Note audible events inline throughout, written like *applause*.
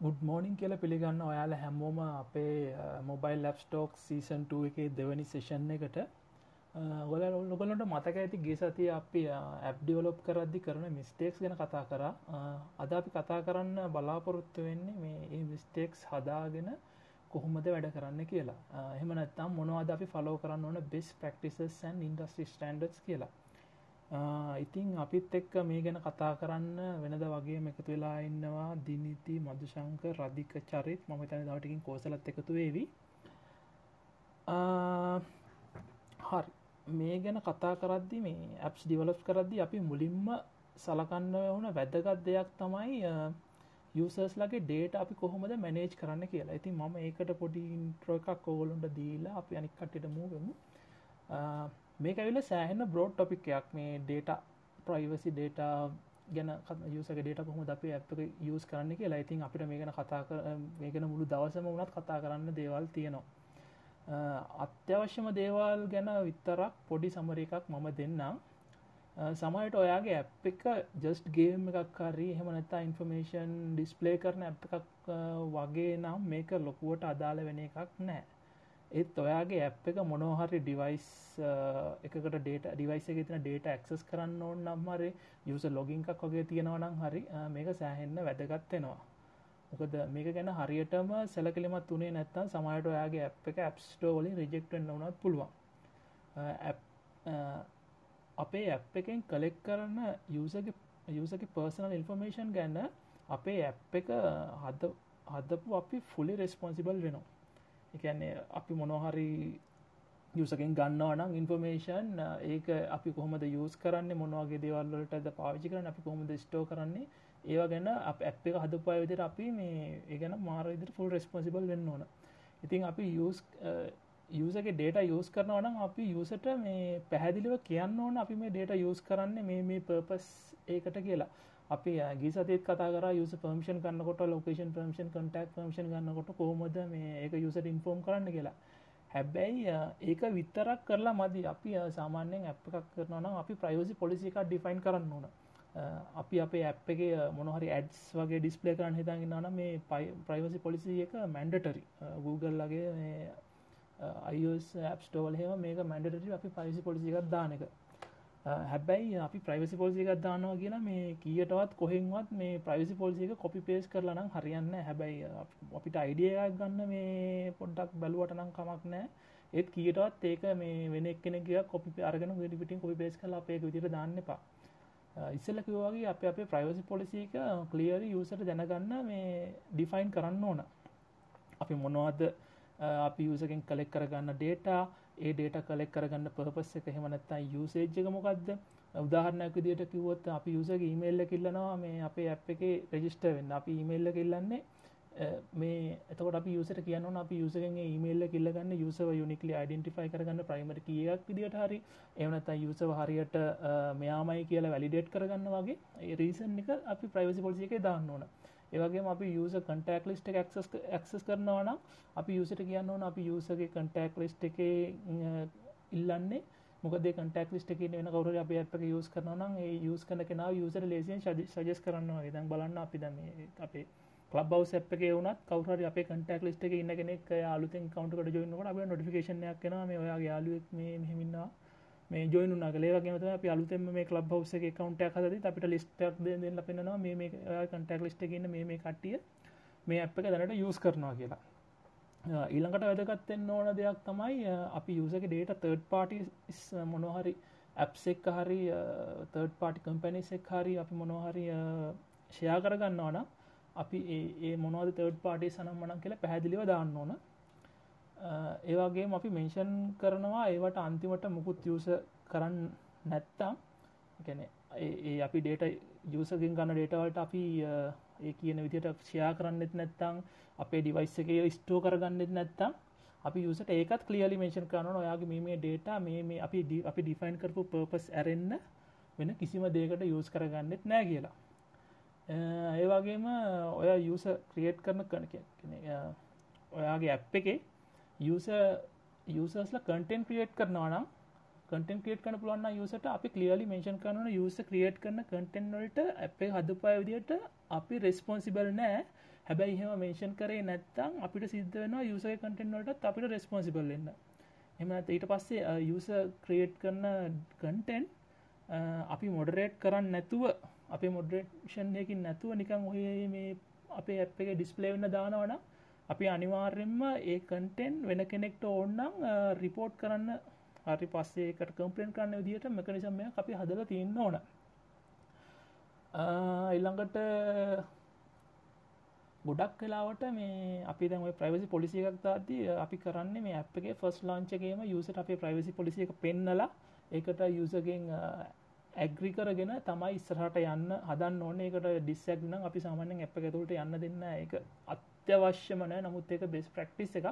Good මෝනිින් කියල පිළිගන්න ඔයාල හැමෝම අපේ මොබයිල් ලැප්ස්ටෝක් සීසන් 2 එක දෙවැනි සේෂන් එකට. ගොල ලොගලට මතක ඇති ගේ සති අපි ඇප් ඩිවලොප් කරද්දි කරන මිස්ටේක්ස් ගැන කතා කර. අද අපි කතා කරන්න බලාපොරොත්තු වෙන්නේ මේ ඒ මිස්ටේක්ස් හදාගෙන කොහොමද වැඩ කරන්න කියලා. එහම නැත්තම් මොනවද අපි ෆලෝ කරන්න ඕන බෙස් ප්‍රක්ටිසස් න් ඉන්ඩස්ට්‍රි ස්ටන්ඩස් කියලා. ඉතිං අපිත් එක්ක මේ ගැන කතා කරන්න වෙනද වගේ එකතු වෙලා ඉන්නවා දිනිති මදුශංක රදික චරිත්. මම තැන දවටකින් කෝසලත් එකතු වේවි. හරි. මේ ගැන කතා කරද්දි මේ ඇප්ස් ඩිවලප් කරද්දි අපි මුලින්ම සලකන්න වුණ වැදගත් දෙයක් තමයි යසර්ස් ලගේ ඩේට අපි කොහොමද මැනේජ් කරන්න කියලා. ඉතින් මම ඒකට පොඩි ඉන්ට්‍රෝ එකක් කෝලුන්ට දීලා අපි අනික්කටට මූවෙමු මේක ඇවිල සෑහෙන්න බ්‍රෝඩ් ටොපික්යක් මේ ඩේට ප්‍රයිවසි ඩේට ගැන යුසක ඩේට කොහොම අපි ඇප් යස් කරන්න කියලා. ඉතින් අපිට මේකන කතා මේකන මුළු දවසම වුණත් කතා කරන්න දේවල් තියෙනවා. අත්‍යවශ්‍යම දේවල් ගැන විත්තරක් පොඩි සමර එකක් මම දෙන්නම්. සමයට ඔයාගේ ඇප් එක ජස්ට් ගේම් එකක් හරි හෙමනැත්තා ඉන්ෆර්මේෂන් ඩිස්පලේ කරන ඇප් එකක් වගේ නම් මේක ලොකුවට අදාළ වෙන එකක් නෑ ඒත් ඔයාගේ ඇප් එක මොනෝහරි ඩිවයිස් එකට ඩේට ඩිවයිස එක තින ඩේට ඇක්සස් කරන්න ඕන්න නම්හරි යුස ලොගින්කක් වගේ තියෙනවනම් හරි මේක සෑහෙන්න වැදගත්වෙනවා මොකද මේක ගැන හරියටම සැලකලිමත් තුනේ නැත්තන් සමයට ඔයාගේ ඇ් එක ඇප්ස්ටෝවලින් රිජෙක්ටෙන් වනත් පුළුවන්. අපේ ඇප් එකෙන් කලෙක් කරන්න යසගේ යසක පර්සනල් ඉන්ෆර්මේෂන් ගැන්න අපේ ඇප් එක හද හදපු අපි ෆුලි රෙස්පොන්සිබල් වෙනවා. එකන්නේ අපි මොනොහරි යසකින් ගන්නවනම් ඉන්ෆර්මේෂන් ඒක අපි කොහොමද යස් කරන්න මොනවගේ දේවල්ලට පාවිචි කරන අපි කොහොමද ස්ටෝ කරන්නේ ඒවා ගැන අප ඇප් එක හදපය විදිර අපි මේ ඒ ගැන මාරවිදිර ෆුල් රෙස්පොසිබල් වෙන්න ඕන. ඉතින් අපි යස් යසගේ ඩේට යස් කරනවනම් අපි යසට මේ පැහැදිලිව කියන්න ඕන අපි මේ ඩේට යස් කරන්න මේ මේ පර්පස් ඒකට කියලා. අපි ගී සතත් කතා කර යුස පර්මිෂන් කන්නකොට ලොකේෂන් පර්මිෂන් කටක් පර්මිෂන් ගන්නකොට කෝමද මේ ඒක යුසට ඉන්ෆෝර්ම් කරන්න කියලා. හැබැයි ඒක විත්තරක් කරලා මදි. අපි සාමාන්‍යයෙන් ඇප් එකක් කරනවා අපි ප්‍රයෝසි පොලිසි එකක් ඩිෆයින් කරන්න ඕන. අපි අපේ ඇප් එක මොනහරි ඇඩ්ස් වගේ ඩිස්පලේ කරන්න හිතාගන්නන මේ පයි ප්‍රයිවසි පොලිසි එක මැන්ඩටරි Google ලගේ අයිස් ඇප් ස්ටෝල් හෙම මේක මැන්ඩටරි අපි පයිසි පොලිසි එකක් දාන එක. හැබැයි අපි ප්‍රයිවසි පොලිසි එකක් දානවා කියලා මේ කියටවත් කොහෙන්වත් මේ ප්‍රයිවසි පොලිසි එක කොපි පේස් කරලා නම් හරියන්න හැබැයි අපිට අයිඩිය එකක් ගන්න මේ පොඩ්ඩක් බැලුවට නම් කමක් නෑ ඒත් කියටවත් ඒක මේ වෙන කෙනෙක කොපි අරගෙන පිටින් කොපි පේස් කලා අපේ විදිර දාන්න එපා. ඉස්සල කිවවාගේ අප අපේ ප්‍රයිවසි පොලිසි එක කලියරි යසට දැනගන්න මේ ඩිෆයින් කරන්න ඕන. අපි මොනවද අපි යසකෙන් කලෙක් කරගන්න ඩේටා ඒ ඩේට කලෙක් කරගන්න පපස් එක හෙමනත්තා යුසේජ්ජක මොකක්ද උදාහරණයක් විදියට කිවොත් අපි යුසගේ ඊමේල්ල කිල්ලනවා මේ අපේ ඇ් එක රෙජිස්ට වෙන්න. අපි ඊමේල්ල කිල්ලන්නේ මේ එතකට අපි යුසට කියන්න අපි යුසගේ ඊමේල්ල කිල්ලගන්න යුසව යුනිකලි අයිඩෙන්ටිෆයි කරගන්න ප්‍රයිමට කියක් විදිට හරි. එවනත යුසව හරියට මෙයාමයි කියලා වැලිඩේට් කරගන්න වගේ. ඒ රීසන් එක අපි ප්‍රයිවසි පොලිසිය එක දාන්න ඕන. ඒවගේ අපි යස කටක් ලිස්ට ක්සස් කරනවනම් අපි යුසට කියන්න ඕන අපි යුසගේ කටක් ලිස්ට එක ඉල්ලන්නේ. මොකද කටක් ලිස්ට එක වෙන කවර අප අප යස් කරනනම් ඒ යස් කන කෙන යුසර ලේසියෙන් සජස් කරන්න දන් බලන්න අපි දම අපේ ලබව සැප් එක වුණත් කවර අප කටක් ලිස්ට එක ඉන්න කෙනෙක් අලුතෙන් කවන්ට ජොයිනට අප නොටිකේෂනයක් කෙන මේ ඔයා යාලුවක් මේ මෙහිමින්නා මේ ජොයිනු නගලේවගේමත අප අලුතෙම මේ ලබ් හවස එක කවන්ටක් හද අපිට ලිස්ටක් දෙන්න පෙන්නවා මේ කටක් ලිස්ට ගන්න මේ කට්ටිය මේ අප් එක දැනට යස් කරනවා කියලා. ඊළඟට වැදගත්තෙන් ඕන දෙයක් තමයි අපි යසක ඩේට තර්ඩ් පාටි මොනොහරි ඇප්සෙක් හරි තර්ඩ් පාටි කම්පැනිසෙක් හරි අපි මොනොහරි ෂයා කරගන්නවන අපි ඒ මොනවද තර්ඩ් පාටි සනම් මනන් කියලා පැහැදිලිව දාන්න ඕන. ඒවාගේ අපි මෙන්ෂන් කරනවා ඒවට අන්තිමට මුකුත් යස කරන්න නැත්තම් ගැන ඒ අපි ඩේට යසකින් ගන්න ඩේටවලට අපි ඒ කියන විදිට ෂයා කරන්නෙත් නැත්තං අපේ ඩිවයිස් එක ස්ටෝ කරගන්නෙත් නැත්තම් අපි යුසට ඒකත් කලියලි මේෂන් කරන ඔයාගේ මේ ඩේට මේ මේ අපි අපි ඩිෆයින් කරපු පර්පස් ඇරෙන්න්න වෙන කිසිම දේකට යස් කරගන්නෙත් නෑ කියලා ඒවාගේම ඔය යුස ක්‍රියේට් කරන කන ඔයාගේ ඇප් එකේ යසර්ස්ල කටෙන් ක්‍රියට් කරනවා නම් කටන් ක්‍රේට් කන පුළුවන් යුසට අපි කලියලි මේෂන් කරන යුස ක්‍රියට් කරන කටෙන් වලට අපේ හදපය විදියට අපි රෙස්පොන්සිබල් නෑ. හැබැයි එහෙම මේෂන් කරේ නැත්තම් අපිට සිද්ධ වෙනවා යුසය කටෙන් වලට අපිට රෙස්පොන්සිබල් වෙන්න. එම ඊට පස්සේ යුස ක්‍රියට් කරන කන්ටෙන්් අපි මොඩරේට් කරන්න නැතුව අපේ මොඩරේෂන්යකින් නැතුව නිකං ඔය මේ අපේ ඇප් එක ඩිස්පලේ වෙන්න දානවන අපි අනිවාර්යෙන්ම ඒ කන්ටෙන් වෙන කෙනෙක්ට ඕන්නම් රිපෝට් කරන්න. හරි පස්සේකට කම්පලෙන්් කරන්න විදිට මෙකනිසම්ය අපි හදල තියන්න ඕන. ඉල්ළඟට ගොඩක් කලාවට මේ අපි දැම ප්‍රයිවසි පොලිසි එකක් දාදී අපි කරන්න මේ අපගේ ෆස් ලාංචකේම යුසට අපේ ප්‍රයිවසි පොලිසි එක පෙන්නලා ඒකට යුසගෙන් ඇග්‍රි කරගෙන තමයි ඉස්සරහට යන්න හදන්න ඕන. එකට ඩිස්සක් නම් අපි සාමාන්‍යෙන් අප ඇතුළට යන්න දෙන්න එක අත්‍යවශ්‍යම නෑ. නමුත් එක බෙස් ප්‍රක්ටිස් එක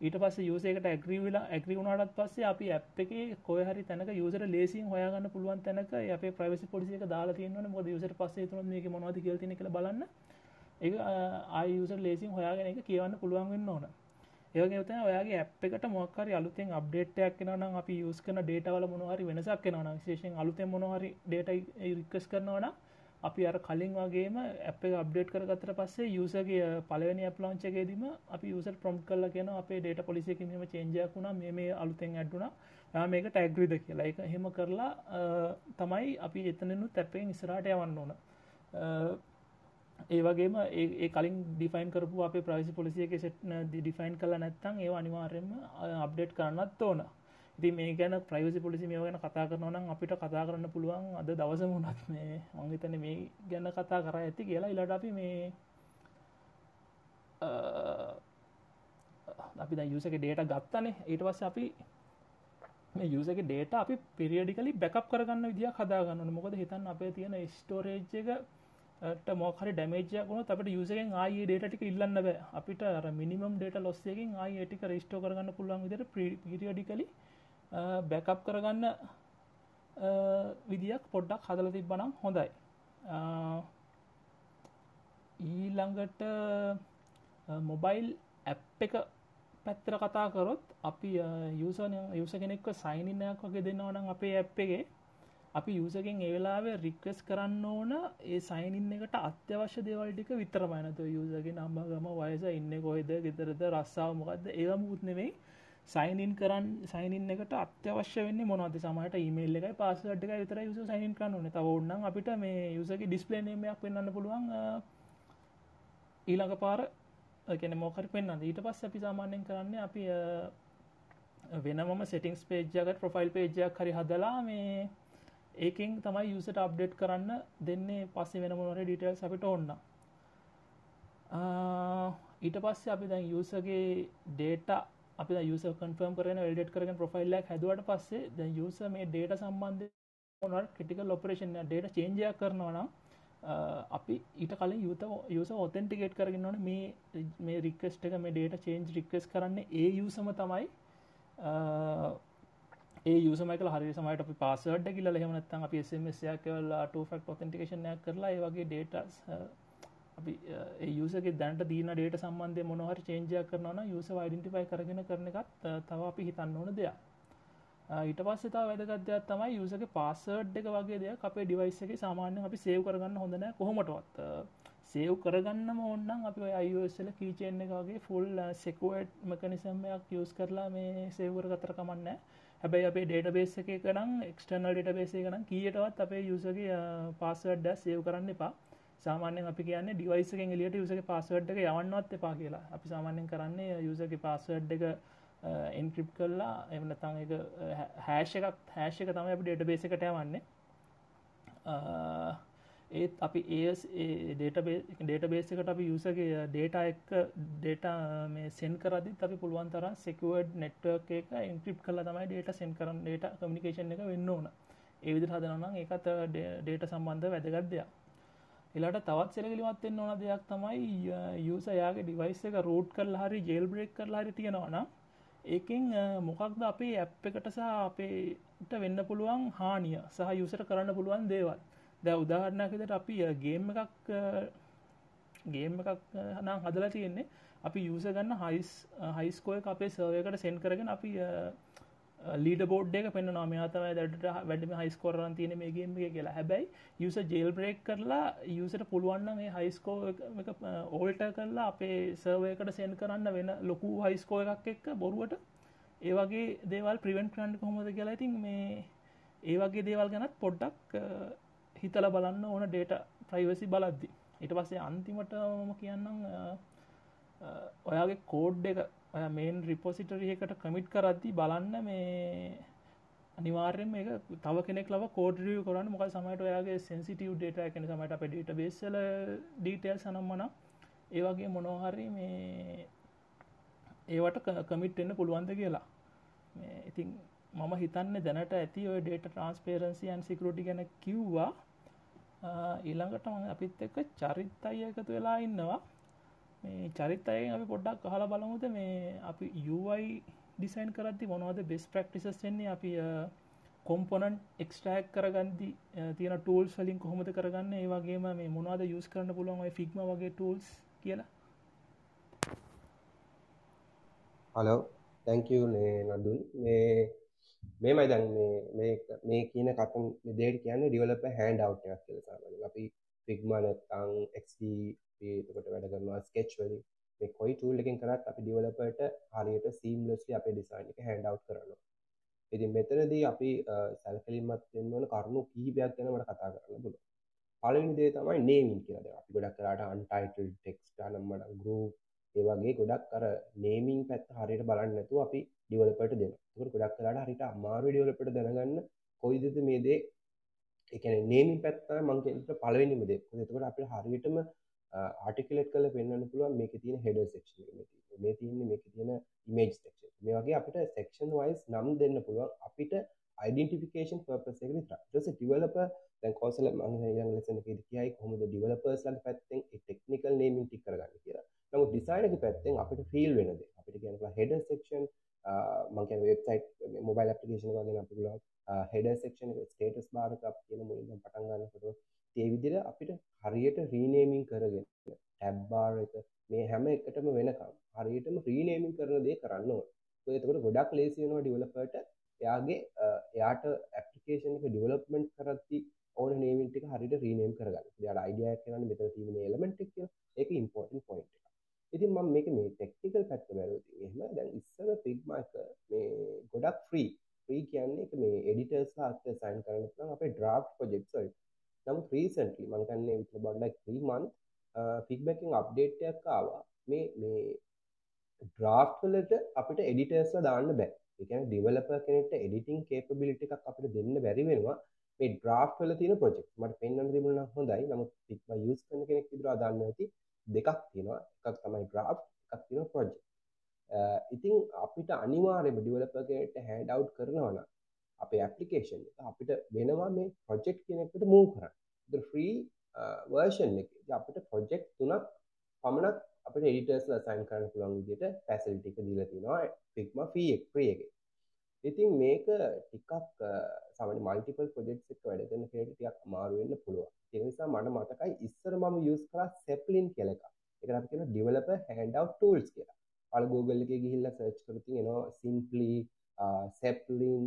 ඊට පස්ස යුසේකට ඇග්‍රීවිලා ඇග්‍රි වුණටත් පස්සේ අපි ඇප් එක කොහරි තැනක යුසර ලේසින් හොයාගන්න පුළුවන් තැනක අප ප්‍රයිවසි පොලිසික දාලා තියන්න මොද යුසර පස්සේ තුන මේක මොනවද කියල්තින කළ බලන්න. ඒ ආයුසර ලේසින් හොයාගෙන එක කියවන්න පුළුවන් වෙන්න ඕන. ඒවගේ තන ඔයාගේ ඇප් එකට මොක්කරි අලුතෙන් අප්ඩේට්යක් කෙනනම් අපි යස් කන ඩේටවල මොනහරි වෙනසක් කෙනන විශේෂෙන් අලුතෙන් මොනහරි ඩේටයි රික්කස් කරනවන අපි අර කලින් වගේම ඇප් එක අප්ඩේට් කරගත්තර පස්සේ යුසගේ පලවනි අප්ලාංචකේදීම අපි යුසර් ප්‍රොම් කල්ල කියන අපේ ඩේට පොලිසික මෙම චේන්ජයක් වුණා මේ මේ අලුතෙන් ඇඩ්ඩුනා මේක ටැග්‍රිද කියලා. එක හෙම කරලා තමයි අපි එතනෙනු තැපෙන් ඉස්රාට යවන්න ඕන. ඒ වගේම ඒ කලින් ඩිෆයින් කරපු අප ප්‍රයිසි පොලිසියක සෙට්න ඩිෆයින් කල නැත්තං ඒ අනිවාර්යෙන්ම අප්ඩේට් කරන්නත් ඕන. ඉති මේ ගැන ප්‍රයිවසි පොලිසි මේ ගැන කතා කරනවනම් අපිට කතා කරන්න පුළුවන් අද දවස මුණත් මේ මංගතන මේ ගැන්න කතා කර ඇති කියලා. ඉලට අපි මේ අපි යුසක ඩේට ගත්තනේ. ඊට පස්ස අපි මේ යුසක ඩේට අපි පිරිියඩිකලි බැකප් කරගන්න විදිිය කදාගන්න මොකද හිතන් අපේ තියෙන ස්ටෝරේජ් එක මොකරි ඩැමේජයක් වුණ අපට යුසගෙන් ආයේ ඩේටටික ඉල්ලන්න බෑ. අපිට අර මිනිමම් ඩේට ලොස්සයකින් ආය ඒටික රේස්ටෝ කරගන්න පුළුවන් විදිර පිරිියඩිකලි බැකප් කරගන්න විදියක් පොඩ්ඩක් හදල තිබ්බනම් හොඳයි. ඊළඟට මොබයිල් ඇප් එක පැත්තර කතා කරොත් අපි යුසන යුස කෙනෙක්ව සයිනින්නයක් වගේ දෙන්නවනම් අපේ ඇප් එකේ. අපි යුසගෙන් ඒවෙලාවේ රික්වස් කරන්න ඕන ඒ සයිනින් එකට අත්‍යවශ්‍ය දේවල්ටික විතරමයිනත යුසගේ නම්බගම වයස ඉන්න කොයිද ගෙතරද රස්සාාව මොකක්ද ඒවමුත් නෙවෙයි සයිනින් කරන්න සයිනින් එකට අත්‍යවශ්‍ය වෙන්න මොනවද? සමට ඉමේල් එකයි පාසට් එක විතර යුස සයින් කරන්න ඕන. තව ඔන්නම් අපිට මේ යුසගේ ඩිස්පලේනමයක් වෙන්නන්න පුළුවන් ඊළඟ පාර කෙන මෝකර පෙන්න්න ඊට පස් අපි සාමාන්‍යෙන් කරන්න අපි වෙනම සෙටිංස් පේජ්ජකට ප්‍රොෆයිල් පේජ්ජයක් හරි හදලා මේ ඒකින් තමයි යුසට අප්ඩේට් කරන්න දෙන්නේ. පස්සේ වෙන මොනොට ඩිටල් අපිට ඔන්න ඊට පස්සේ අපි දැන් යුසගේ ඩේට අපි යුස කන්ෆර්ම් කරන ල්ඩෙට් කරන ප්‍රොෆයිල්ලක් හැදුවට පස්සේ ද යුස මේ ඩේට සම්බන්ධ මොනට ක්‍රටිකල් ඔපරේෂන් ඩේට චේන්ජයක් කරනවා නම් අපි ඊට කලින් යුත යුස ඔතෙන්ටිකේට් කරගෙනවන මේ මේ රික්කස්ට එක මේ ඩේට චේන්ජ් රික්කස් කරන්න ඒ යුසම තමයි. ඒ යුසමයිකල හරි සමට අපි පාසඩ කියල හෙමනත්තන් අපි සමසයක් කලා ටෆක් ඔතෙන්ටිකේෂනයක් කරලා ඒවගේ ඩේටස් අපි යුසගේ දැන්ට දීන ඩේට සම්බන්ධය මොනහර චේන්ජයක් කරනවන යුස වයිඩන්ටිෆයි කරගෙන කරන එකත් තව අපි හිතන්න ඕන දෙයක්. ඊට පස්සතා වැදගත්දයක් තමයි යුසගේ පාසඩ් එක වගේ දෙයක් අපේ ඩිවයිස් එක සාමාන්‍ය අපි සේව් කරගන්න හොඳන කොහොමටවත් සේව් කරගන්න ඕන්නම් අපි අයිසල කීචෙන් එකගේ ෆුල් සෙකුවට් මකනිසම්මයක් යස් කරලා මේ සේවර කතර කමන්න හැබැයි අපේ ඩේට බේස් එක නම් එක්ස්ටර්නල් ඩට බේසේ කනම් කියටවත් අපේ යුසගේ පාසවඩ්ඩ සේව් කරන්න එපා. සාමාන්‍යෙන් අපි කියන්න ඩිවයිසකෙන් එලියට යුසගේ පාසවඩ් එක යවන්නවත් එපා කියලා. අපි සාමාන්‍යෙන් කරන්නේ යුසගේ පාසවඩ් එක එන්ක්‍රිප් කරලා එමනතං එක හැෂ එකක් හැෂ එක තම අපි ඩේට බේස එකට යවන්නේ. ඒත් අපි ඒ ඩේට ඩේට බේසකට අපි යුසගේ ඩේට එක් ඩේට මේ සෙන් කරදි අපි පුළුවන් තර සෙකුවඩ් නෙට්වර්ක් එක ඉන්ක්‍රිප් කල තමයි ඩේට සෙන් කරන ඩේට කමිකේෂන් එක වෙන්න ඕන. ඒවිදි හදනනම් ඒකත් ඩේට සම්බන්ධ වැදගත්දයක් එලාට තවත් සෙරගලිමත්වෙන්න ඕන දෙයක් තමයි යුස යාගේ ඩිවයිස් එක රෝඩ් කල් හරි ජෙල් බ්‍රේක් කරලා හරි තියෙනවන ඒකින් මොකක්ද අපේ ඇප් එකට සහ අපේට වෙන්න පුළුවන් හානිය සහ යුසට කරන්න පුළුවන් දේවල්. ද උදාහරණයකෙදට අපි ගේම් එකක් ගේම් එකක් නම් හදලා තියෙන්නේ. අපි යුස ගන්න හයිස් හයිස්කෝය අපේ සර්වයකට සෙන් කරගෙන අපි ලීඩ බෝඩ් එක පෙන්න්න නමයාතම දැට වැඩම හයිස්කෝරන් තියෙන මේගේම කියලා. හැබැයි යුස ජෙල් බ්‍රේක් කරලා යුසට පුළුවන්න මේ හයිස්කෝ ඕල්ට කරලා අපේ සර්වයකට සෙන් කරන්න වෙන ලොකු හයිස්කෝ එකක් එක්ක බොරුවට ඒවගේ දේවල් ප්‍රිවෙන්ට් කරන්න කොහොමද කියලා ඉතින් මේ ඒ වගේ දේවල් ගැනත් පොඩ්ඩක් හිතල බලන්න ඕන ඩේට ප්‍රයිවසි බලද්දි. ඉට පස්සේ අන්තිමට මම කියන්නම් ඔයාගේ කෝඩ් එක ඔය මේන් රිපොසිටරියකට කමිට් කරද්දි බලන්න මේ අනිවාර්යෙන් මේක තව කෙනෙක් ලව කෝඩරිය කරන්න. මොක සමට ඔයාගේ සෙන්සිටව ඩේට එකන සමට අප ඩේට බේසල ඩීටේල් සනම්මන ඒවගේ මොනෝහරි මේ ඒවට කමිට් එන්න පුළුවන්ද කියලා. ඉතින් මම හිතන්න දැනට ඇති ඔය ඩේට ට්‍රන්ස්පේරන්සියන් සිකරටි ගැන කිව්වා. ඊළඟට අපිත් එක්ක චරිත් අය එකතු වෙලා ඉන්නවා. මේ චරිත්තයෙන් අපි පොඩ්ඩක් අහලා බලමුද? මේ අපි UI ඩිසයින් කරද්දි මොනවද බෙස් ප්‍රක්ටිසස් වෙන්නේ? අපි කොම්පොනන් එක්ස්ටෑක් කරගන්දි තියෙන ටූල්ස් වලින් කොහොමද කරගන්න? ඒ වගේම මේ මොනවද යස් කරන්න පුළුවන් ඔය ෆික්ම වගේ ටූල්ස් කියලා? හලෝ තැංකූ නේ නදුන් මේ මේමයි දැන් මේ මේ කියන කතන් දෙට කියන්න ඩිවලප හැන්ඩ් අවට් එකක් කියලා සාමාන්‍යයෙන්. අපි ෆිග්මා නැත්නම් XD එතකොට වැඩ කරනවා ස්කෙච් වලින්. මේ කොයි ටූල් එකකින් කරත් අපි ඩෙවලොපර්ට හරියට සීම්ලස්ලි අපේ ඩිසයින් එක හෑන්ඩ් අවුට් කරනවා. ඉතින් මෙතනදී අපි සැලකිලිමත් වෙන්න ඕන කරුණු කිහිපයක් ගැන මට කතා කරන්න පුළුවන්. පළවෙනි දේ තමයි නේමින් කියලා දැන් අපි ගොඩක් කරාට අන්ටයිටල් ටෙක්ස්ට් අනම්මන ගෲප් ඒ වගේ ගොඩක් අර නේමින් පැත්ත හරියට බලන්න නැතුව අපි ඩෙවලොපර්ට දෙනවා. ඒකට ගොඩක් කරාට හරියට අමාරු ඩෙවලොපර්ට දැනගන්න කොයිදද මේ දේ ඒ කියන්නේ නේමින් පැත්ත තමයි මම කියන්නේ පළවෙනිම දේ. එතකොට අපිට හරියටම ආටිකලෙට් කල පෙන්න්න පුළුවන් මේක තියෙන හෙඩ සෙක්ෂන් මේ තියන්නේ මේක තියෙන ඉමේජ් සෙක්ෂන් මේ වගේ අපිට සෙක්ෂන් වයිස් නම් දෙන්න පුළුවන්. අපිට යිඩෙන්ටිෆිකේෂන් පර්පස් එක විතර ඊට පස්සේ ඩෙවලොපර් දැන් කෝසල මම ඊළඟ ලෙසන් එකේදී කියයි කොහොමද ඩෙවලොපර්ස්ලාගේ පැත්තෙන් ඒ ටෙක්නිකල් නේමින් ටික කරගන්න කියලා. නමුත් ඩිසයිනර් ගේ පැත්තෙන් අපිට ෆීල් වෙන දේ. අපිට කියන්න පුළුවන් හෙඩර් සෙක්ෂන් මම කියන්නේ වෙබ්සයිට් මොබයිල් ඇප්ලිකේෂන් එක වගේ අපිට පුළුවන් හෙඩර් සෙක්ෂන් එක ස්ටේටස් බාර් එක අපි කියන මුලින්ම පටන් ගන්නකොට ඒ විදිහට අපිට හරියට රීනේමින් කරගෙන ටැබ්බාර් එක මේ හැම එකටම වෙනකම් හරියටම රීනේමින් කරන දේ කරන්න ඕන. ඒක එතකොට ගොඩක් ලේසි වෙනවා ඩෙවලොපර්ට එයාගේ එයාට ඇප්ලිකේෂන් එක ඩෙවලොප්මන්ට් කරද්දී ඕන නේමින් ටික හරියට රීනේම් කරගන්න. එයාට අයිඩියා එකක් එනවනේ මෙතන තියෙන මේ එලිමන්ට් එක කියලා. ඒක ඉම්පෝටන්ට් පොයින්ට් එකක්. ඉතින් මම මේක මේ ටෙක්නිකල් පැත්ත බැලුවොත් එහෙම දැන් ඉස්සර Figma එක මේ ගොඩක් ෆ්‍රී. ෆ්‍රී කියන්නේ ඒක මේ එඩිටර්ස්ලා අත් සයින් කරන්න පුළුවන් අපේ ඩ්‍රාෆ්ට් ප්‍රොජෙක්ට්ස් වලට. නමුත් රීසන්ටලි මංකන්නේ විතර බඩ්ඩක් ත්‍රීමන් ෆික්බැකින් අප්ඩේට්යක් ආවා. මේ මේ ඩ්‍රාෆ්වලට අපිට එඩිටර්ස්ල දාන්න බෑ. එකන ඩිවලප කෙනෙට එඩිටිං කේපබිලිටි එකක් අපිට දෙන්න බැරි වෙනවා මේ ඩ්‍රාෆ්වල තින ප්‍රජෙක් මට පෙන්න්න තිබුණ හොඳයි. නමුත් ෆික්ම යස් කන කෙනෙක් විදුර අදන්න ඇති දෙකක් තියෙනවා. එකක් තමයි ඩ්‍රාෆ් එකක් තින ප්‍රජෙක් ඉතින් අපිට අනිවාරෙම ඩිවලපගේට හැඩ් අව් කරනවන අපේ ඇපලිකේෂන් අපිට වෙනවා මේ ප්‍රොජෙක්් කෙනෙකට මූ කරන්න. ්‍රී වර්ෂන් එක. අපිට ප්‍රොජෙක්් තුනක් පමණක් අපට එඩිටර්ස් සයින් කරන්න පුළන් විදිට පැසල්ටික දීල තිනවා ෆික්ම ෆීක් ප්‍රිය එක. ඉතින් මේක ටිකක් සමන මල්ටිපල් පොජෙක්් එක වැඩගන්න පේට ටියක් අමාරුවෙන්න පුළුව එනිසා මට මතකයි ඉස්සර මම යස් කලා සෙප්ලින් කෙලක එක අපි කියෙන ඩිවලප හැන්ඩ් ටල්ස් කියලා. අල ගෝගල්ල එක ගිහිල්ල සර්ච් කරති නවා සිම්පලි සෙප්ලින්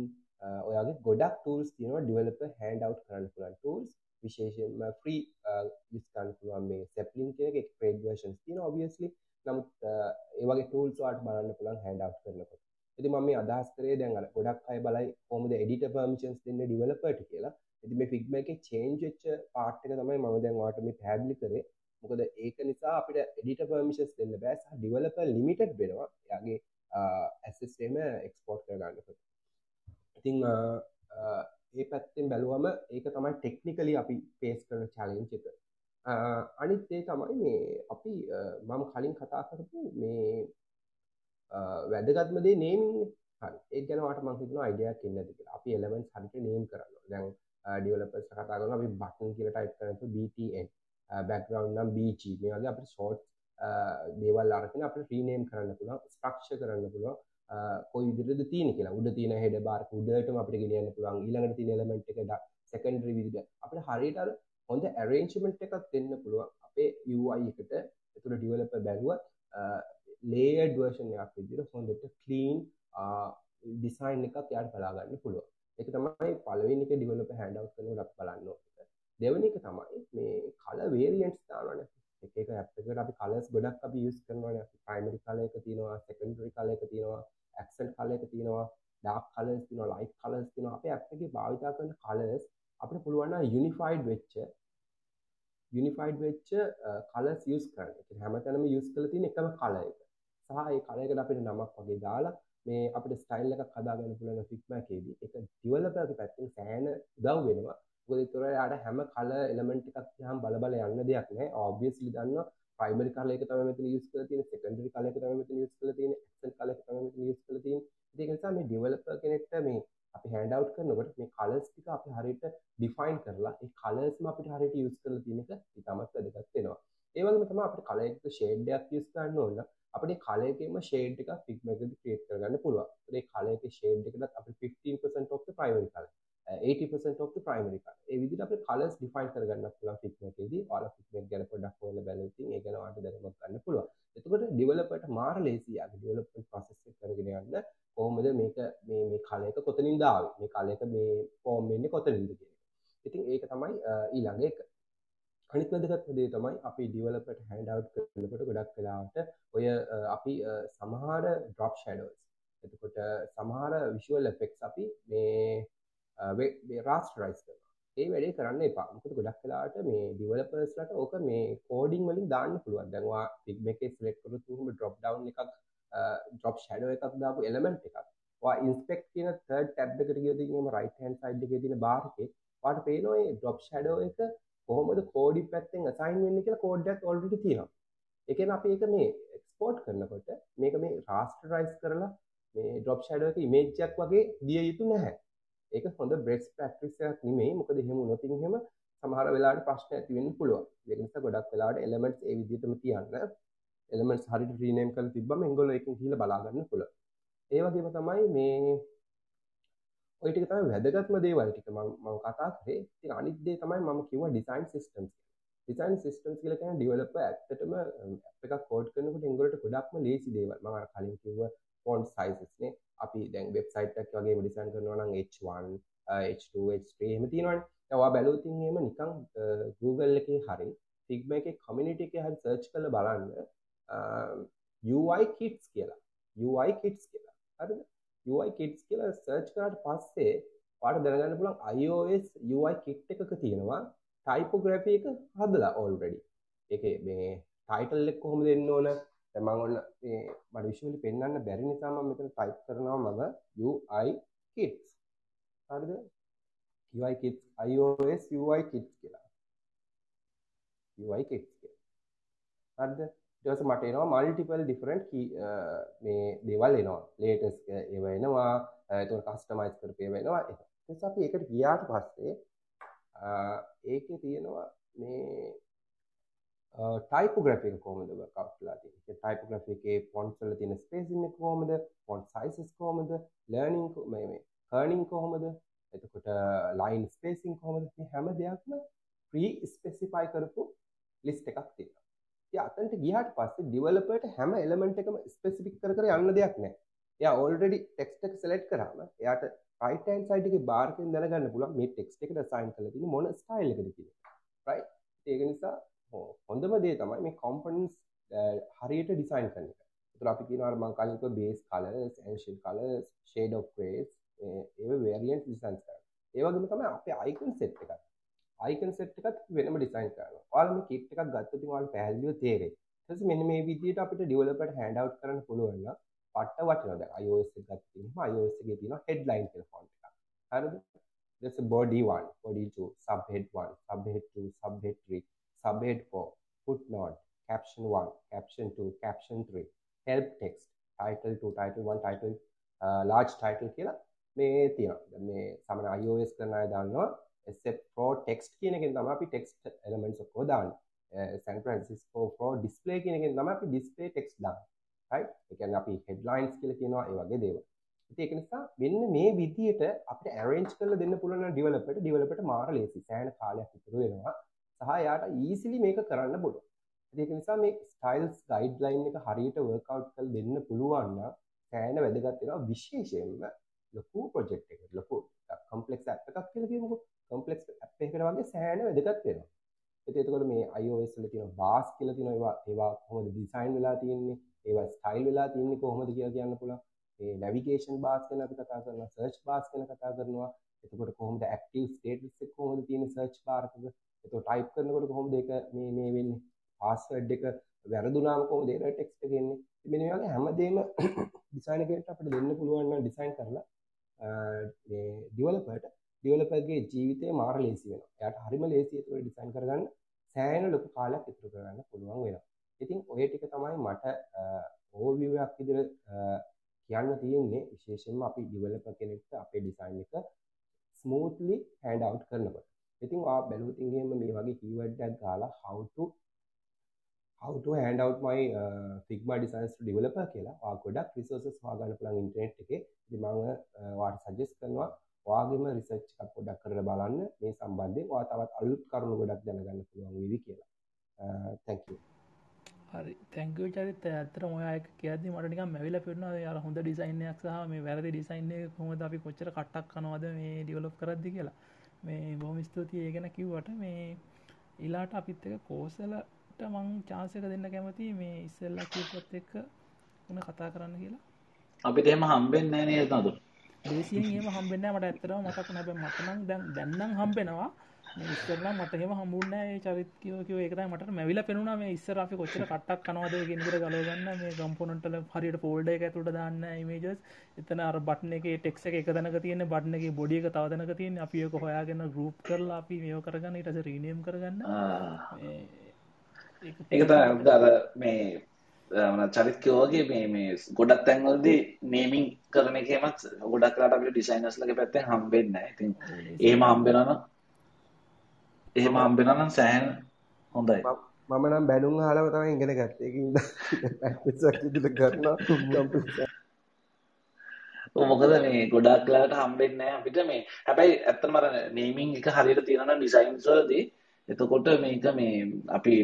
ඔයාගේ ගොඩක් ටූල්ස් තියනවා ඩිවලප හැන්ඩ් අව් කරන්න පුළන් ටූල්ස් විශේෂයෙන්ම ෆ්‍රී විස්කන් පුළුවන් මේ සැපලින් කියෙ ප්‍රේඩ් වර්ෂන් තියන ඔබියස්ලි නමුත් ඒවගේ ටූල්ස් වාට බලන්න පුළන් හැන්ඩ් අව් කරනකොට. ඇති මම අදහස් කරේ දැන්ගල ගොඩක් අයි බලයි කොමද එඩිට පර්මිෂන්ස් දෙන්න ඩිවලපට කියලා. ඇති මේ ෆික්ම එක චේන්ජච්ච පාට්ක තමයි මම දැන් වාටම පැදිලි කරේ. මොකද ඒක නිසා අපිට එඩිට පර්මිශස් දෙන්න බෑස ඩිවලප ලිමිටඩ් වෙනවා. යාගේ ඇසස්ේම එක්ස්පෝට් කරගන්නකොට ඉතිං ඒ පැත්තෙන් බැලුවම ඒක තමයි ටෙක්නිකලි අපි පේස් කරන චලෙන්ච එක. අනිත් ඒ තමයි මේ අපි මම කලින් කතා කරපු මේ වැදගත්මදේ නේමින් හරි. ඒ ගැනවාට මහිතන අයිඩියක් ඉන්නද කියලා. අපි එලමෙන්ස් හරිට නේම් කරන්න දැන් ඩියවලපස් කතා කරන අපි බටන් කියල ටයිප් කරතු BTN. බැක්ග්‍රවන්් නම් BG. මේ වගේ අපි සෝට් දේවල් අරගෙන අප රීනේම් කරන්න පුළුවන් ස්ට්‍රක්ෂ කරන්න පුළුවන් කොයි විදිරද තියෙන කියලා. උඩ තියෙන හෙඩ බාර් උඩටම අපිට ගෙනියන්න පුළුවන්. ඊළඟට තියෙන එලිමන්ට් එක සෙකන්ඩරි විදිහට. අපිට හරියට අර හොඳ ඇරේන්ජ්මන්ට් එකක් දෙන්න පුළුවන්. අපේ UI එකට. එතුළ ඩිවලොපර් බැලුවත් ලේයර්ඩ් වර්ෂන් එකක් විදිහට හොඳට ක්ලීන් ඩිසයින් එකක් යාට බලාගන්න පුළුව එක තමයි පලවෙනික ඩිවලප හැඩව් කන ඩක් බලන්න දෙවනි එක තමයි මේ කල වේරියන්ස් තාවන එක ඇකට අපි කලස් ගොඩක් අපි යුස් කරනවන. ප්‍රයිමරි කාලයක තියෙනවා සෙකන්ඩරි කාලයක තියෙනවා ඇක්සන් කාලයක තියෙනවා ඩක් කලස් තින ලයි් කලස් තින අප ඇත්තගේ භාවිතා කරන කලස් අපට පුළුවන්න යුනිෆයිඩ් වෙච්ච යුනිෆයිඩ් වෙච්ච කලස් යස් කරන හැමතැනම යුස් කල තින එකම කල එක. සහ ඒ කලයකට අපිට නමක් වගේ දාලා මේ අපිට ස්ටයිල් එකක් හදාගන්න පුළුවන් ෆික්මා එකේදී ඒක ඩෙවලොපර්ගේ පැත්තෙන් සෑහෙන උදව් වෙනවා. මොකද ඒතර යාට හැම කල එලිමන්ට් එකක් දිහාම බල බල යන්න දෙයක් නැහැ. ඔබ්වියස්ලි දන්නවා ප්‍රයිමරි කලර් එක තමයි මෙතන යූස් කරලා තියෙන්නේ සෙකන්ඩරි කලර් එක තමයි මෙතන යූස් කරලා තියෙන්නේ ඇක්සන්ට් කලර් එක තමයි මෙතන යූස් කරලා තියෙන්නේ. ඒක නිසා මේ ඩෙවලොපර් කෙනෙක්ට මේ අපි හැන්ඩ් අවුට් කරනකොට මේ කලර්ස් ටික අපි හරියට ඩිෆයින් කරලා ඒ කලර්ස්ම අපිට හරියට යූස් කරලා තියෙන එක ඉතාමත් වැදගත් වෙනවා. ඒ වගේම තමයි අපිට කලර් එකක ෂේඩ් එකක් යූස් කරන්න ඕන අපේ කලයකම ෂේඩ් එක පික්මකද ක්‍රියේට් කරගන්න පුළුවන්. ඒ කලයක ෂේඩ් එකටත් අපි 15% of the primary color 80% of the primary color. ඒ විදිහට අපේ colors define කරගන්න පුළුවන් පික්මක එකේදී. ඔයාලා පික්මක ගැන පොඩ්ඩක් හොයලා බලලා ඉතින් ඒ ගැන ඔයාලට දැනුමක් ගන්න පුළුවන්. එතකොට ඩෙවලොපර්ට මාර ලේසි යාගේ ඩෙවලොප්මන්ට් ප්‍රොසෙස් එක කරගෙන යන්න කොහොමද මේක මේ මේ කලයක කොතනින්ද ආවේ? මේ කලයක මේ ෆෝම් වෙන්නේ කොතනින්ද කියන එක ඉතින් ඒක තමයි ඊළඟ එක. අනිත් වැදගත් දේ තමයි අපි ඩිවලොපර්ට හැන්ඩ් අවුට් කරනකොට ගොඩක් වෙලාවට ඔය අපි සමහර ඩ්‍රොප් ෂැඩෝස් එතකොට සමහර විෂුවල් එෆෙක්ට්ස් අපි මේ රාස්ටරයිස් කරනවා. ඒ වැඩේ කරන්න එපා. මොකද ගොඩක් වෙලාවට මේ ඩිවලපර්ස්ලට ඕක මේ කෝඩිං වලින් දාන්න පුළුවන්. දැන් ඔයා පිග් එකේ සිලෙක්ට් කරොත් උඹ ඩ්‍රොප් ඩවුන් එකක් ඩ්‍රොප් ෂැඩෝ එකක් දාපු එලිමන්ට් එකක්. ඔයා ඉන්ස්පෙක්ට් කියන තර්ඩ් ටැබ් එකට ගියොත් එහෙම රයිට් හෑන්ඩ් සයිඩ් එකේ තියෙන බාර් එකේ ඔයාට පේනවා මේ ඩ්‍රොප් ෂැඩෝ එක කොහොමද කෝඩි පැත්තෙන් අසයින් වෙන්නේ කියලා කෝඩ් එකක් ඔල්රෙඩි තියෙනවා. ඒ කියන්නේ අපි ඒක මේ එක්ස්පෝර්ට් කරනකොට මේක මේ රාස්ටරයිස් කරලා මේ ඩ්‍රොප් ෂැඩෝ එක ඉමේජ් එකක් වගේ දිය යුතු නැහැ. ඒක හොඳ බ්‍රෙස්ට් ප්‍රැක්ටිස් එකක් නෙමෙයි. මොකද එහෙම වුණොත් එහෙම සමහර වෙලාවට ප්‍රශ්න ඇති වෙන්න පුළුවන්. ඒක නිසා ගොඩක් වෙලාවට එලිමන්ට්ස් ඒ විදිහටම තියන්න. එලිමන්ට්ස් හරියට රීනේම් කරලා තිබ්බම ඒගොල්ලෝ එකකින් ගිහලා බලා ගන්න පුළුවන්. ඒ වගේම තමයි මේ ඔය ටික තමයි වැදගත්ම දේවල් ටික මම කතා කරේ. ඉතින් අනිත් දේ තමයි මම කිව්වා ඩිසයින් සිස්ටම්ස් ඩිසයින් සිස්ටම්ස් කියලා කියන්නේ ඩෙවලොපර් ඇත්තටම ඇප් එකක් කෝඩ් කරනකොට ඒගොල්ලන්ට ගොඩක්ම ලේසි දේවල්. මම අර කලින් කිව්ව ෆොන්ට් සයිසස් නේ. අපි දැන් වෙබ්සයිට් එකක් වගේම ඩිසයින් කරනවා නම් H1, H2, H3 එහෙම තියෙනවනේ. දැන් ඔයා බැලුවොත් එහෙම නිකන් Google එකේ හරි Figma එකේ community එකේ හරි search කරලා බලන්න UI kits කියලා. UI kits කියලා. හරිද? UI kits කියලා සර්ච් කරාට පස්සේ ඔයාලට දැනගන්න පුළුවන් iOS UI kit එකක තියෙනවා typography එක හදලා already. ඒකේ මේ title එක කොහොමද දෙන්න ඕන? දැන් මම ඔන්න මේ මට visually පෙන්වන්න බැරි නිසා මම මෙතන type කරනවා මම UI kits. හරිද? UI kits iOS UI kits කියලා. UI kits කියලා. හරිද? ඊට පස්සේ මට එනවා මල්ටිපල් ඩිෆරන්ට් මේ දේවල් එනවා ලේටස්ට් ඒවා එනවා එතකොට කස්ටමයිස් කරපු ඒවා එනවා ඒක. ඊට අපි ඒකට ගියාට පස්සේ ඒකේ තියෙනවා මේ ටයිපෝග්‍රැෆි එක කොහොමද වර්ක් අවුට් වෙලා තියෙන්නේ. ඒ ටයිපෝග්‍රැෆි එකේ ෆොන්ට්ස් වල තියෙන ස්පේසින් එක කොහොමද? ෆොන්ට් සයිසස් කොහොමද? ලර්නින් මේ මේ කර්නින් කොහොමද? එතකොට ලයින් ස්පේසින් කොහොමද? මේ හැම දෙයක්ම ප්‍රී ස්පෙસિෆයි කරපු ලිස්ට් එකක් තියෙනවා. අතන්ට ගියාට පස්සේ ඩිවලපර්ට හැම එලමෙන්ට් එකම ස්පෙසිෆික් කර කර යන්න දෙයක් නැහැ. එයා ඔල්රෙඩි ටෙක්ස්ට් එක සෙලෙක්ට් කරාම එයාට රයිට් හෑන්ඩ් සයිඩ් එකේ බාර් එකෙන් දැනගන්න පුළුවන් මේ ටෙක්ස්ට් එකට අසයින් කරලා තියෙන මොන ස්ටයිල් එකද කියලා. රයිට්? ඒක නිසා හොඳම දේ තමයි මේ කොම්පොනන්ට්ස් හරියට ඩිසයින් කරන එක. ඒතර අපි කියනවා අර මම කලින් කිව්ව බේස් කලර්ස්, ඇන්ෂල් කලර්ස්, ෂේඩ් ඔෆ් ග්‍රේස් ඒව වෙරියන්ට් ඩිසයින් කරනවා. ඒ වගේම තමයි අපේ අයිකන් සෙට් එකත් අයිකන් සෙට් එකත් වෙනම ඩිසයින් කරනවා. ඔයාලා මේ කිට් එකක් ගත්තොත් ඉතින් ඔයාලට පැහැදිලිව තේරෙයි. ඊට පස්සේ මෙන්න මේ විදිහට අපිට ඩෙවලොපර්ට හෑන්ඩ් අවුට් කරන්න පුළුවන් නම් පට්ට වටිනවා. දැන් iOS එක ගත්තොත් එහෙම iOS එකේ තියෙනවා headline කියලා ෆොන්ට් එකක්. හරිද? There's a body 1, body 2, subhead 1, subhead 2, subhead 3, subhead 4, footnote, caption 1, caption 2, caption 3, help text, title 2, title 1, title uh, large title කියලා මේ තියෙනවා. මේ සාමාන්‍ය iOS කරන අය දන්නවා set pro text කියන එකෙන් තමයි අපි text elements ඔක්කොම දාන්නේ. Eh, San Francisco pro display කියන එකෙන් තමයි අපි display text දාන්නේ. Right? ඒ කියන්නේ අපි headlines කියලා කියනවා ඒ වගේ දේවල්. ඉතින් ඒක නිසා මෙන්න මේ විදියට අපිට arrange කරලා දෙන්න පුළුවන් නම් developer developer මාර ලේසි සෑහෙන කාලයක් ඉතුරු වෙනවා. සහ යාට easily මේක කරන්න පුළුවන්. ඒක නිසා මේ styles guideline එක හරියට work out කරලා දෙන්න පුළුවන් නම් සෑන වැදගත්වෙනවා විශේෂයෙන්ම ලොකු ප්‍රොජෙක්් එක ලොකු කම්පලෙක් එකක් කියලකමු කම්පලෙක්ස් අප් එකට වගේ සෑන වැදගත් වෙනවා. එතකොට මේ අයෝස්ල තින බාස් කියල තින ඒවා ඒවා හොමද ඩිසයින් වෙලා තියන්නේ? ඒවා ස්ටයිල් වෙලා තියන්නේ කොහොමද කිය කියන්න පුළ ඒ නැවිගේෂන් බාස් කන අපි කතා කරන සර්ච් බාස් කන කතා කරනවා. එතකොට කොහොමද ඇක්ටව ස්ටේටස් කොහොමද තියෙන සර්ච් බාර්කද එත ටයිප් කරනකොට කොහොම දෙක මේ මේ වෙන්නේ? පාස්වඩ් එක වැරදුනාම කොම දේර ටෙක්ස්ට ගෙන්නේ මෙනගේ හැමදේම *coughs* ඩිසයිනකට අපට දෙන්න පුළුවන්න ඩිසයින් කරලා දිවලපට ඩියවලපගේ ජීවිතය මාර ලේසි වෙන යට හරිම ලේසි තුළ ඩිසයින් කරගන්න සෑන ලොකු කාලයක් ඉතුරු කරන්න පුළුවන් වෙන ඉතින් ඔය ටික තමයි මට ඕවියක් ඉදිර කියන්න තියෙන්නේ. විශේෂෙන්ම අපි ඩිවලප කෙනෙක්ට අපේ ඩිසයින් එක ස්මූත්ලි හැන්ඩ අව් කරනකොට. ඉතින් වා බැලූතින්ගේම මේ වගේ කීවඩ්ඩක් ගාලා හවුතු how to hand out my uh, Figma designs to developer කියලා ගොඩක් රිසෝසස් වාගන්න පුළන් ඉන්ටනෙට් එක. දිමං වාට සජෙස් කරනවා වාගේම රිසර්ච් පොඩක් කරල බලන්න. මේ සම්බන්ධය වා තවත් අලුත් කරුණු ගොඩක් දැනගන්න පුළුවන් වී කියලා. තැංකූ හරි. තැංක චරිත. ඇතර මොයක කියද මටනික මැවිල පිරන ය හොඳ ඩිසයින්යක් සහ මේ වැරදි ඩිසයින්න හොම අපි කොච්චර කට්ටක් කනවද මේ ඩියලොප් කරදදි කියලා. මේ බොහොම ස්තුතියි. ඒ ගැන කිව්වට මේ ඉලාට අපිත් එක කෝසලට මං චාන්සක දෙන්න කැමති මේ ඉස්සල්ලා කිව්පත් එක්ක උන කතා කරන්න කියලා. අපිට එම හම්බෙන් නෑ නේද නතු දේසියෙන් ඒම හම්බෙන්න මට ඇත්තරව මතක් නැබ මටනම් දැන් දැන්නම් හම්බෙනවා. ඉස්සරලා මට හෙම හමුන්න චරිතකෝ ඒක මට මැවිල පෙනුණ. මේ ඉස්සර අපි කොච්චර කටක් කනවාද ගෙනකට ගලගන්න මේ ගම්පොනටල හරියට ෆෝල්ඩ එක ඇතුට දාන්න ඉමේජස් එතන අර බට්න එක ටෙක්ස එක තැනක තියෙන බට්නගේ බොඩිය එක තවදනක තියෙන අපියක හොයාගෙන ගරුප් කරලා අපි මේෝ කරගන්න. ඉටස රීනයම් කරගන්න. ඒක අර මේ චරිත්කවෝගේ මේ මේ ගොඩක් තැන්වලදී නේමින් කරන එකමත් ගොඩක් රට අප ඩිසයිනස් ලගේ පැත්තෙන් හම්බෙන්න ඉතින් ඒම හම්බෙනන එහෙම හම්බෙනනම් සෑහන් හොඳයි. මම නම් බැනුම් හලව තමයි ඉගෙන ගත්තයකින් කරන්න මොකද මේ ගොඩක්ලාට හම්බෙන්න අපිට මේ. හැබැයි ඇත්තන මර නේමින් එක හරියට තියෙන ඩිසයින්ස්වලදී එතකොට මේක මේ අපි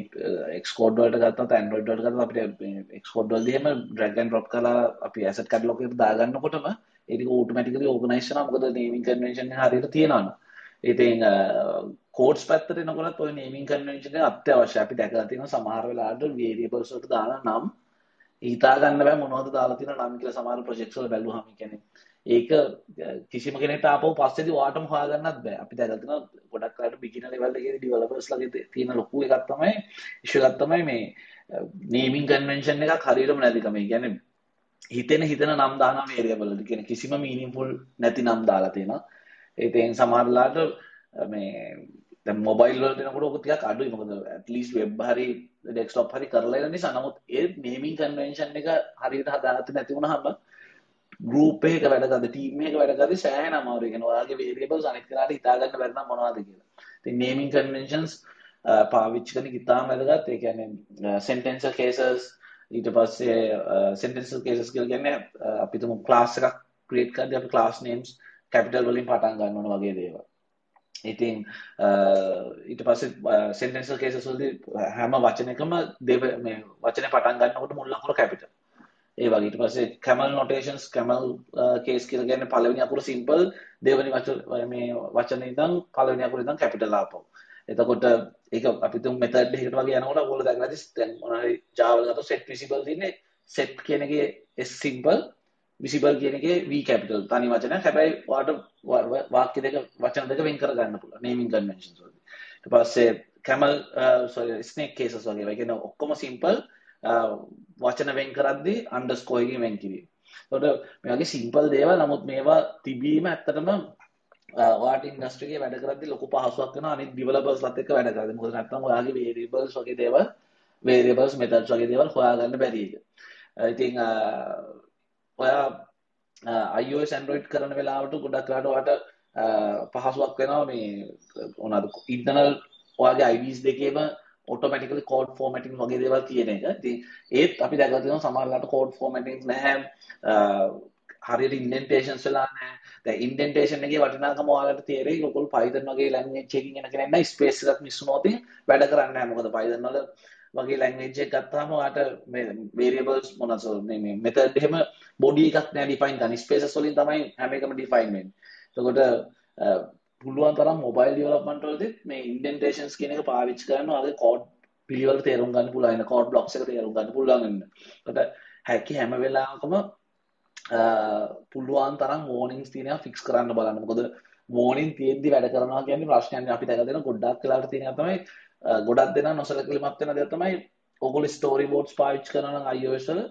එක්ස්කෝඩ්වලට ගත්ත ඇන්ඩරෝඩ්ට ගත් අපිට එක්ස්කෝඩ්වල් දීම ඩ්‍රගන් රොප් කලා අපි ඇසට කඩ්ලොක දාගන්නකොටම ඒක ඕටමටිකල ඕගනයිශන මොකද නේමින් කන්වේශන් හරියට තියෙනවා ඉතින් කෝඩ්ස් පැත්තට එනකොට ඔය නේමින් කන්වෙන්ෂන් එක අත්‍යවශ්‍ය අපි දැකලා තියෙනවා සමහර වෙලාවට වේරියබල්ස් වලට දාලා නම් හිතා ගන්න බෑ මොනවද දාලා තියෙන නම් කියලා සමහර ප්‍රොජෙක්ට්ස් වල බැලුවාම කියන්නේ ඒක කිසිම කෙනෙක්ට ආපහු පස්සේදී වාටම හොයාගන්නත් බෑ අපි දැකලා තියෙනවා ගොඩක් අයට බිගිනර් ලෙවල් එකේ ඩෙවලොපර්ස් ලගේ තියෙන ලොකු එකක් තමයි ඉෂුව එකක් තමයි මේ නේමින් කන්වෙන්ෂන් එකක් හරියටම නැතිකම. ඒ කියන්නේ හිතෙන හිතන නම් දාන වේරියබල් වලට කියන කිසිම මීනින්ග්ෆුල් නැති නම් දාලා තියෙනවා. ඒතෙන් සමහරලාට මේ මොබයිල් වල දෙනකොට ඔක ටිකක් අඩුයි මොකද ඇට්ලිස් වෙබ් හරි ඩෙස්ක්ටොප් හරි කරලා ඉන්න නිසා නමුත් ඒ නේමින් කන්වෙන්ෂන් එක හරියට හදාගත්තේ නැති වුණාම ගෲප් එකක වැඩ කරද්දී ටීම් එකක වැඩ කරද්දී සෑහෙන අමාරුයි කියන ඔයාගේ වේරියබල්ස් අනිත් කෙනාට හිතා ගන්න බැරි නම් මොනවද කියලා. ඉතින් නේමින් කන්වෙන්ෂන්ස් පාවිච්චි කරන ඉතාම වැදගත්. ඒ කියන්නේ සෙන්ටෙන්සර් කේසස් ඊට පස්සේ සෙන්ටෙන්සර් කේසස් කියලා කියන්නේ අපි තුමු ක්ලාස් එකක් ක්‍රියේට් කරද්දී අපි ක්ලාස් නේම්ස් කැපිටල් වලින් පටන් ගන්න ඕන වගේ දේවල්. ඉතින් ඊට පස්සේ සෙන්ටෙන්ස් කේසස් වලදී හැම වචනයකම දෙව මේ වචනේ පටන් ගන්නකොට මුල් අකුර කැපිටල්. ඒ වගේ ඊට පස්සේ කැමල් නොටේෂන්ස් කැමල් කේස් කියලා කියන්නේ පළවෙනි අකුර සිම්පල් දෙවෙනි වචන මේ වචනේ ඉඳන් පළවෙනි අකුර ඉඳන් කැපිටල් ආපහු. එතකොට ඒක අපි තුන් මෙතඩ් එකකට වගේ යනකොට ඔයගොල්ලෝ දැක්කද දැන් මොනවාරි Java වල ගත්තොත් set visible තියෙන්නේ set කියන එකේ s simple විසිබල් කියන එකේ V කැපිටල් තනි වචනයක්. හැබැයි ඔයාලට වාක්‍ය දෙක වචන දෙක වෙන් කර ගන්න පුළුවන් නේමින් කන්වෙන්ෂන්ස් වලදී. ඊට පස්සේ camel sorry snake cases වගේ. ඒ කියන්නේ ඔක්කොම simple වචන වෙන් කරද්දී underscore එකකින් වෙන් කිරීම. ඒකට මේ වගේ simple දේවල් නමුත් මේවා තිබීම ඇත්තටම ඔයාට ඉන්ඩස්ට්‍රි එකේ වැඩ කරද්දී ලොකු පහසුවක් වෙනවා අනිත් ඩිවෙලොපර්ස්ලත් එක්ක වැඩ කරද්දී. මොකද නැත්තම් ඔයාගේ variables වගේ දේවල් variables methods වගේ දේවල් හොයාගන්න බැරි එක. ඉතින් ඔයා iOS Android කරන වෙලාවට ගොඩක් වෙලාවට පහසුවක් වෙනවා මේ මොනවාද ඉන්ටර්නල් ඔයාගේ IDs දෙකේම ඔටෝමැටිකලි කෝඩ් ෆෝමැටින් වගේ දේවල් තියෙන එක. ඉතින් ඒත් අපි දැකලා තියෙනවා සමහර වෙලාවට කෝඩ් ෆෝමැටින් නැහැ. හරියට ඉන්ඩෙන්ටේෂන්ස් වෙලා නැහැ. දැන් ඉන්ඩෙන්ටේෂන් එකේ වටිනාකම ඔයාලට තේරෙයි ඔයගොල්ලෝ Python වගේ ලැන්ග්වේජ් එකකින් එන කෙනෙක් නම් ස්පේස් එකක් මිස් වුණොත් වැඩ කරන්නේ නැහැ මොකද Python වල වගේ ලැන්ග්වේජ් එකක් ගත්තාම ඔයාලට මේ variables මොනවාද මේ මෙතඩ් එහෙම බොඩි එකක් නෑ ඩිෆයින් කරන්න ස්පේසස් වලින් තමයි හැම එකම ඩිෆයින් වෙන්නේ එතකොට පුළුවන් තරම් මොබයිල් ඩෙවලොප්මන්ට් වලදීත් මේ ඉන්ඩෙන්ටේෂන්ස් කියන එක පාවිච්චි කරනවා අද කෝඩ් පිළිවෙල තේරුම් ගන්න පුළුවන් එන කෝඩ් බ්ලොක්ස් එක තේරුම් ගන්න පුළුවන් වෙන්න. එතකොට හැකි හැම වෙලාවකම පුළුවන් තරම් වෝනින්ග්ස් තියෙනවා ෆික්ස් කරන්න බලන්න. මොකද වෝනින් තියෙද්දි වැඩ කරනවා කියන්නේ ප්‍රශ්නයක් අපි දැක දෙන ගොඩක් වෙලාවට තියෙනවා තමයි ගොඩක් දෙනා නොසලකලිමත් වෙන දේ තමයි ඔයගොල්ලෝ ස්ටෝරි බෝඩ්ස් පාවිච්චි කරනවා නම් iOS වල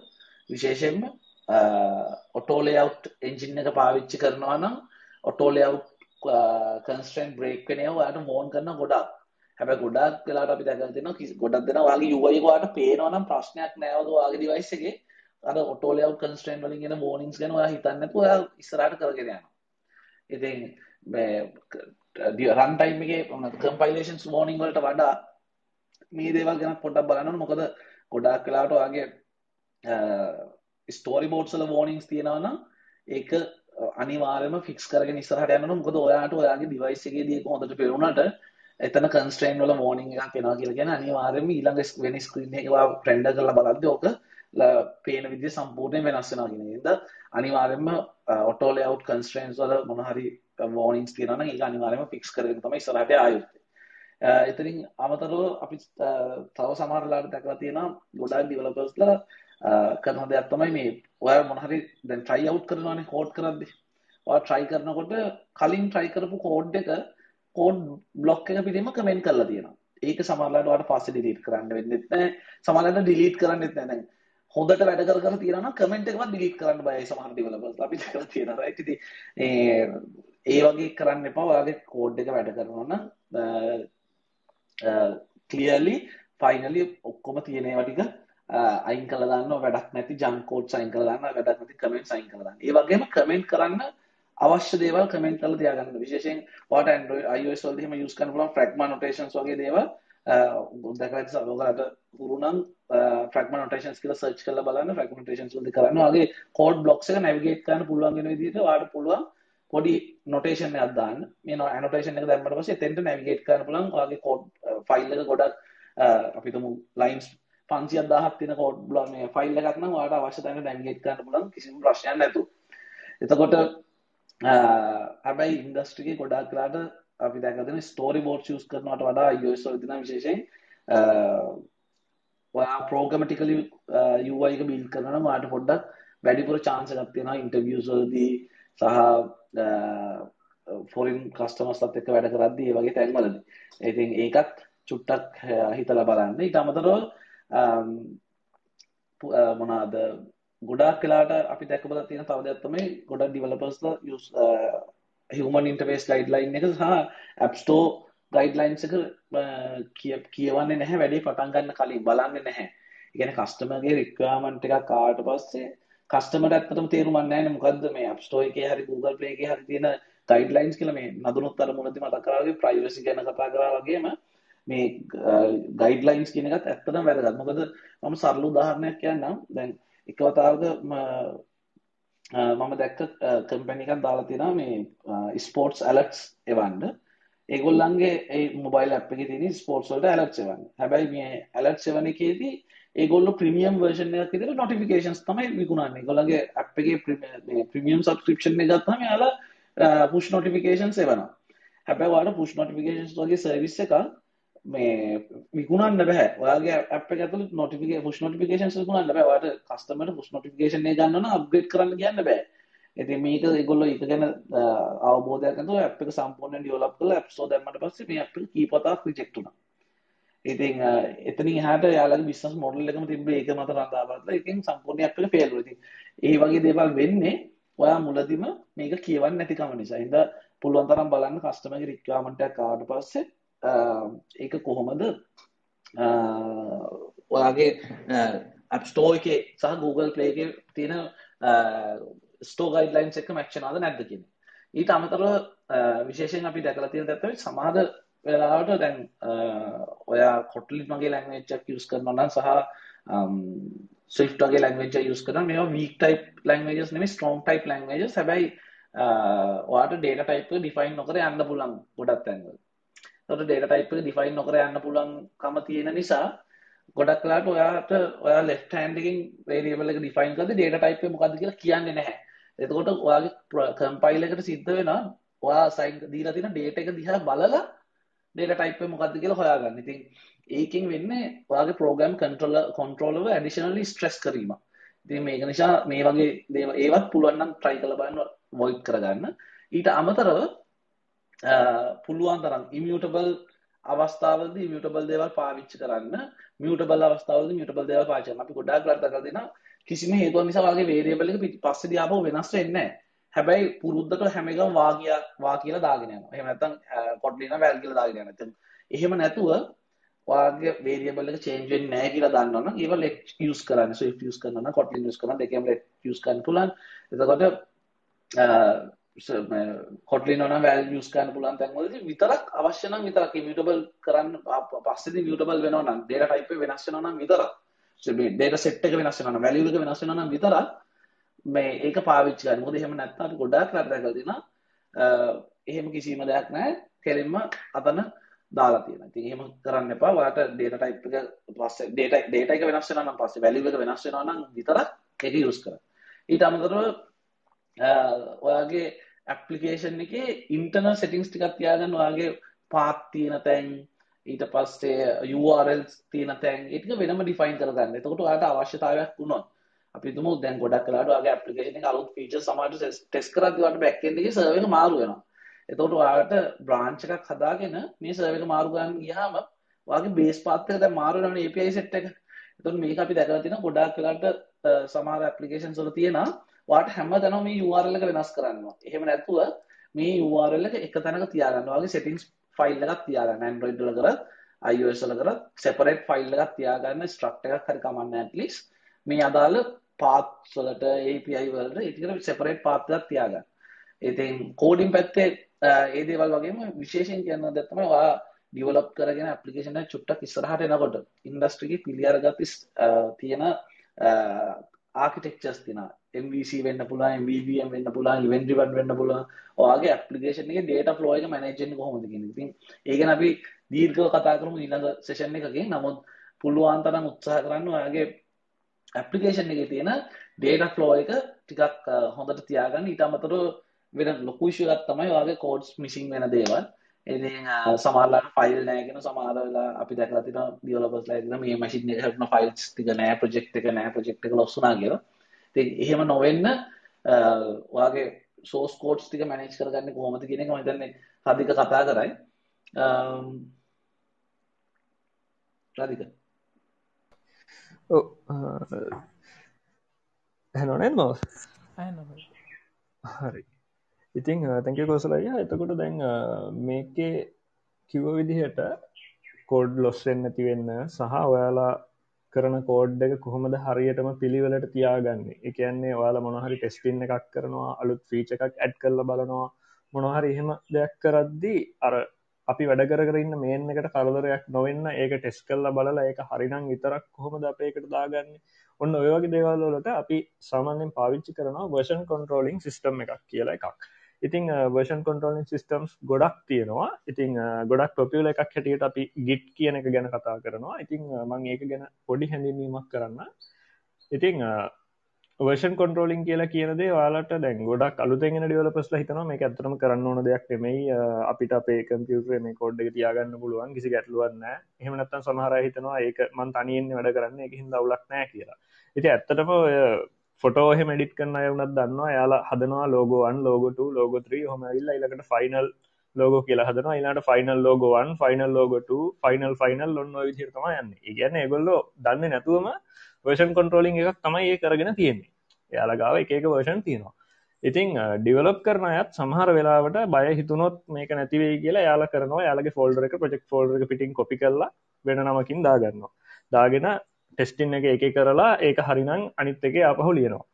විශේෂයෙන්ම ඔටෝ ලේඅවුට් එන්ජින් එක පාවිච්චි කරනවා නම් ඔටෝ ලේඅවුට් කන්ස්ට්‍රේන්ට් බ්‍රේක් වෙන ඒවා ඔයාලට මෝන් කරන ගොඩක්. හැබැයි ගොඩක් වෙලාවට අපි දැකලා තියෙනවා ගොඩක් දෙනා ඔයාගේ UI එක ඔයාලට පේනවා නම් ප්‍රශ්නයක් නෑ වගේ ඔයාගේ device එකේ අර auto layout constraint වලින් එන warnings ගැන ඔයා හිතන්නේ නැතුව ඔයා ඉස්සරහට කරගෙන යනවා. ඉතින් මේ රන් ටයිම් එකේ compilations warning වලට වඩා මේ දේවල් ගැන පොඩ්ඩක් බලන්න ඕනේ. මොකද ගොඩාක් වෙලාවට ඔයාගේ ස්ටෝරි බෝඩ්ස් වල warnings තියෙනවා නම් ඒක අනිවාර්යයෙන්ම ෆික්ස් කරගෙන ඉස්සරහට යන්න ඕනේ. මොකද ඔයාට ඔයාගේ device එකේදී ඒක හොඳට පෙරුණාට එතන කන්ස්ට්‍රේන් වල warning එකක් එනවා කියලා කියන්නේ අනිවාර්යයෙන්ම ඊළඟ වෙන ස්ක්‍රීන් එකේ ඔයා රෙන්ඩර් කරලා බලද්දී ඕක පේන විදිහ සම්පූර්ණයෙන් වෙනස් වෙනවා කියන එක. අනිවාර්යයෙන්ම auto layout constraints වල මොන හරි warnings තියෙනවා නම් ඒක අනිවාර්යයෙන්ම ෆික්ස් කරගෙන තමයි ඉස්සරහට ආයුත්තේ. එතනින් අමතරව අපි තව සමහර වෙලාවට දැකලා තියෙනවා ගොඩාක් ඩෙවලොපර්ස්ලා Uh, කරන දෙයක් තමයි මේ ඔයා මොන හරි දැන් try out කරනවානේ කෝඩ් කරද්දී. ඔයා try කරනකොට කලින් try කරපු කෝඩ් එක කෝඩ් බ්ලොක් එක පිටින්ම කමෙන්ට් කරලා තියෙනවා. ඒක සමහරවිට ඔයාලට පස්සේ delete කරන්න වෙන්නේ නැහැ. සමහරවිට delete කරන්නෙත් නැහැ. දැන් හොඳට වැඩ කර කර තියෙනවා නම් කමෙන්ට් එකවත් delete කරන්න බයයි සමහර ඩෙවලොපර්ස්. අපි දැකලා තියෙනවා right. ඉතින් ඒ වගේ කරන්න එපා. ඔයාගේ කෝඩ් එක වැඩ කරනවා නම් uh, uh, clearly finally ඔක්කොම තියෙන ඒවා ටික අයින් කළ දාන්න වැඩක් නැති ජංක් කෝඩ්ස් අයින් කරලා දාන්න වැඩක් නැති කමෙන්ට්ස් අයින් කරලා දාන්න. ඒ වගේම කමෙන්ට් කරන්න අවශ්‍ය දේවල් කමෙන්ට් කරලා තියාගන්න. විශේෂයෙන් ඔයාලට Android iOS වලදී එහෙම යූස් කරන්න පුළුවන් fragment notations වගේ දේවල් දැකලා ඇති ඔයාලට හුරු නම් fragment notations කියලා search කරලා බලන්න fragment notations වලදී කරන්න. ඔයාගේ code blocks එක navigate කරන්න පුළුවන් වෙන විදිහට ඔයාලට පුළුවන් පොඩි නොටේෂන් එකක් දාන්න. මේ annotation එක දැම්මට පස්සේ එතෙන්ට navigate කරන්න පුළුවන්. ඔයාගේ code file එක ගොඩක් අපි තුමු lines පන්සියක් දාහක් තින කෝඩ් බ්ලොග් මේ ෆයිල් එකක් නම් ඔයාලට අවශ්‍ය තැනට නැවිගේට් කරන්න පුළුවන් කිසිම ප්‍රශ්නයක් නැතුව. එතකොට හැබැයි ඉන්ඩස්ට්‍රි එකේ ගොඩාක් වෙලාට අපි දැකලා තියෙන ස්ටෝරි බෝඩ්ස් යූස් කරනවට වඩා iOS වල තියෙන විශේෂයෙන් ඔයා ප්‍රෝග්‍රැමටිකලි UI එක බිල්ඩ් කරනවා නම් ඔයාලට පොඩ්ඩක් වැඩිපුර chance එකක් තියෙනවා ඉන්ටර්වියුස් වලදී සහ ෆොරින් කස්ටමර්ස්ලත් එක්ක වැඩ කරද්දී ඒ වගේ තැන්වලදී. ඉතින් ඒකත් චුට්ටක් හිතලා බලන්න. ඊට අමතරව මොනාද ගොඩක් කලාට අපි දැකබල තියෙන තවදයක් තමයි ගොඩක් ඩිවලපර්ස්ල යස් හිවමන් ඉන්ටවේස් ගයිඩ්ලයින් එක සහ ඇප්ස්ටෝ ගයිඩ්ලයින්ස් එක කිය කියවන්නේ නැහැ වැඩේ පටන්ගන්න කලින් බලන්න නැහැ. ඉගෙන කස්ටමගේ රික්වාමන්ට එක කාට පස්සේ කස්ටමට ඇත්තම තේරුමන්නෑන මොකක්ද මේ අප්ස්ටෝ එක හරි Google ප්ලේ එක හරි තියෙන ගයිඩ්ලයින්ස් කියල මේ නදුනුත් අර මුලති මත කරගේ ප්‍රයිවසි ගැන කතා කරා වගේම මේ ගයිඩ්ලයින්ස් කියන එකත් ඇත්තටම වැදගත්. මොකද මම සරල උදාහරණයක් කියන්නම්. දැන් එකවතාවක මම දැක්ක කම්පැනි එකක් දාලා තියෙනවා මේ ස්පෝර්ට්ස් ඇලර්ට්ස් එවන්න. ඒගොල්ලන්ගේ ඒ මොබයිල් ඇප් එකේ තියෙන ස්පෝර්ට්ස් වලට ඇලර්ට්ස් එවන්න. හැබැයි මේ ඇලර්ට්ස් එවන එකේදී ඒගොල්ලෝ ප්‍රීමියම් වර්ෂන් එකක් විදිහට නොටිෆිකේෂන්ස් තමයි විකුණන්නේ. ඒගොල්ලන්ගේ ඇප් එකේ මේ ප්‍රීමියම් සබ්ස්ක්‍රිප්ෂන් එක ගත්තාම යාලා පුෂ් නොටිෆිකේෂන්ස් එවනවා. හැබැයි ඔයාලට පුෂ් නොටිෆිකේෂන්ස් වගේ සර්විස් එකක් මේ විකුණන්න බෑ. ඔයාගේ අප ඇතුල නොටික පුෂ් නොටිකේෂන් විකුණන්න බෑ. වාට කස්ටමට පුෂ් නොටිකේෂන් ගන්නන අප්ග්‍රේඩ් කරන්න කියන්න බෑ. ඇති මේක ගොල්ල එක ගැන අවබෝධයකතු අප එක සම්පූර්ණ ඩියලප් කල ඇප්සෝ දැමට පස්සේ මේ අප කීපතාක් රිජෙක්ටුන ඉතින් එතන හට යාල බිස්නස් මොඩල් එකම තිබ ඒක මත රඳාවත්ල ඉතින් සම්පූර්ණය අපල පේල්ලති ඒ වගේ දේවල් වෙන්නේ ඔයා මුලදිම මේක කියවන්න නැතිකම නිසා. ඉද පුළුවන්තරම් බලන්න කස්ටමගේ රික්කාමටක් කාට පස්සේ ඒක කොහොමද? ඔයාගේ ඇප්ස්ටෝ එක සහ Google ප්ලේ එක තියෙන ස්ටෝ ගයිඩ්ලයින්ස් එක මක්ෂනාද නැද්ද කියන ඊට අමතරව විශේෂයෙන් අපි දැකලා තියෙන දැත්තව සමාද වෙලාවට දැන් ඔයා කොට්ලිත් මගේ ලැංග්වේජ්ජක් යස් කරනවා නම් සහ ස්විෆ්ට් වගේ ලැංග්වේජ් යස් කරනවා මේවා වීක් ටයිප් ලැංග්වේජස් නෙමෙයි ස්ට්‍රෝං ටයිප් ලැංග්වේජස් හැබැයි ඔයාට ඩේට ටයිප් ඩිෆයින් නොකර යන්න පුලන් ගොඩත් තැන්වල. තොට ඩේට ටයිප් ඩිෆයින් නොකර යන්න පුලන්කම තියෙන නිසා ගොඩක් කලාට ඔයාට ඔයා ලෙෆ් හැන්ඩකින් වේරියබල එක ඩිෆයින් කද ඩේට ටයිප් මොකද කියලා කියන්නේ නැහැ. එතකොට ඔයාගේ කම්පයිල් එකට සිද්ධ වෙන ඔයා සයින් දීලා තින ඩේට එක දිහා බලලා ඩේට ටයිප් මොකක්ද කියලා හොයාගන්න. ඉතින් ඒකින් වෙන්න ඔයාගේ ප්‍රෝගම් කන්ට්‍රල කොන්ට්‍රෝලව ඇඩිෂනලි ස්ට්‍රෙස් කිරීම ඉතින් මේක නිසා මේ වගේ දේව ඒවත් පුළුවන්නම් ට්‍රයි කළ බලන්න වොයිට් කරගන්න. ඊට අමතරව පුළුවන් තරම් ඉමියටබල් අවස්ථාවද මියටබල් දේවල් පාවිච්චි කරන්න මියටබල් අවස්ථාවද මියටබල් දේවල් පාචන අපි ගොඩක් ලර්ත කරදින කිසිම හේතුව නිසා වගේ වේරියබල පිට පස්ස දියාප වෙනස් වෙන්න හැබැයි පුරුද්ධට හැමකම් වාගිය වා කියලා දාගෙන එහෙමනත්තම් කොට්ලින වැල් කියලා දාගෙන නැත එහෙම නැතුව වාගේ වේරියබල චේන්ජෙන් නෑ කියලා දන්නවන්න ඒව ලෙක් යස් කරන්න ස යස් කරන්න කොටලින් යස් කරන දෙකම ලෙක් යස් කන් පුලන් එතකොට කොටලි නොන වැල් යස් කන් පුලන් තැන්වලද විතරක් අවශ්‍යනම් විතරක් මියටබල් කරන්න පස්සෙ මියටබල් වෙනවනම් ඩේට ටයිප වෙනස් නම් විතර ඩේට සෙට්ක වෙනස් වන වැලික වෙනස් නම් විතර මේ ඒක පාවිච්චි මොද හෙම නැත්තාට ගොඩක් රටකල්දින එහෙම කිසිීම දෙයක් නෑ කෙරෙන්ම අතන දාලා තියෙන ඉතින් එහෙම කරන්න එපා. වාට ඩේට ටයිප් එක පස්සේ ඩේට ඩේට එක වෙනස් වෙනවා නම් පස්සේ වැලියු එක වෙනස් වෙනවා නම් විතරක් ඒක යූස් කරන්න. ඊට අමතරව ඔයාගේ ඇප්ලිකේෂන් එකේ ඉන්ටර්නල් සෙටින්ග්ස් ටිකක් තියාගන්න ඔයාගේ පාත් තියෙන තැන් ඊට පස්සේ URLs තියෙන තැන් ඒක වෙනම ඩිෆයින් කරගන්න. එතකොට ඔයාට අවශ්‍යතාවයක් වුණොත් අපි තුමු දැන් ගොඩක් කලාට ඔයාගේ ඇප්ලිකේෂන් එක අලුත් ෆීචර්ස් සමහරට ටෙස්ට් කරද්දී ඔයාට බෑක් එන්ඩ් එකේ සර්වර් එක මාරු වෙනවා. එතකොට ඔයාට බ්‍රාන්ච් එකක් හදාගෙන මේ සර්වර් එක මාරු ගන්න ගියාම ඔයාගේ බේස් පාත් එක දැන් මාරු වෙනවනේ API සෙට් එක. එතකොට මේක අපි දැකලා තියෙනවා ගොඩාක් වෙලාවට සමහර ඇප්ලිකේෂන්ස් වල තියෙනවා. ඔයාට හැමදැනම මේ URL එක වෙනස් කරන්න එහෙම නැතුව මේ URL එක එක තැනක තියාගන්න. ඔයාගේ settings ෆයිල් එකක් තියාගන්න. Android වල කරත් iOS වල කරත් separate ෆයිල් එකක් තියාගන්න struct එකක් හරි කමන්නේ at least මේ අදාළ පාත්ස් වලට API වලට ඒකට separate පාත් එකක් තියාගන්න. ඉතින් කෝඩින් පැත්තේ ඒ දේවල් වගේම විශේෂයෙන් කියන්න දැත්තම වා ඩියවලප් කරගෙන ඇපලිකේෂන චුට්ටක් ඉස්සරහට එනකොට ඉන්ඩස්ට්‍රිකි පිළියරගති තියෙන ආකිටෙක්චස් තින MVC වෙන්න පුලා MVVM වෙන්න පුලා ඉවෙන්ඩිවන් වෙන්න පුලා ඔයාගේ ඇපලිකේෂන් එක ඩේට ෆලෝයක මැනජෙන් කොහොමද කියෙන ඒගෙන අපි දීර්ගව කතා කරමු ඊළඟ සෙෂන් එකකින්. නමුත් පුළුවන්තරම් උත්සාහ කරන්න ඔයාගේ ඇපලිකේෂන් එක තියෙන ඩේට ෆලෝ එක ටිකක් හොඳට තියාගන්න. ඉට අමතර වෙන ලොකුෂයක් තමයි වගේ කෝඩ්ස් මිසින් වෙන දේවල්. ඉතින් සමහරලාට ෆයිල් නෑගෙන සමහර වෙලා අපි දැකලා තියෙනවා ඩෙවලොපර්ස් ලා මේ මැෂින් එක හැප්න ෆයිල්ස් ටික නෑ ප්‍රොජෙක්ට් එක නෑ ප්‍රොජෙක්ට් එක ලොස් වුණා කියලා. ඉතින් එහෙම නොවෙන්න ඔයාගේ සෝස් කෝඩ්ස් ටික මැනේජ් කරගන්නේ කොහොමද කියන එක මම හිතන්නේ රාධික කතා කරයි. රාධික. ඔව් ඇහෙනව නේද? ඇහෙනවා. හරි. ඉතිං තැක කොසලය එතකොට දැන් මේකේ කිව විදිහට කෝඩ් ලොස්සෙන් නැතිවෙන්න සහ ඔයාලා කරන කෝඩ් එක කොහොමද හරියටම පිළිවෙලට තියාගන්නේ? එකන්නේ ඔයාලා මොනහරි ටෙස්ටින් එකක් කරනවා අලුත් ෆීච එකක් ඇඩ් කරල බලනවා. මොනහරි එහෙම දෙයක් කරද්දී අර අපි වැඩ කරන්න මේන් එකට කරදරයක් නොවෙන්න ඒක ටෙස් කල්ල බලලා ඒක හරිනම් විතරක් කොහොමද අපේකට දාගන්න? ඔන්න ඔයවගේ දේවල්ලට අපි සාමාන්‍යෙන් පාවිච්චි කරනවා වර්ෂන් කොන්ට්‍රෝලිං සිිස්ටම් එකක් කියලා එකක්. ඉතිං වර්ෂන් කොන්ට්‍රෝලින් සිිස්ටම්ස් ගොඩක් තියෙනවා. ඉතිං ගොඩක් පොපියල එකක් හැටියට අපි ගිට් කියන එක ගැන කතා කරනවා. ඉතිං මං ඒක ගැන පොඩි හැඳින්වීමක් කරන්න. ඉතිං වර්ෂන් කොන්ට්‍රෝලින් කියලා කියනදේ වාලට දැන් ගොඩක් අලුතෙන් ඩියවලපස්ල හිතන මේ ඇතරම කරන්න ඕන දෙයක් නෙමයි. අපිට අපේ කම්පියුටර මේ කොඩ් එක තියාගන්න පුළුවන් කිසි ගැටලුවන්න එහමනත්තන් සමහර හිතනවා ඒක මන් තනියෙන් වැඩ කරන්න එක හිද අවුලක් නෑ කියලා. ඉති ඇත්තටම ෆොටෝහ මඩිට කරන්න අයවනත් දන්න යාලා හදනවා ලෝගෝවන් ලෝගොට ලෝගොත්‍රී හොම ඉල්ලා ඉලකට ෆයිනල් ලෝග කියලා හදන ඉලාට ෆයිනල් ලෝගෝවන් ෆයිනල් ලෝගොට ෆයිනල් ෆයිනල් ඔන්න විදිරතම යන්න. ඉගන්න එගොල්ලෝ දන්න නැතුවම වර්ෂන් කොන්ට්‍රෝලිං එකක් තමයි ඒ කරගෙන තියෙන්නේ. යාලගාව එකක වර්ෂන් තියෙනවා. ඉතිං ඩිවලප් කරන අයත් සමහර වෙලාවට බය හිතුනොත් මේක නැතිවේ කියලා යාල කරනවා. යාලගේ ෆෝල්ඩර එක ප්‍රජෙක් ෆෝල්ඩර පිටින් කොපි කරලා වෙන නමකින් දාගන්නවා. දාගෙන ටෙස්ටින් එක එක කරලා ඒක හරිනම් අනිත් එක අපහු ලියනවා.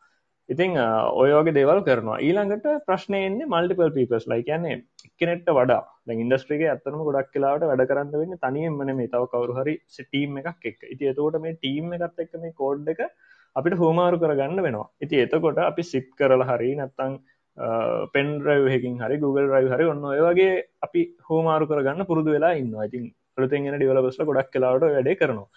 ඉතිං ඔයෝගේ දේවල් කරනවා. ඊළඟට ප්‍රශ්නයන්නේ මල්ටිපල් පීපස් ලයි කියන්නේ කෙනෙට වඩා. ඉන්ඩස්ට්‍රික ඇත්තනම ගොඩක් කලාට වැඩ කරන්න වෙන්න තනියෙන්මන මේ තව කවරු හරි සිටීම් එකක් එක් ඉති එතකොට මේ ටීම් එකත් එක්ක මේ කෝඩ් එක අපිට හෝමාරු කරගන්න වෙනවා. ඉති එතකොට අපි සිප් කරලා හරි නැත්තං පෙන් රයහකින් හරි Google රයි හරි ඔන්න ඔය වගේ අපි හෝමාරු කරගන්න පුරුදු වෙලා ඉන්න ඉතින් පලතෙන්ගෙන ඩිවලබස්ල ගොඩක් කලාවට වැඩේ කරනවා.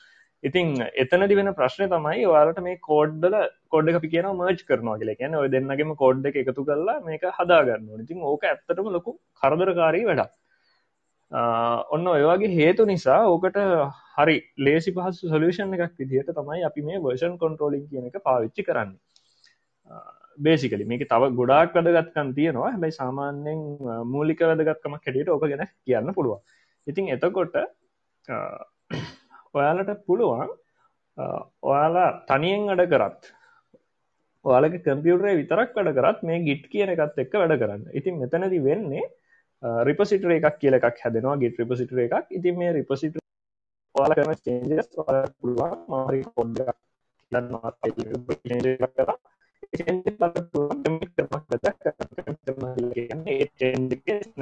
ඉතින් එතනදි වෙන ප්‍රශ්නය තමයි ඔයාලට මේ කෝඩ්ඩල කොඩ් අපි කියන මර්ජ් කරනවා කියල. කියන ඔය දෙන්නගේම කෝඩ් එක එකතු කරලා මේක හදාගන්න ඉතින් ඕක ඇත්තටම ලොකු කරදරකාරී වැඩ ඔන්න ඔයවාගේ හේතු නිසා ඕකට හරි ලේසි පහසු සොලූෂන් එකක් විදිහට තමයි අපි මේ වර්ෂන් කොන්ට්‍රෝලින් කියන එක පාවිච්චි කරන්න. බේසිකලි මේක තව ගොඩාක් වැදගත්කන් තියෙනවා. හැබයි සාමාන්‍යෙන් මූලික වැදගත්කම කෙඩට ඕක ගැන කියන්න පුළුවන්. ඉතින් එතකොට ඔයාලට පුළුවන් ඔයාලා තනියෙන් අඩ කරත්. ඔයාලක කම්පියුටරේ විතරක් වැඩ කරත් මේ ගිට් කියන එකත් එක්ක වැඩ කරන්න. ඉතින් මෙතනදි වෙන්නේ රිපසිටර එකක් කියල එකක් හැදෙනවා ගිට රිපසිටර එකක්. ඉතින් මේ රිපසිට ඔයාල කරන චේන්ජස් පුළුවන් මාරි පොඩ්ඩ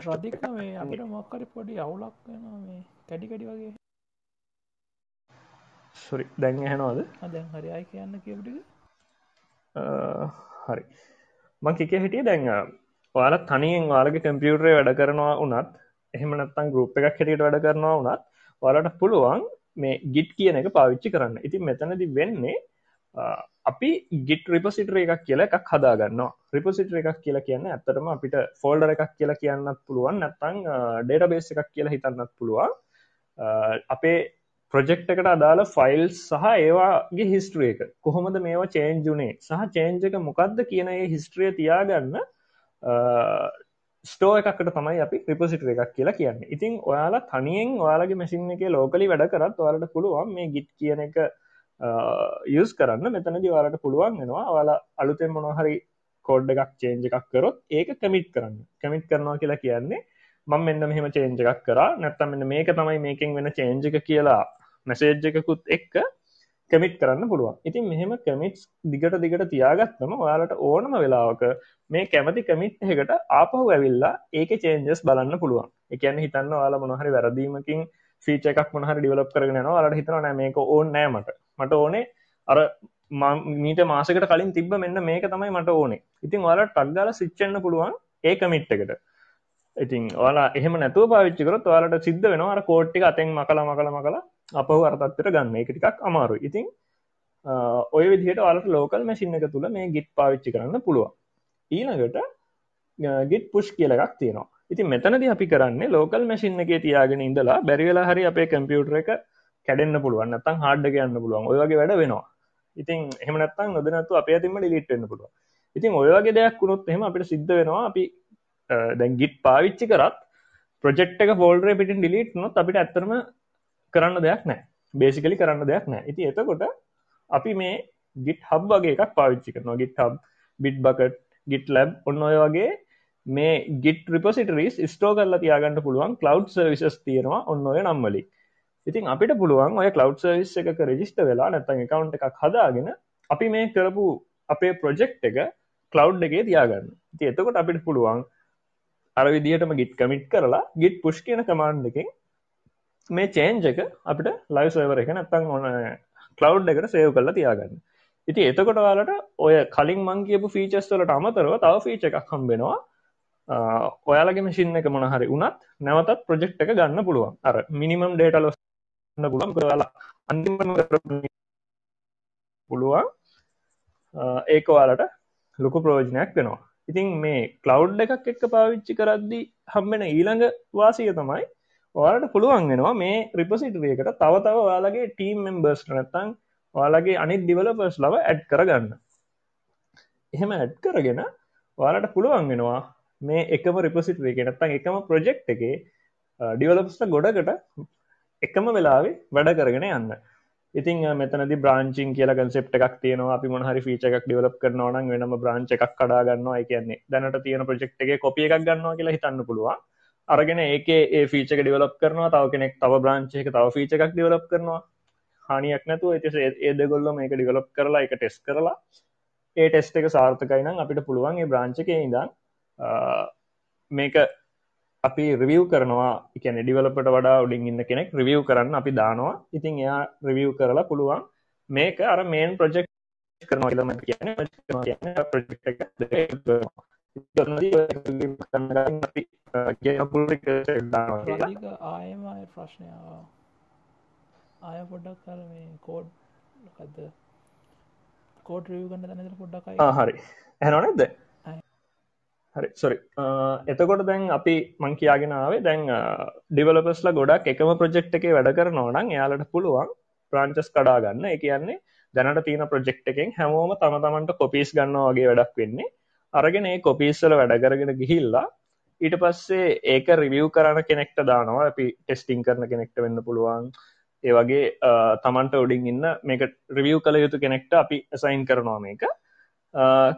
රදික මේ අපිට මොක්කරි පොඩි අවුලක් වෙන මේ කැඩිකඩි වගේ. සොරි දැන් ඇහෙනවාද? දැන් හරි අයි කියන්න කියපටික හරි. මං කික හිටිය දැන් ඔයාල තනියෙන් වාලගේ කම්පියුටරේ වැඩ කරනවා වනත් එහෙමනත්තන් ගරුප් එකක් හැටියට වැඩ කරනවා වනත් ඔයාලට පුළුවන් මේ ගිට් කියන එක පාවිච්චි කරන්න. ඉතින් මෙතනදි වෙන්නේ අපි ගිට රිපසිටර එකක් කියල එකක් හදාගන්න රිපසිටර එකක් කියලා කියන්න ඇත්තටම අපිට ෆෝල්ඩර එකක් කියලා කියන්නත් පුළුවන් නැත්තං ඩේට බේස් එකක් කියලා හිතන්නත් පුළුවන්. අපේ ප්‍රජෙක්් එකට අදාළ ෆයිල් සහ ඒවාගේ හිස්ට්‍රිය එක. කොහොමද මේවා චේන්ජුනේ සහ චේන්ජ එක මොකක්ද කියන ඒ හිස්ට්‍රිය තියාගන්න ස්ටෝ එකකට තමයි අපි රිපසිට එකක් කියලා කියන්න. ඉතින් ඔයාලා තනියෙන් ඔයාලගේ මැසින් එක ලෝකලි වැඩ කරත් ඔයාලට පුළුවන් මේ ගිට් කියන එක යස් කරන්න. මෙතනදි වාලට පුළුවන් වෙනවා ඔයාලා අලුතෙන් මොනහරි කෝඩ් එකක් චේන්ජ එකක් කරොත් ඒක කමිට් කරන්න. කමිට් කරනවා කියලා කියන්නේ මම මෙන්න මෙහෙම චේන්ජ එකක් කර. නැත්තම් මෙන්න මේක තමයි මේකින් වෙන චේන්ජ එක කියලා මැසේජ් එකකුත් එක්ක කමිට් කරන්න පුළුවන්. ඉතින් මෙහෙම කමිට්ස් දිගට දිගට තියාගත්තම ඔයාලට ඕනම වෙලාවක මේ කැමති කමිට් එකට ආපහු ඇවිල්ලා ඒක චේන්ජස් බලන්න පුළුවන්. එකන්න හිතන්න යාලා මොනහරි වැරදීමකින් ෆීච එකක් මොහරි ඩිවලප් කරගෙන වාලට හිතන නෑ මේක ඕන් නෑ මට. මට ඕනේ අර මීට මාසකට කලින් තිබ මෙන්න මේක තමයි මට ඕනේ. ඉතින් වාලට ටක්ගල සිච්චන්න පුළුවන් ඒ කමිට් එකට. ඉතින් වාලා එහෙම නැතුව පාවිච්චිකරත් වාලට සිද්ධ වෙනවා කෝට්ටි අතෙන් මකල මකල මකලා අපහු අරතත්වයට ගන්න. එක ටිකක් අමාරු ඉතින් ඔය විදිහට අලට ලෝකල් මැසින් එක තුළ මේ ගිට් පාවිච්චි කරන්න පුළුවන්. ඊළඟට ගිට් පුෂ් කියල එකක් තියෙනවා. ඉතින් මෙතනද අපි කරන්නේ ලෝකල් මැසින් එක තියාගෙන ඉඳලා බැරිවෙලා හරි අපේ කම්පියුටර එක කැඩෙන්න්න පුළුවන්. නත්තන් හාඩ්ඩ කියන්න පුළුවන්. ඔයගේ වැඩ වෙනවා. ඉතින් එහමනත්තන් නොදනතු අප තිම ලිටෙන්න්න පුළුව ඉතින් ඔයගේ දෙයක් වුණොත් එහෙම අපිට සිද්ධ වෙනවා. අපි දැන් ගිට් පාවිච්චි කරත් ප්‍රජෙක්් එක ෆෝල්ඩරේ පිටින් ඩිලිට් නොත් අපිට ඇත්තරම කරන්න දෙයක් නෑ බේසිකලි කරන්න දෙයක් නෑ ඉති එතකොට අපි මේ ගිට හබ් වගේ එකක් පාවිච්චි කරනවා. GitHub Bitbucket GitLab ඔන්න ඔය වගේ මේ ගිට රිපසිටරිස් ස්ටෝ කරලා තියාගන්න පුළුවන් කලව් සර්විසස් තියෙනවා ඔන්න ඔය නම්මලි ඉතින් අපිට පුළුවන් ඔය කලව් සර්විස් එක රජිස්ට වෙලා නැතන් එකකවන්් එකක් හදාගෙන අපි මේ කරපු අපේ ප්‍රොජෙක්් එක කලව් එකේ තියාගන්න. ති එතකොට අපිට පුළුවන් අර විදිහටම ගිට් කමිට් කරලා ගිට් පුෂ් කියන කමාන්් එකෙන් මේ චේන්ජ එක අපිට ලයි සවර එක නැත්තං ඕන කලව් එකට සේව් කරලා තියාගන්න. ඉති එතකොට වාලට ඔය කලින් මං කියපු ෆීචස්වලට අමතරව තව ෆීච එකක් හම්බෙනවා. ඔයාලගේ මසින් එක මොනහරි වුණත් නැවතත් ප්‍රජෙක්් එක ගන්න පුළුවන්. අර මිනිමම් ඩේට ලොස්න්න පුළන් කරලා අන්තිම පුළුවන්. ඒක ඔයාලට ලොකු ප්‍රෝජනයක් වෙනවා. ඉතින් මේ කලව් එකක් එක්ක පාවිච්චි කරද්දි හම්බෙන ඊළඟ වාසිය තමයි ඔයාලට පුළුවන් වෙනවා මේ රිපසිටරියකට තව තව ඔයාලගේ ටීම් මෙම්බර්ස් නැත්තං ඔයාලගේ අනිත් ඩිවලපර්ස් ලව ඇඩ් කරගන්න. එහෙම ඇඩ් කරගෙන ඔයාලට පුළුවන් වෙනවා මේ එකම රිපසිටරිය නැත්තං එකම ප්‍රජෙක්් එක ඩිවලපස්ට ගොඩකට එකම වෙලාවේ වැඩ කරගෙන යන්න. ඉතින් මෙතනදි බ්‍රාංචින් කියල කන්සෙප් එකක් තියනවා. අපි මොහරි ෆීච එකක් ඩිවලප් කරනවන වෙනම බ්‍රාංච එකක් කඩාගන්නවා කියන්නේ දැනට තියෙන ප්‍රජෙක්් එක කොපිය එකක් ගන්නවා කියලා හිතන්න පුළුවන්. අරගෙන ඒක ඒ ෆීචක ඩිවලප් කරනවා තව කෙනෙක් තව බ්‍රංචයක තව ෆීච එකක් ඩිවලප් කරනවා. හනියක් නැතු ඇති ඒද ගොල්ල මේක ඩිවලප් කරලා එක ටෙස් කරලා ඒ ටෙස්ට එක සාර්ථකයිනම් අපිට පුළුවන් ඒ බ්‍රංචක ඉදන් මේක අපි රිවියව් කරනවා. එකන ඩිවලපට වඩා උඩින් ඉන්න කෙනෙක් රිවියව් කරන්න අපි දානවා. ඉතින් එයා රිවියව් කරලා පුළුවන් මේක අර මේන් ප්‍රජෙක්් කරනවා ඉලම කියන ප්‍රජෙක්් රදික ආයම ප්‍රශ්නය ආය පොඩ්ඩක් කර මේ කෝඩ් කද කෝඩ රිය ගන්න තැනට පොඩ්ඩක් හරි. හැනොනෙද හරි. සොරි එතකොට දැන් අපි මං කියාගෙනාවේ දැන් ඩිවලපස්ලා ගොඩක් එකම ප්‍රජෙක්් එක වැඩ කර නොනං එයාලට පුළුවන් ප්‍රාංචස් කඩා ගන්න. එක කියන්නේ දැනට තියෙන ප්‍රජෙක්් එකෙන් හැමෝම තම තමන්ට කොපිස් ගන්න වගේ වැඩක් වෙන්නේ. අරගෙන ඒ කොපිස්සල වැඩ කරගෙන ගිහිල්ලා ඊට පස්සේ ඒක රිවියව් කරන කෙනෙක්ට දානවා. අපි ටෙස්ටිං කරන කෙනෙක්ට වෙන්න පුළුවන්. ඒ වගේ තමන්ට උඩින් ඉන්න මේක රිවියව් කළ යුතු කෙනෙක්ට අපි සයින් කරනවා මේක.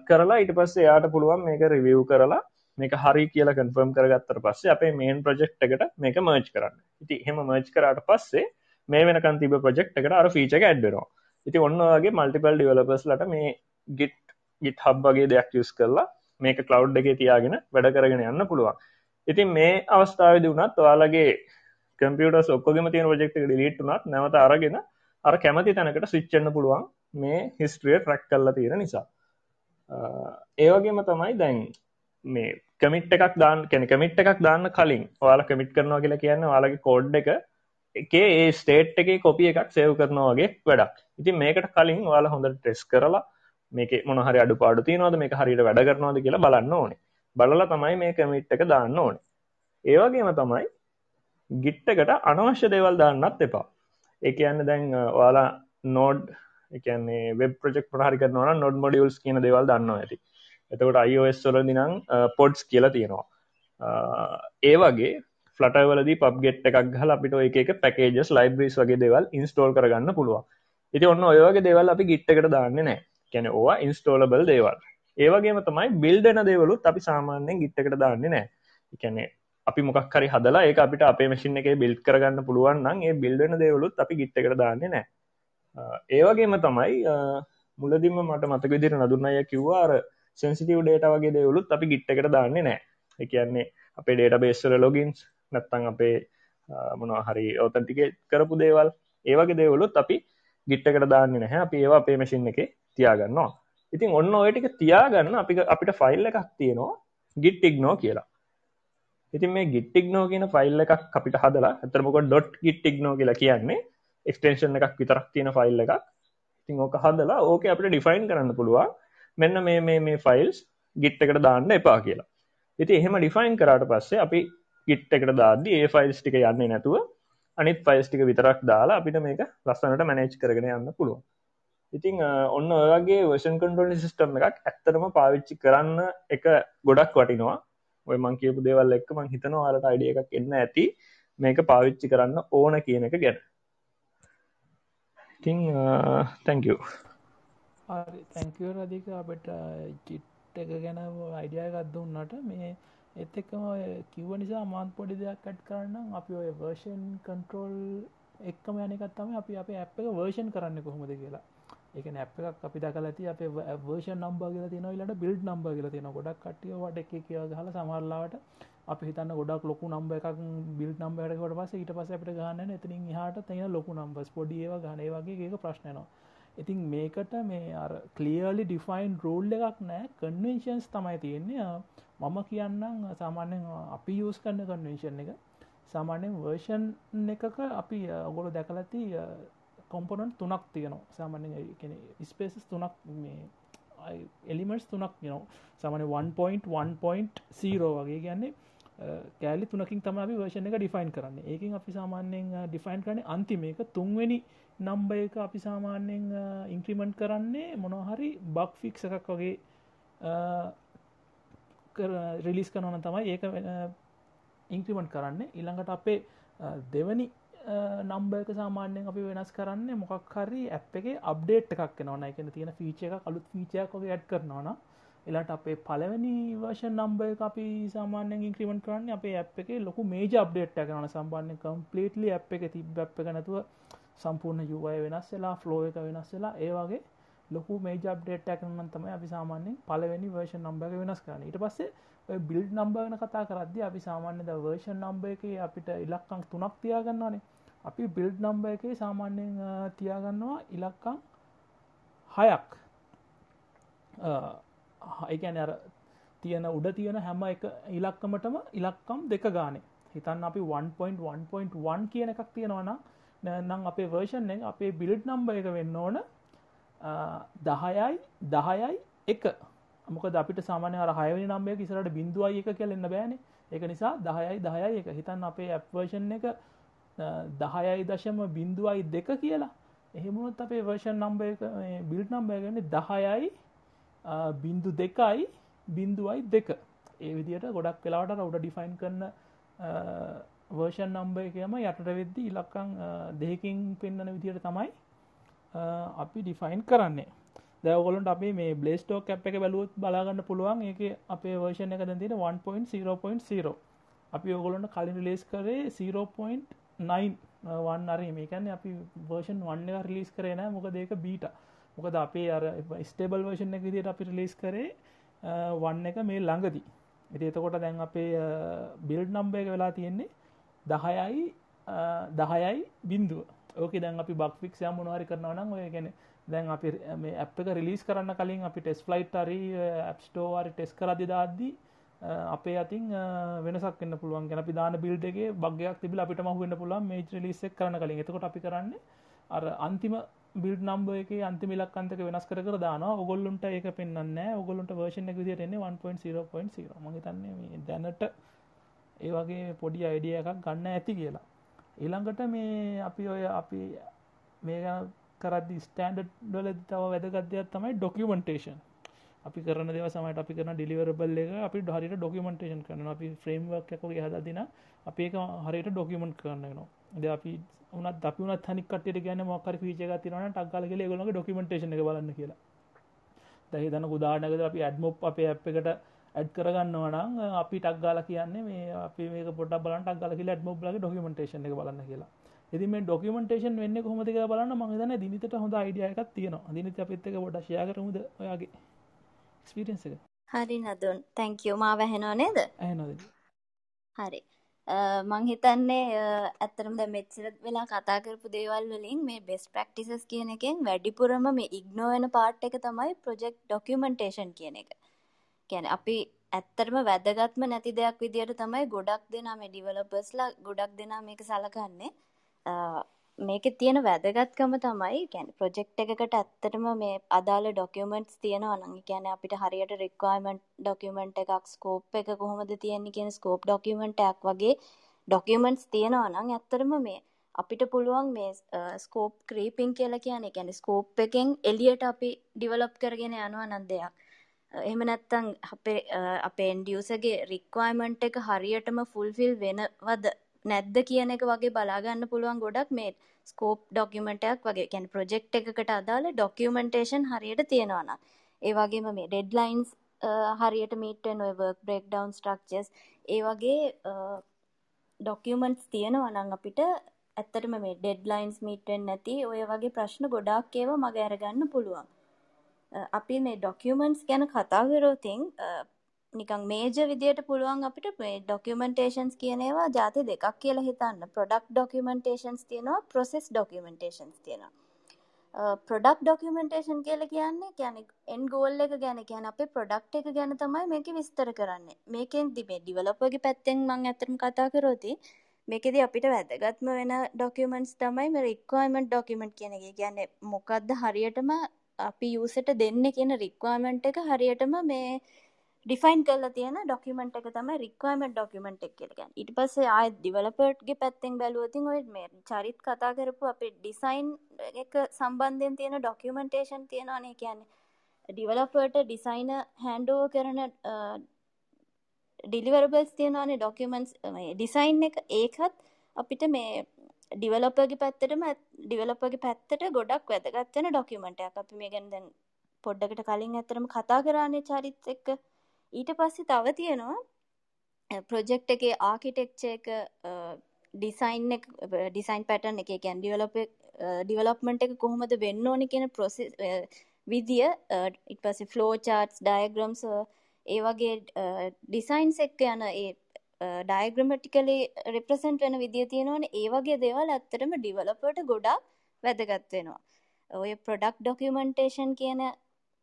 කරලා ඊට පස්සේ යාට පුළුවන් මේක රිවියව් කරලා මේක හරි කියලා කන්ෆර්ම් කරගත්තර පස්සේ අපේ මේන් ප්‍රජෙක්් එකට මේක මර්ච් කරන්න. ඉති හෙම මර්ච් කරට පස්සේ මේ වෙනකන් තිබ ප්‍රජෙක්් එකට අර ෆීච ඇඩ්බෙනවා ඉති ඔන්න වගේ මල්ටිපල් ඩිවලපස් ලට මේ ගිට් ගිත් හබ් වගේ දෙයක් යස් කරලා මේක කලව් එක තියාගෙන වැඩ කරගෙන යන්න පුළුවන්. ඉතින් මේ අවස්ථාවද වුණත් ඔයාලගේ කම්පියට ඔක්කොගම තියෙන ප්‍රජෙක්් ලිට්ුනත් නැවත අරගෙන අර කැමති තැනකට සිච්චන්න පුළුවන් මේ හිස්ට්‍රිය ට්‍රැක් කල්ලා තියෙන නිසා. ඒවගේම තමයි දැන් මේ කමිට් එකක් දාන්න කෙන කමිට් එකක් දාන්න කලින් ඔයාලා කමිට් කරනවා කියලා කියන්න ඔයාලගේ කෝඩ් එක එකේ ඒ ස්ටේට් එක කොපිය එකක් සේව් කරනවා වගේ වැඩක්. ඉතින් මේකට කලින් ඔයාලා හොඳට ටෙස් කරලා මේක මොනහරි අඩු පාඩු තියනවාද? මේක හරියට වැඩ කරනවාද කියලා බලන්න ඕනේ. බලලා තමයි මේ කමිට් එක දාන්න ඕනේ. ඒවගේම තමයි ගිට්ටකට අනවශ්‍ය දේවල් දාන්නත් එපා. ඒ කියන්න දැන් ඔයාලා නෝඩ් එකන්නේ වෙබ් ප්‍රජෙක් ප්‍රහරි කරනවා නොඩ් මොඩියල්ස් කියන දේවල් දන්නවා ඇති. එතකොට අයිෝස් වල දිනම් පොඩ්ස් කියලා තියෙනවා. ඒ වගේ ෆලටවලද පබ්ගෙට් එකක් හල අපිට එක පැකේජස් ලයිබ්‍රීස් වගේ දේවල් ඉන්ස්ටෝල් කරගන්න පුළුවන්. ඉති ඔන්න ඔයගේ දේවල් අපි ගිට්ටකට දාන්න නෑ කැන ඕවා ඉන්ස්ටෝලබල් දේවල්. ඒවගේම තමයි බිල්ඩන දේවලුත් අපි සාමාන්‍යයෙන් ගිත්තකට දාන්නේ නෑ එකැනේ අපි මොකක් හරි හදලා ඒ අපිට අපේ මසින් එක බිල්් කරගන්න පුළුවන් නම් ඒ බිල්ඩන දේවලුත් අපි ගිත්තකට දාන්නේ නෑ ඒවගේම තමයි මුලදිම මට මතක විදිර නදුන්නය කිව්වාර සෙන්සිටව් ඩේට වගේ දේවලුත් අපි ගිට්ටකට දාන්නේ නෑ එකන්නේ අපේ ඩේට බේස්සල ලොගින්ස් නැත්තං අපේ මොනවා හරි ඕතන්ටික කරපු දේවල්. ඒවගේ දේවලුත් අපි ගිට්ටකට දාන්න නැහැ. අපි ඒවා අපේ මසින් එක තියාගන්නවා. ඉතින් ඔන්න ඔයටික තියාගන්න අපි අපිට ෆයිල් එකක් තියෙනවා ගිට් ඉක්නෝ කියලා. ඉතින් මේ ගිට්ටික්නෝ කියන ෆයිල් එකක් අපිට හදලා ඇතරමක ඩොට් ගිට්ටික්නෝ කියලා කියන්නේ එක්ස්ටේෂන් එකක් විතරක් තියෙන ෆයිල් එකක්. ඉතින් ඕක හදලා ඕක අපිට ඩිෆයින් කරන්න පුළුවන්. මෙන්න මේ මේ මේ ෆයිල්ස් ගිට් එකට දාන්න එපා කියලා. ඉති එහෙම ඩිෆයින් කරට පස්සේ අපි ගිට් එකට දාදී ඒ ෆයිල්ස් ටික යන්නේ නැතුව අනිත් ෆයිල්ස් ටික විතරක් දාලා අපිට මේක ලස්සනට මැනේජ් කරගෙන යන්න පුළුවන්. ඉතිං ඔන්න ඔයගේ වර්ෂන් කන්ට්‍රෝලි සිස්ටම් එකක් ඇත්තරම පාවිච්චි කරන්න එක ගොඩක් වටිනවා. ඔය මං කියපු දේවල් එක්ක මං හිතනවා අරට අයිඩිය එකක් එන්න ඇති. මේක පාවිච්චි කරන්න ඕන කියන එක ගැන. ඉතිං තැංකූ තැංකව රදික. අපට චිට් එක ගැන අයිඩිය එකක් දුන්නට මේ එත් එක්කම කිව්ව නිසා මාන් පොඩි දෙයක් කට් කරන්න අපි ඔය වර්ෂන් කන්ට්‍රෝල් එක්කම යනකත්තම අපි අප ඇප් එක වර්ෂන් කරන්න කොහොමද කියලා. එක නැප් එකක් අපි දකල ඇති අප වර්ෂ නම්බ කියල තින ලට බිල්ඩ් නම්බ කියල තියෙන ගොඩක් කටිය වට එක කිය හල සමරලාට අපි හිතන්න ගොඩක් ලොකු නම්බ එකක් බිල් නම්බයටකොට පස ඊට පස අපට ගන්න එතිනින් හට තියෙන ලොකු නම්බස් පොඩියව ගනේ වගේ ඒක ප්‍රශ්නනවා ඉතින් මේකට මේ අර කලියලි ඩිෆයින් රෝල් එකක් නෑ කන්වෙන්ශන්ස් තමයි තියෙන්නේ. මම කියන්නම් සාමාන්‍යෙන් අපි යස් කරන්න කන්වෙන්ශන් එක. සාමාන්‍යෙන් වර්ෂන් එකක අපි ඔගොලු දැකලති කොම්පොනන්් තුනක් තියෙනවා. සාමාන්‍ය කෙන ස්පේසස් තුනක් මේ එලිමටස් තුනක් යනවා සමන 1.1.0 වගේ කියන්නේ කෑලි තුනකින් තමයි වර්ෂණ එක ඩිෆයින් කරන්න. ඒකින් අපි සාමාන්‍යයෙන් ඩිෆයින් කරන අන්තිමේක තුන්වැනි නම්බ එක අපි සාමාන්‍යයෙන් ඉන්ක්‍රිමෙන්ට් කරන්නේ මොනොහරි බක් ෆික්ස එකක් වගේ රිලිස් කරනන තමයි ඒක ඉන්ක්‍රිමෙන්ට් කරන්න. ඉළඟට අපේ දෙවනි නම්බක සාමාන්‍යයෙන් අපි වෙනස් කරන්න මොකක් හරි ඇප් එක අප්ඩේට් එකක් නවන එකන තියෙන ෆීච එක අලුත් ෆීචයක් ඔගේ ඇඩ් කරනවන එලාට අපේ පලවැනි වර්ෂන් නම්බය අපි සාමාන්‍යෙන් ක්‍රීමට කරන්න අපේ ඇ් එක ලොකු මේජ අප්ඩේට් කරන සම්බන්ධය කම්පලේටලි ඇ් එක තිබ ඇ් එක නැතුව සම්පූර්ණ යුවය වෙනස් වෙලා ෆ්ලෝ එක වෙනස් වෙලා ඒවාගේ ලොකු මේජ අප්ඩේට් කරන තමයි අපි සාමාන්‍යෙන් පලවැනි වර්ෂන් නම්බක වෙනස් කරන ඊට පස්සේ බිල්් නම්බගෙන කතා කරද අපි සාමාන්‍යද වර්ෂන් නම්බ එක අපිට ඉලක්කං තුනක් තියාගන්නවානේ. අපි බිල්ඩ් නම්බ එක සාමාන්‍යයෙන් තියාගන්නවා ඉලක්කං හයක්. ඒකැන අර තියෙන උඩ තියෙන හැම එක ඉලක්කමටම ඉලක්කම් දෙක ගානේ. හිතන්න අපි 1.1.1 කියන එකක් තියෙනවනම් නම් අපේ වර්ෂන් එක අපේ බිල්ඩ් නම්බ එක වෙන්න ඕන දහයයි දහයයි එක. මොකද අපිට සාමානය අර හයවනි නම්බය ඉසරට බිඳුවයි එක කියලෙන්න බෑන. එක නිසා දහයයි දහයයි එක. හිතන්න අපේ ඇප්වර්ෂන් එක දහයයි දශම බිඳුවයි දෙක කියලා. එහෙමුණත් අපේ වර්ෂන් නම්බ එක බිල්ඩ් නම්බය ගන්න දහයයි බින්දු දෙකයි බින්දුවයි දෙක. ඒ විදියට ගොඩක් වෙලාට උඩ ඩිෆයින් කරන්න වර්ෂන් නම්බ එකම යටට වෙද්දි ඉලක්කං දෙහකින් පෙන්න්නන විදියට තමයි අපි ඩිෆයින් කරන්නේ. දැවගොලට අපේ මේ බ්ලේස්ටෝක් කැප් එක බැලුවත් බලාගන්න පුළුවන්. ඒක අපේ වර්ෂණ එක තින 1.0.0 අපි ඔගොලොන්ට කලින් රිලේස් කරේ 0.9 වන් අර. මේකන්න අපි වර්ෂන් වන්න එක රිලිස් කරන මොක දෙක බීට මොකද අපේ අර ස්ටේබල් වර්ෂණ එක විදියට අපි රිලිස් කරේ වන්න එක මේ ළඟදී. ඉති එතකොට දැන් අපේ බිල්ඩ් නම්බ එක වෙලා තියෙන්නේ දහයයි දහයයි බින්දුව ඕක දැන් අපි බක් ෆික් ය මොනවාරි කරනවා නම් ඔය ගැන දැන් අපි මේ ඇප් එක රිලිස් කරන්න කලින් අපි ටෙස් ෆ්ලයිට් අරි ඇප්ස්ටෝවාරි ටෙස් කරදි දාද්දී අපේ අතින් වෙනසක් වන්න පුළුවන් ගැන අපි දාන බිල්ඩ් එක බගයක් තිබිල අපිට මහුවන්න පුළුවන් මේ ලිස්සෙක් කරන කලින්. එතකොට අපි කරන්න අර අන්තිම බිල්ඩ් නම්බ එක අන්තිමිලක් අන්තක වෙනස් කර දාන ඔගොල්ලුන්ට ඒක පෙන්න්න ඔගොලුන්ට වර්ෂණ එක විදිරන්නේ 1.0.0 මහිතන්නේ මේ දැනට ඒ වගේ පොඩි අයිඩිය එකක් ගන්න ඇති කියලා. ඊළඟට මේ අපි ඔය අපි මේ කරදදි ස්ටන්ඩ් ඩොල තව වැදගත්දයක් තමයි ඩොකියමෙන්ටේෂන් අපි කරන දෙව සමට අපි කරන ඩිලිවරබල් එක අපි හරිට ඩොකියමෙන්ටේෂන් කරන අපි ෆ්‍රේම්වක් එකක හදදින අප ඒක හරියට ඩොකියමෙන්ට් කරන්නනවා ද අපි උනත් අපි වනත් හනිකට ගැන මොකර විචක තිරන ටක්ගල කියල ගොලගේ ඩොකිමෙන්ටේෂන එක බලන්න කියලා. දහිතන උදානකද අපි ඇඩ්මොප් අපේ ඇ් එකට ඇඩ් කරගන්නවනම් අපි ටක්ගාල කියන්නේ මේ අපි මේ පොට බලට ගල කියලා ඇඩ්මොබ්ලගේ ඩොකිමෙන්ටේෂන එක බලන්න කියලා. එති මේ ඩොකිමෙන්ටේෂන් වෙන්න කොමතික බලන්න මගේදන දිනිතට හොඳ අයිඩිය එකක් තියෙනවා. දිනිත අපිත්තක බොඩ ශයකරමුද ඔයාගේ එක්ස්පිරන්ස එක? හරි නදුන් තැංකෝ මා වැහෙනවා නේද? ඇනොද හරි. මං හිතන්නේ ඇත්තරම් ද මෙච්චර වෙලා කතා කරපු දේවල් වලින් මේ බෙස් ප්‍රක්ටිසස් කියන එකෙන් වැඩිපුරම මේ ඉග්නෝවන පාට් එක තමයි ප්‍රොජෙක්් ඩොකියමෙන්ටේෂන් කියන එක ගැන අපි ඇත්තරම වැදගත්ම නැති දෙයක් විදියට තමයි ගොඩක් දෙනා මේ ඩිවලපර්ස්ලා ගොඩක් දෙනා මේක සලකන්නේ. මේක තියෙන වැදගත්කම තමයි ගැන ප්‍රොජෙක්් එකකට ඇත්තටම මේ අදාළ ඩොකියමෙන්ට්ස් තියෙනවා නං කියන අපිට හරියට රික්වයිමන්ට් ඩොකියමෙන්ට් එකක් ස්කෝප් එක කොහොමද තියෙන්නේ කියන ස්කෝප් ඩොකියමෙන්ට් එකක් වගේ ඩොකියමෙන්ට්ස් තියෙනවා නම් ඇත්තටම මේ අපිට පුළුවන් මේ ස්කෝප් ක්‍රීපින් කියලා කියන්නේ කියන්නේ ස්කෝප් එකෙන් එලියට අපි ඩිවලොප් කරගෙන යනවා නම් දෙයක්. එහෙම නැත්තම් අපේ අපේ එන්ඩ් යූසර්ගේ රික්වයර්මන්ට් එක හරියටම ෆුල්ෆිල් වෙනවද නැද්ද කියන එක වගේ බලාගන්න පුළුවන් ගොඩක් මේ ස්කෝප් ඩොකියමෙන්ටයක් වගේ. කැන් ප්‍රොජෙක්් එකකට අදාළ ඩොකියමෙන්ටේෂන් හරියට තියෙනවාන ඒ වගේම මේ ඩෙඩ්ලයින්ස් හරියට මීටෙන් ඔය වර්ක් බ්‍රෙක් ඩවන් ස්ට්‍රක්චස් ඒ වගේ ඩොකියමෙන්ට්ස් තියෙනවනං අපිට ඇත්තටම මේ ඩෙඩ්ලයින්ස් මීටෙන් නැති ඔය වගේ ප්‍රශ්න ගොඩක් ඒව මග ඇරගන්න පුළුවන්. අපි මේ ඩොකියමෙන්ට්ස් ගැන කතාකරෝතින් නිකං මේජ විදියට පුළුවන් අපිට මේ ඩොකියමෙන්ටේෂන්ස් කියනේවා ජාති දෙකක් කියලා හිතන්න. ප්‍රොඩක්් ඩොකියමෙන්ටේෂන්ස් තියෙනවා ප්‍රොසෙස් ඩොකියමෙන්ටේෂන්ස් තියෙනවා. ප්‍රොඩක්් ඩොකියමෙන්ටේෂන් කියල කියන්නේ ගැන එන් ගෝල් එක ගැන කියන අපේ ප්‍රොඩක්් එක ගැන තමයි මේක විස්තර කරන්න. මේකෙන් දිබේ ඩිවලපගේ පැත්තෙන් මං ඇතරම කතා කරෝති මේකෙද අපිට වැදගත්ම වෙන ඩොකියමෙන්ට්ස් තමයි මේ රික්වයිමෙන්ට් ඩොකියමෙන්ට් කියන එක. කියන්නේ මොකක්ද හරියටම අපි යුසට දෙන්න කියන රික්වාමෙන්ට් එක හරියටම මේ ඩිෆයින් කල තියෙන ඩොකිමෙන්ට් එක තමයි රික්වයිමට ඩොකිමෙන්ට් එක කියලගන්න ඉට පස්සේ ආය දිවලපර්ට්ගේ පැත්තෙන් බැලුවතින් ඔය මේ චරිත් කතා කරපු අපේ ඩිසයින් එක සම්බන්ධයෙන් තියෙන ඩොකිමෙන්ටේෂන් තියෙනවානේ කියන්නේ. ඩිවලපර්ට ඩිසයින හැන්ඩෝ කරන ඩිලිවරබල්ස් තියෙනවානේ ඩොකිමන්ස් ඩිසයින් එක. ඒකත් අපිට මේ ඩිවලපගේ පැත්තටම ඩිවලපගේ පැත්තට ගොඩක් වැදගත්වන ඩොකිමෙන්ටයක් අපි මේ ගැන දැන් පොඩ්ඩකට කලින් ඇතරම කතා කරන්නේ චරිත් එක්ක. ඊට පස්සේ තව තියෙනවා ප්‍රොජෙක්් එක ආකිටෙක්ච එක ඩිසයින් ඩිසයින් පැටන් එක කැන් ඩිවලප ඩිවලප්මට එක කොහොමද වෙන්න ඕනි කියෙන ප්‍රොසෙස් විදිය ඉට පස්සේ ෆලෝ චාර්ටස් ඩයග්‍රම්ස් ඒ වගේ ඩිසයින්ස් එක්ක යන ඒ ඩයග්‍රමටිකලේ රෙප්‍රසන්ට් වෙන විදිිය තියෙනවන. ඒ වගේ දේවල් ඇත්තරම ඩිවලපට ගොඩක් වැදගත්වෙනවා ඔය ප්‍රොඩක්් ඩොකියමෙන්ටේෂන් කියන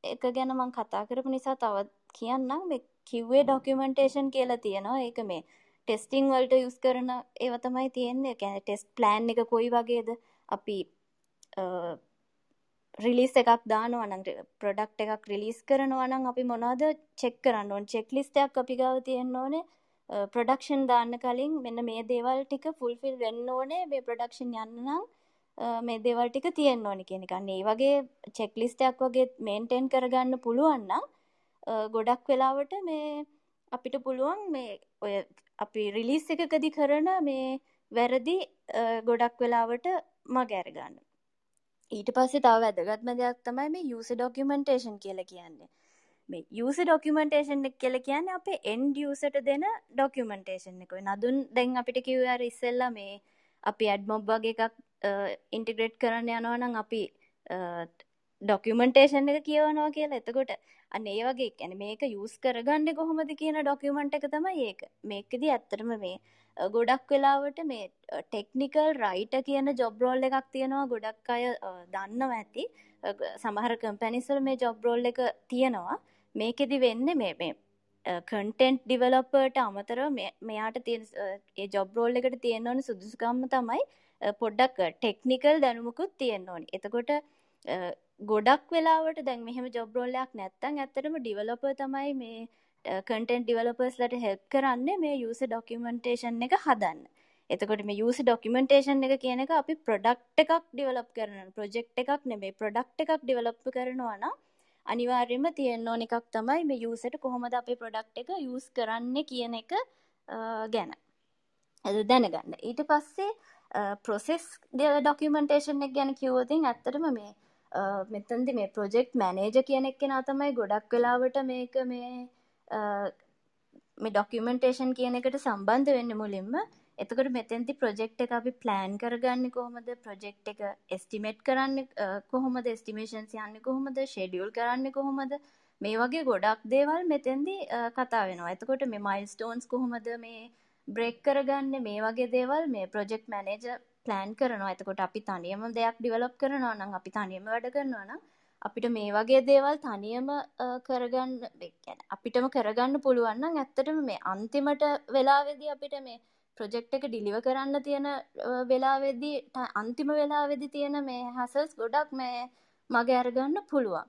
එක ගැන මං කතා කරපු නිසා තවත් කියන්නම්. මේ කිව්වේ ඩොකියුමන්ටේෂන් කියලා තියෙනවා. ඒක මේ ටෙස්ටිං වලට යුස් කරන ඒව තමයි තියෙන්නේ. ගැන ටෙස්ට් ප්ලෑන් එක කොයි වගේද? අපි රිලිස් එකක් දානවනං ප්‍රොඩක්් එකක් රිලිස් කරනවනං අපි මොනාද චෙක් කරන්න ඕන්? චෙක් ලිස්ටයක් අපි ගාව තියෙන්න ඕනේ. ප්‍රඩක්ෂන් දාන්න කලින් මෙන්න මේ දේවල් ටික ෆුල්ෆිල් වෙන්න ඕනේ. මේ ප්‍රඩක්ෂන් යන්නනම් මේ දේවල් ටික තියෙන්න ඕනි කියෙනකන්න ඒ වගේ චෙක්ලිස්ටයක් වගේ මේන්ටෙන් කරගන්න පුළුවන්නම් ගොඩක් වෙලාවට මේ අපිට පුළුවන් මේ ඔය අපි රිලිස් එකකදි කරන මේ වැරදි ගොඩක් වෙලාවට මගැරගන්න ඊට පස්සේ තව වැදගත්ම දෙයක් තමයි මේ යුස ඩොකියුමන්ටේෂන් කියල කියන්නේ. මේ යුස ඩොකියුමන්ටේෂන් එක කියල කියන්නේ අපේ එන්ඩ යුසට දෙන ඩොකියුමන්ටේෂන් එකයි නදුන් දැන් අපිට කිවර ඉස්සෙල්ල මේ අපි ඇඩ්මොබ් වගේ එකක් ඉන්ටිග්‍රේට් කරන්න යනවනම් අපි ඩොකියුමන්ටේෂන් එක කියවනවා කියලා. එතකොට අන්න ඒ වගේ ඇන මේක යුස් කරගන්න කොහොමද කියන ඩොකියුමන්ට එක තමයි ඒක. මේකද ඇත්තරම මේ ගොඩක් වෙලාවට මේ ටෙක්නිකල් රයිට කියන ජොබ්රෝල් එකක් තියෙනවා. ගොඩක් අය දන්නව ඇති. සමහර කම්පැනිසල් මේ ජොබ්රෝල් එක තියෙනවා. මේකෙදි වෙන්න මේ මේ කන්ටෙන්ට් ඩිවලොපර්ට අමතර මෙයාට තිය ඒ ජොබ්රෝල් එකට තියෙන ඕන සුදුසුකම්ම තමයි පොඩ්ඩක් ටෙක්නිකල් දැනුමකුත් තියෙන්න ඕනි. එතකොට ගොඩක් වෙලාවට දැන් මෙහෙම ජොබ්රෝල්ලයක් නැත්තං ඇත්තටම ඩිවලොප තමයි මේ කටන් ඩිවලපර්ස්ලට හෙල්ප් කරන්න මේ යුස ඩොකියමන්ටේෂන් එක හදන්න. එතකොට මේ යුස ඩොකිමෙන්ටේෂන් එක කියන එක අපි ප්‍රඩක්් එකක් ඩිවලප් කරන ප්‍රජෙක්් එකක් නෙමේ ප්‍රඩක්් එකක් ඩිවලප් කරනවාන අනිවාර්යම තියෙන්න ඕන එකක් තමයි මේ යුසට කොහොමද අපේ ප්‍රඩක්් එක යුස් කරන්න කියන එක ගැන. ඇ දැනගන්න. ඊට පස්සේ ප්‍රොසෙස් දෙව ඩොකිමෙන්ටේෂන් එක ගැන කිවෝතින් ඇත්තටම මේ මෙතන්දි මේ ප්‍රොජෙක්් මැනේජ කියන එක් කෙනා තමයි ගොඩක් වෙලාවට මේක මේ මේ ඩොකියමෙන්ටේෂන් කියන එකට සම්බන්ධ වෙන්න මුලින්ම. එතකොට මෙතැන්ති ප්‍රොජෙක්් එක අපි ප්ලෑන් කරගන්න කොහොමද? ප්‍රොජෙක්් එක එස්ටිමේට් කරන්න කොහොමද? ස්ටිමේෂන්ස් යන්න කොහොමද? ෂෙඩියල් කරන්න කොහොමද? මේ වගේ ගොඩක් දේවල් මෙතැන්දි කතා වෙනවා. එතකොට මේ මයිල් ස්ටෝන්ස් කොහොමද මේ බ්‍රෙක් කරගන්න? මේ වගේ දේවල් මේ ප්‍රොජෙක්් මැනේජ ප්ලෑන් කරනවා. එතකොට අපි තනියම දෙයක් ඩිවලප් කරනවා නම් අපි තනියම වැඩ කරනවා නම් අපිට මේ වගේ දේවල් තනියම කරගන්න ගැන අපිටම කරගන්න පුළුවන්න ඇත්තටම මේ අන්තිමට වෙලාවෙදි අපිට මේ ප්‍රොජෙක්් එක ඩිලිව කරන්න තියෙන වෙලාවෙදී අන්තිම වෙලාවෙදි තියෙන මේ හසල්ස් ගොඩක් මේ මග අරගන්න පුළුවන්.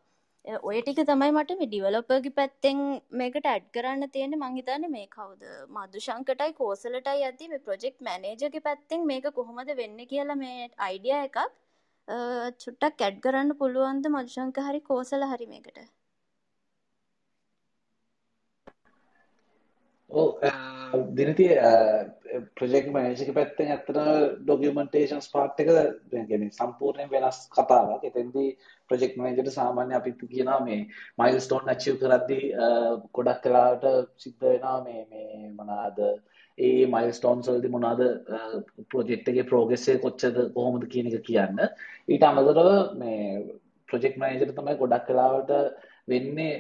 ඔය ටික තමයි මට මේ ඩිවලොපර්ගි පැත්තෙන් මේකට ඇඩ් කරන්න තියෙන මංහිතන මේ කවුද? මදුශංකටයි කෝසලටයි ඇති මේ ප්‍රොජෙක්් මැනේජගේ පැත්තෙන් මේක කොහොමද වෙන්න කියලා මේ අයිඩිය එකක් චුට්ටක් ඇඩ් කරන්න පුළුවන්ද මදුශංක හරි කෝසල හරි මේකට? ඕ දිනති ප්‍රජෙක් මනේජක පැත්තෙන් ඇත්තන ඩොගමන්ටේෂන්ස් පාට් එක ගැන සම්පූර්ණයෙන් වෙනස් කතාවක්. එතැන්දී ප්‍රජෙක් මනජට සාමාන්‍ය අපිත් කියනවා මේ මයිල් ස්ටෝන් අච්චිව් කරද්දී ගොඩක් කලාට සිද්ධ වෙනවා මේ මේ මනාද ඒ මයිල් ස්ටෝන්ස් වලදී මොනවාද ප්‍රොජෙක්ට් එකේ ප්‍රෝග්‍රස් එක කොච්චරද කොහොමද කියන එක කියන්න. ඊට අමතරව මේ ප්‍රොජෙක්ට් මැනේජර් තමයි ගොඩක් වෙලාවට වෙන්නේ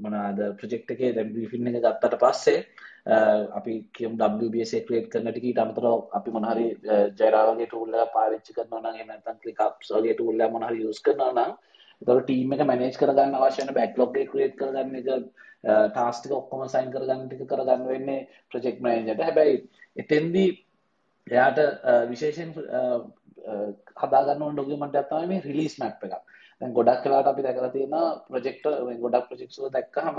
මොනවාද ප්‍රොජෙක්ට් එකේ දැන් බ්‍රීෆින් එක ගත්තට පස්සේ අපි කියමු WBS එක ක්‍රියේට් කරන ටික ඊට අමතරව අපි මොන හරි Jira වගේ tool එකක් පාවිච්චි කරනවා නම් එහෙම නැත්නම් ClickUps වගේ tool එකක් මොන හරි use කරනවා නම් එතකොට ටීම් එක මැනේජ් කරගන්න අවශ්‍ය වෙන බෑක්ලොග් එක ක්‍රියේට් කරගන්න එක ටාස්ක් ටික ඔක්කොම සයින් කරගන්න ටික කරගන්න වෙන්නේ ප්‍රොජෙක්ට් මැනේජර්ට. හැබැයි එතෙන්දී එයාට විශේෂයෙන් හදාගන්න ඕන ඩොකියුමන්ට් එකක් තමයි මේ රිලීස් මැප් එක. දැන් ගොඩක් වෙලාවට අපි දැකලා තියෙනවා ප්‍රොජෙක්ට් ගොඩක් ප්‍රොජෙක්ට්ස් වල දැක්කහම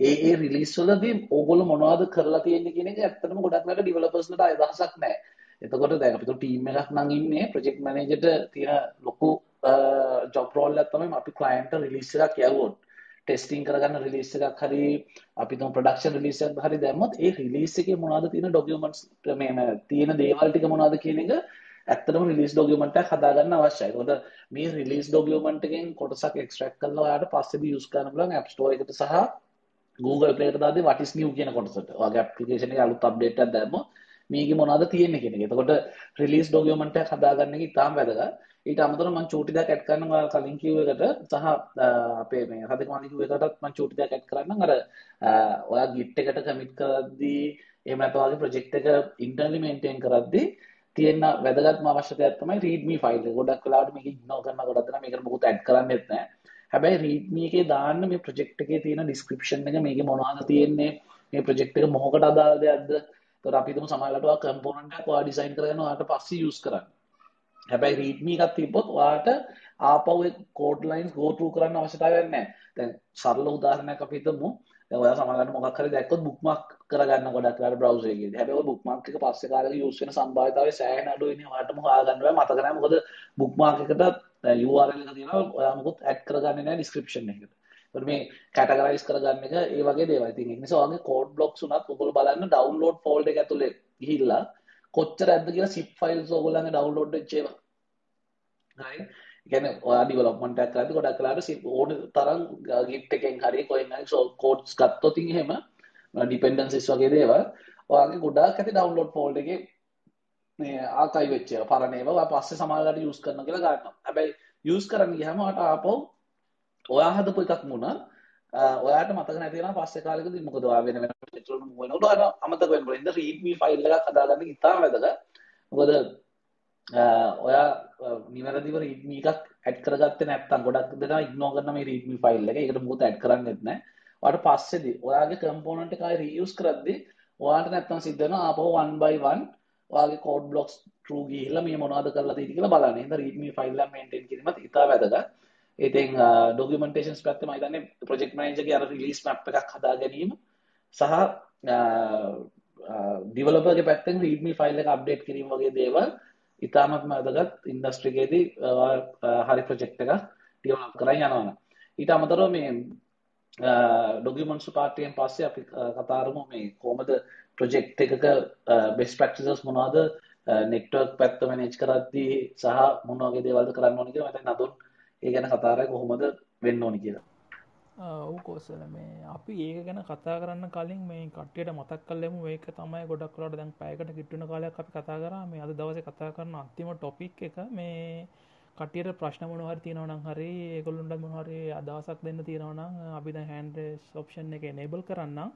ඒ ඒ රිලීස් වලදී ඕගොල්ලෝ මොනවද කරලා තියෙන්නේ කියන එක ඇත්තටම ගොඩක් වෙලාවට ඩිවෙලොපර්ස්ලට අදහසක් නැහැ. එතකොට දැන් අපිට ටීම් එකක් නම් ඉන්නේ ප්‍රොජෙක්ට් මැනේජර්ට තියෙන ලොකු ජොබ් රෝල් එකක් තමයි අපි ක්ලයන්ට් රිලීස් එකක් යවුවොත් ටෙස්ටිං කරගන්න රිලිස් එකක් හරි අපි තුම ප්‍රඩක්ෂන් රිලිස් එකක් හරි දැම්මොත් ඒ රිලිස් එකේ මොනවද තියෙන ඩොකියුමන්ට්ස් මේ තියෙන දේවල් ටික මොනවද කියන එක ඇත්තටම රිලිස් ඩොකියුමන්ට් එකක් හදාගන්න අවශ්‍යයි. ඒකෝද මේ රිලිස් ඩොකියුමන්ට් එකෙන් කොටසක් එක්ස්ට්‍රැක්ට් කරලා ඔයාලට පස්සේදී යූස් කරන්න පුළුවන් App Store එකට සහ Google Play එකට දාද්දී what is new කියන කොටසට. ඔයාගේ ඇප්ලිකේෂන් එකේ අලුත් අප්ඩේට් එකක් දැම්මොත් මේකේ මොනවද තියෙන්නේ කියන එක. එතකොට රිලිස් ඩොකියුමන්ට් එකක් හදාගන්න එක ඉතාම වැදගත්. ඊට අමතරව මම චූටි දෙයක් ඇඩ් කරන්න ඔයාලා කලින් කිව්ව එකට සහ අපේ මේ හදක මම කිව්ව එකටත් මම චූටි දෙයක් ඇඩ් කරන්නම් අර ඔයා ගිට් එකට කමිට් කරද්දී එහෙම නැත්නම් ඔයාගේ ප්‍රොජෙක්ට් එක ඉන්ටර්නලි මේන්ටේන් කරද්දී තියෙන වැදගත්ම අවශ්‍යතාවයක් තමයි readme ෆයිල් එක. ගොඩක් වෙලාවට මේක ඉග්නෝර් කරන ගොඩක් දෙනා මේකට මොකුත් ඇඩ් කරන්නේත් නැහැ. හැබැයි රීඩ්මී එකේ දාන්න මේ ප්‍රොජෙක්ට් එකේ තියෙන ඩිස්ක්‍රිප්ෂන් එක මේකේ මොනවද තියෙන්නේ මේ ප්‍රොජෙක්ට් එක මොකකට අදාළ දෙයක්ද ඒතකොට අපි හිතමු සමහරවිට ඔයා කම්පොනන්ට් එකක් ඔයා ඩිසයින් කරගෙන ඔයාට පස්සේ යූස් කරන්න හැබැයි රීඩ්මී එකක් තිබ්බොත් ඔයාට ආපහු ඒ කෝඩ් ලයින්ස් ගෝ ත්‍රූ කරන්න අවශ්‍යතාවයක් නැහැ දැන් සරල උදාහරණයක් අපි හිතමු ඔයා සමහරවිට මොකක් හරි දැක්කොත් බුක්මාර්ක් කරගන්න ගොඩක් වෙලාවට බ්‍රවුසර් එකේදී. හැබැයි ඔය බුක්මාර්ක් එක පස්සේ කාලෙක යූස් වෙන සම්භාවිතාවය සෑහෙන අඩුයිනේ. ඔයාලටම හොයාගන්න බෑ මතක නැහැ. මොකද බුක්මාර්ක් එකට URL එක තියෙනවා. ඔයා මොකොත් ඇඩ් කරගන්නේ නැහැ ඩිස්ක්‍රිප්ෂන් එකට. ඒකට මේ කැටගරයිස් කරගන්න එක ඒ වගේ දේවල්. ඉතින් ඒ නිසා ඔයාගේ කෝඩ් බ්ලොක්ස් උනත් ඔයගොල්ලෝ බලන්න ඩවුන්ලෝඩ් ෆෝල්ඩර් එක ඇතුලේ ගිහිල්ලා කොච්චර ඇද්ද කියලා zip files ඔයගොල්ලන්ගේ ඩවුන්ලෝඩ් වෙච්ච ඒවා. right? ගැන ඔයා ඩිවලොප්මන්ට් එකක් කරද්දි ගොඩක් වෙලාවට ඕන තරම් ගිට් එකෙන් හරි කොහෙන් හරි කෝඩ්ස් ගත්තොත් එහෙම ඩිපෙන්ඩන්සිස් වගේ දේවල් ඔයාගේ ගොඩාක් ඇති ඩවුන්ලෝඩ් ෆෝල්ඩර් එකේ මේ ආකයිව් වෙච්ච ඒවා පරණ ඒවා ඔයා පස්සේ සමහරවිට යූස් කරනවා කියලා ගන්නවා. හැබැයි යූස් කරන්න ගියාම ඔයාට ආපහු ඔයා හදපු එකක් වුණා ඔයාට මතක නැති වෙනවා පස්සේ කාලෙකදී මොකද ඔයා වෙන වෙන ප්‍රොජෙක්ට් වල මූව් වෙනකොට ඔයාට අමතක වෙන්න පුළුවන්. ඉතින් readme ෆයිල් එකක් හදාගන්න ඉතාම වැදගත්. මොකද ඔයා නිවැරදිව රීඩ්මී එකක් ඇඩ් කරගත්තේ නැත්නම් ගොඩක් දෙනා ඉග්නෝ කරන මේ රීඩ්මී ෆයිල් එක. ඒකට මොකද ඇඩ් කරන්නෙත් නැහැ. ඔයාලට පස්සේදී ඔයාගේ කම්පොනන්ට් එක ආයි රීයුස් කරද්දී ඔයාලට නැත්නම් සිද්ධ වෙනවා ආපහු 1 by 1 ඔයාගේ කෝඩ් බ්ලොක්ස් true ගිහිල්ලා මේ මොනවද කරලා තියෙන්නේ කියලා බලන්න. එහෙනම් රීඩ්මී ෆයිල් එක මේන්ටේන් කිරීමත් ඉතා වැදගත්. ඉතින් ඩොකියුමන්ටේෂන්ස් පැත්තේ මම හිතන්නේ ප්‍රොජෙක්ට් මැනේජර්ගේ අර රිලීස් මැප් එකක් හදා ගැනීම සහ ඩිවලොපර්ගේ පැත්තෙන් රීඩ්මී ෆයිල් එක අප්ඩේට් කිරීම වගේ දේවල් ඉතාමත්ම වැදගත් ඉන්ඩස්ට්‍රිකේදී හරි ප්‍රොජෙක්ට් එකක් ඩිවලොප් කරගෙන යනවා. ඊට අමතරව මේ ඩොගිමන්ස් පාර්ටියෙන් පස්සේ අපි කතා කරමු මේ කොහොමද ප්‍රොජෙක්ට් එකක බෙස්ට් ප්‍රැක්ටිසස් මොනවද නෙට්වර්ක් පැත්ත මැනේජ් කරද්දී සහ මොන වගේ දේවල්ද කරන්න ඕනේ කියලා මම නතුන් ඒ ගැන කතා කරලා කොහොමද වෙන්න ඕනේ කියලා. ඔව් කෝසල මේ අපි ඒක ගැන කතා කරන්න කලින් මේ කට්ටියට මතක් කළෙමු. ඒක තමයි ගොඩක් වලට දැන් පැයකට කිට්ටුන කාලයක් අපි කතා කරා. මේ අද දවසේ කතා කරන අන්තිම ටොපික් එක මේ කටියට ප්‍රශ්න මොනහරි තියෙනවනම් හරි ඒගොල්ලුන්ට මොනහරි අදහසක් දෙන්න තියෙනවනම් අපි දැන් හෑන්ඩ් ඔප්ෂන් එක එනේබල් කරන්නම්.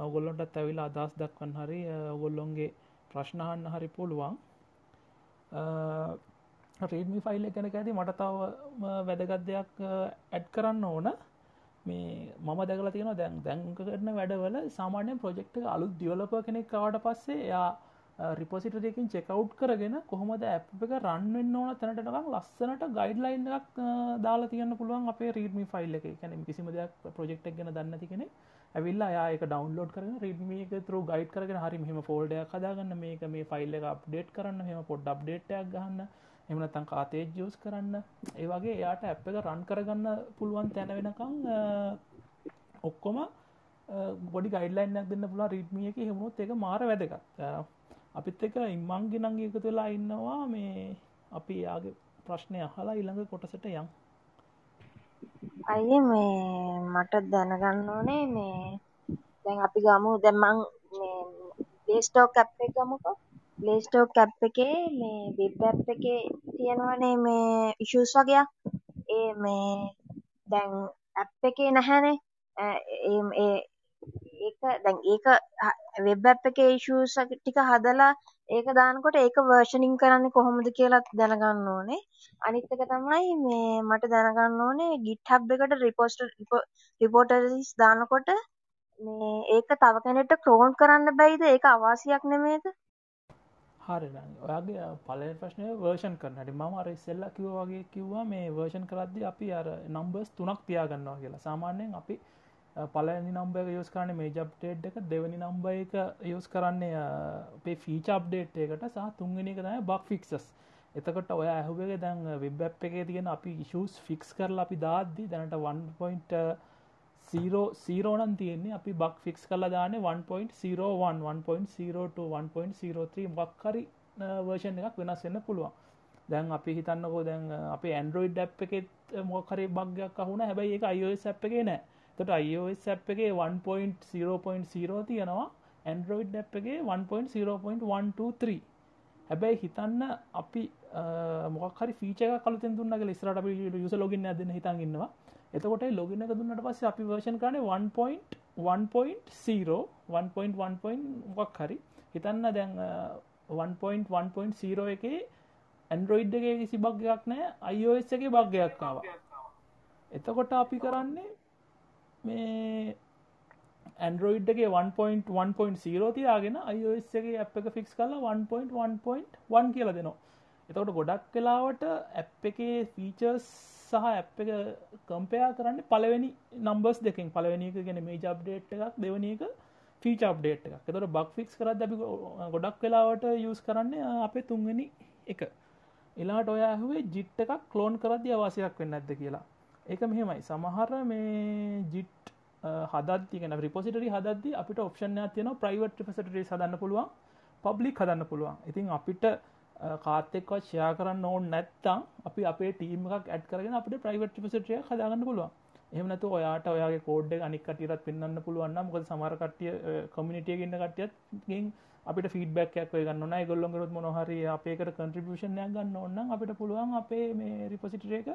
ඔගොල්ලොන්ටත් ඇවිල්ලා අදහස් දක්වන්න හරි ඔගොල්ලොන්ගේ ප්‍රශ්න අහන්න හරි පුළුවන්. රීඩමි ෆයිල් එක ගැන ඇති මට තව වැදගත් දෙයක් ඇඩ් කරන්න ඕන. මේ මම දැකලා තියෙන දැන් දැන් කරන වැඩවල සාමාන්‍යයෙන් ප්‍රොජෙක්ට් එක අලුත් ඩිවලොපර් කෙනෙක් ආවට පස්සේ එයා රිපොසිටරකින් චෙකව් කරගෙන කොහොමද ඇ් එක රන්වෙන්න ඕන තැනටකම් ලස්සනට ගයිඩ්ලයින් එකක් දාලා තියන්න පුළුවන් අපේ රීඩමි ෆයිල් එක. කැන කිසිම දෙයක් ප්‍රජෙක්්ක් ගැන දන්නති කෙනෙ ඇවිල්ලා යායක ඩවන්ලෝඩ් කරන රීඩම එක තුර ගයිඩ් කරගෙන හරි මෙම ෆෝල්ඩයක් කදාගන්න මේක මේ ෆයිල් එක අප්ඩේට් කරන්න මෙම පොඩ් අප්ඩේට්යක් ගන්න එමනතන් කාතේ ජෝස් කරන්න. ඒ වගේ එයාට ඇප් එක රන් කරගන්න පුළුවන් තැන වෙනකං ඔක්කොම ගොඩි ගයිඩලයින්නක් දෙන්න පුලා රීඩමිය එක. හෙමුණොත් එක මාර වැදගත්. අපිත් එක ඉම්මන්ගේ නංගේ එකතු වෙලා ඉන්නවා. මේ අපි යාගේ ප්‍රශ්නය අහලා ඊළඟ කොටසට යම්. අය මේ මට දැනගන්න ඕනේ මේ දැන් අපි ගමු. දැන් මං මේ ප්ලේ ස්ටෝර් ඇප් එක ගමුකෝ. ප්ලේ ස්ටෝර් ඇප් එකේ මේ වෙබ් ඇප් එකේ තියෙනවනේ මේ ඉෂුස් වගේක් ඒ මේ දැන් ඇප් එකේ නැහැනේ ඒ ඒක දැන් ඒක වෙබ් ඇප් එකේ ඉෂුස් ටික හදලා ඒක දානකොට ඒක වර්ෂනින් කරන්නේ කොහොමද කියලා දැනගන්න ඕනේ. අනිත් එක තමයි මේ මට දැනගන්න ඕනේ GitHub එකට රිපෝටරිස් දානකොට මේ ඒක තව කෙනෙක්ට ක්ලෝන් කරන්න බැයිද? ඒක අවාසියක් නෙමේද? හරි ඔයාගේ පලේ ප්‍රශ්නය වර්ෂන් කරනට මම අර ඉස්සෙල්ලා කිව්ව වගේ කිව්වා මේ වර්ෂන් කරද්දි අපි අර නම්බර්ස් තුනක් තියාගන්නවා කියලා. සාමාන්‍යයෙන් අපි පලනි නම්බ එක යස් කරන්න මේ ජප්ටේට් එක දෙවනි නම්බ එක යස් කරන්නේ අපේ ෆීච අප්ඩේට් එකට සහ තුන්ගෙන එක තමයි බක් ෆික්සස් එතකොට ඔය ඇහුවගේ දැන් වෙබ් එක තියෙන අපි ඉශස් ෆික්ස් කරලා අපි දාද්දි දැනට 1.0 තියෙන්නේ අපි බක් ෆික්ස් කලා දාන 1.01 1.02 1.03 මක්කරි වර්ෂන් එකක් වෙනස් වෙන්න පුළුවන්. දැන් අපි හිතන්නකෝ දැන් අප ඇන්ඩරෝයිඩ් ඩැප් එකෙත් මොකරි බග්ගයක් අහුන හැබයි එක අයෝස් ඇප් එක නෑ. තොට iOS ඇප් එකේ 1.0.0 තියෙනවා. ඇන්ඩරෝයිඩ් ඇප් එකේ 1.0.123 හැබැයි හිතන්න අපි මොකහරි ෆීච කලතෙන් දුන්නගේ ස්රට යුස ලොගින් ඇදන්න හිතන් ඉන්නවා. එතකොට ලොගින එක දුන්නට පස්ස අපි වර්ෂන් කරන 1.1.0 1.1. හරි හිතන්න දැන් 1.1.0 එකේ ඇන්ඩරෝයිඩ් එක කිසි බග්ගයක් නෑ iOS එක බග්ගයක් කාවා එතකොට අපි කරන්නේ මේ ඇන්ඩරෝයිඩ්ගේ 1.1.0 තියාගෙන අයෝගේ ඇ් එක ෆික්ස් කලා 1.1.1 කියල දෙනවා එතකොට ගොඩක් කලාවට ඇප් එකේ ෆීචර්ස් සහ ඇප් එක කම්පයා කරන්න පලවෙනි නම්බස් දෙකින්. පලවෙනි එක ගෙන මේ ජබ්ඩේට් එකක් දෙවනි එක ෆීච අප්ඩේට් එක එතොට බක් ෆික්ස් කරත් දැි ගොඩක් වෙලාවට යස් කරන්න අපේ තුන්ගනි එක. එලාට ඔයාහුවේ ජිට් එකක් කලෝන් කරද අවාසයක් වෙන්න ඇද කියලා. ඒක මෙහෙමයි. සමහර මේ ජිට් හදත්තිගෙන රිපොසිටරි හදදදි අපිට ඔප්ෂන්ය තියෙන ප්‍රයිවට් ිපසටරේ සදන්න පුළුවන් පබ්ලික් හදන්න පුළුවන්. ඉතින් අපිට කාතෙක්වත් ෂයා කරන්න ඕන් නැත්තම් අපි අපේ ටීම එකක් ඇඩ් කරගෙන අපිට ප්‍රයිවට් ිපසටරය හදාගන්න පුළුවන්. එහමනතු ඔයාට ඔයාගේ කෝඩ් අනික් කටියරත් පෙන්න්න පුළුවන්න මොකද සමරකටිය කමිනිටිය ගන්න කටියත්ගෙන් අපිට ෆීඩබැක් ගන්න ගොල්ලොගරත් මොනහරි අපේකට කන්ට්‍රිබියෂන්ය ගන්න ඔන්න අපිට පුළුවන් අපේ මේ රිපසිටරේක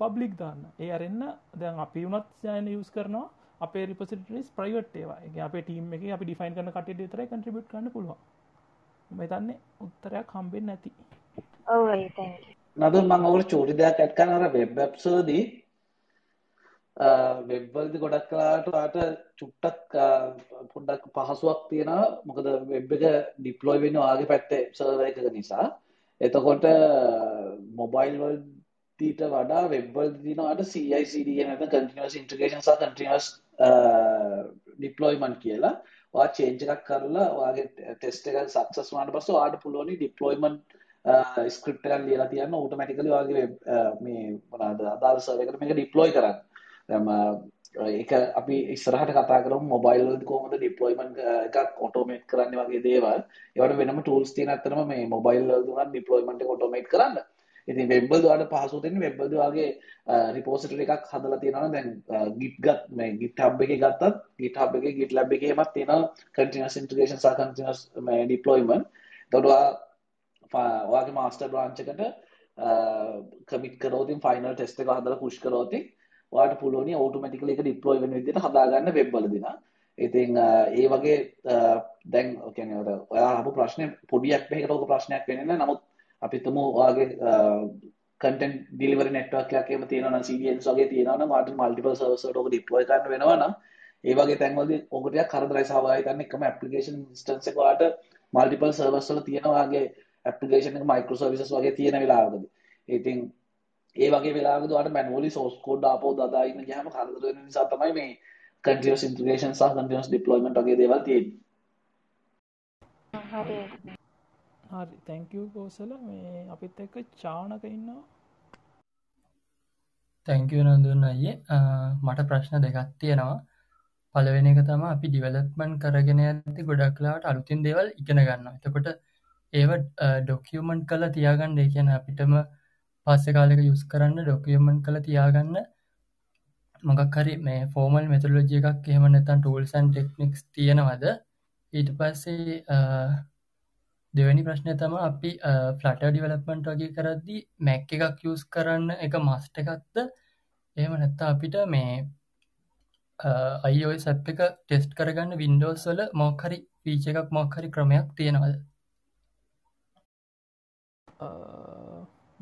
පබ්ලික් දාන්න. ඒ අරන්න දැන් අපි වුණත් යන යස් කරනවා. අපේ රිපසිටස් ප්‍රයිවට් ඒවා. අපේ ටීම එක අපි ඩිෆයින් කරන කට තර කන්ට්‍රිබියට් කරන්න පුළුවන්. මෙතන්නේ උත්තරයක් හම්බෙන් නැති. නද මං ඔවුට චෝටි දෙයක් ඇත්කනර වෙබ්බ්සෝදී වෙබ්වල්දි ගොඩක් කලාට වාට චුට්ටක් පොඩ්ඩක් පහසුවක් තියෙන මොකද වෙබ් එක ඩිප්ලොයි වෙන්න ආගේ පැත්තේ සර්ව එකක නිසා. එතකොට මොබයිල් වල්දීට වඩා වෙබ්වල් දිනවාට CICD නැත කටිනස් ඉන්ට්‍රගේෂන් සහ කටිනස් ඩිප්ලොයිමන් කියලා වා චේන්ජ එකක් කරලා වාගේ ටෙස්ට එක සක්සස් වාට පස ආට පුලෝනි ඩිප්ලොයිමන් ස්ක්‍රප්ට ලියලා තියන්න ඕටමටිකල වගේ මේ මොනාද අදාල් සර්වකට මේක ඩිප්ලොයි කරන්න ඒක අපි ඉස්සරහට කතා කරමු මොබයිල් වලදී කොහොමද ඩිප්ලොයිමන්ට් එකක් ඔටෝමේට් කරන්න වගේ දේවල්. ඒවට වෙනම ටූල්ස් තියෙන අතරම මේ මොබයිල් වලදී උනත් ඩිප්ලොයිමන්ට් එක ඔටෝමේට් කරන්න. ඉතින් වෙබ් වල ඔයාලට පහසු දෙන්නේ වෙබ් වල වගේ රිපෝසිටරි එකක් හදලා තියෙනවා දැන් git ගත් මේ github එකේ ගත්තත් github එකේ gitlab එකේ එමත් තියෙනවා continuous integration සහ continuous මේ deployment. එතකොට ඔයාගේ master branch එකට කමිට් කරෝතින් ෆයිනල් ටෙස්ට් එක හදලා පුෂ් කරෝතින් ඔයාට පුළුවන් ඕටෝමැටිකලි ඒක ඩිප්ලොයි වෙන විදිහට හදාගන්න වෙබ් වල දිනා. ඉතින් ඒ වගේ දැන් කියන්නේ අර ඔයා අහපු ප්‍රශ්නේ පොඩි ඇප් එකකට ඔක ප්‍රශ්නයක් වෙන්නේ නැහැ. නමුත් අපි තුමු ඔයාගේ කන්ටෙන්ට් ඩිලිවරි නෙට්වර්ක් එකක් එහෙම තියෙනවා නම් CDNs වගේ තියෙනවා නම් ඔයාට මල්ටිපල් සර්වර්ස් වලට ඔක ඩිප්ලොයි කරන්න වෙනවා නම් ඒ වගේ තැන්වලදී ඔක ටිකක් කරදරයි සහභාගී ගන්න එකම ඇප්ලිකේෂන් ඉන්ස්ටන්ස් එක ඔයාට මල්ටිපල් සර්වර්ස් වල තියෙනවා ඔයාගේ ඇප්ලිකේෂන් එක මයික්‍රෝ සර්විසස් වගේ තියෙන වෙලාවකදී. ඉතින් ඒ වගේ වෙලාවකදී ඔයාලට මැනුවලි සෝස් කෝඩ් ආපහු දදා ඉන්න ගියාම කරදර වෙන නිසා තමයි මේ කන්ටිනියස් ඉන්ටිග්‍රේෂන් සහ කන්ටිනියස් ඩිප්ලොයිමන්ට් වගේ දේවල් තියෙන්නේ. හරි. හරි තැංක් යූ කෝසල මේ අපිත් එක්ක චානක ඉන්නවා. තැංක් යූ නඳුන් අයියේ මට ප්‍රශ්න දෙකක් තියෙනවා. පළවෙනි එක තමයි අපි ඩිවෙලොප්මන්ට් කරගෙන යද්දි ගොඩක් වෙලාවට අලුතින් දේවල් ඉගෙන ගන්නවා. එතකොට ඒව ඩොකියුමන්ට් කරලා තියාගන්න ඒ කියන්නේ අපිටම පස්සෙ කාලෙක යුස් කරන්න ඩොකියමන්් කළ තියාගන්න මොකක් හරි මේ ෆෝමල් මෙතුරලෝජිය එකක් එහෙම නැතන් ටූල්සන් ටෙක්නික්ස් තියෙනවද ඊට පස්සේ දෙවැනි ප්‍රශ්නය තම අපි ෆලට ඩිවලප්මන්ට් වගේ කරද්දි මැක් එකක් යස් කරන්න එක මස්ට එකක්ද? එහෙම නැත්තා අපිට මේ අයිෝ සැප් එක ටෙස්ට් කරගන්න වින්ඩෝස් වල මොක්හරි පීච එකක් මොක්හරි ක්‍රමයක් තියෙනවද?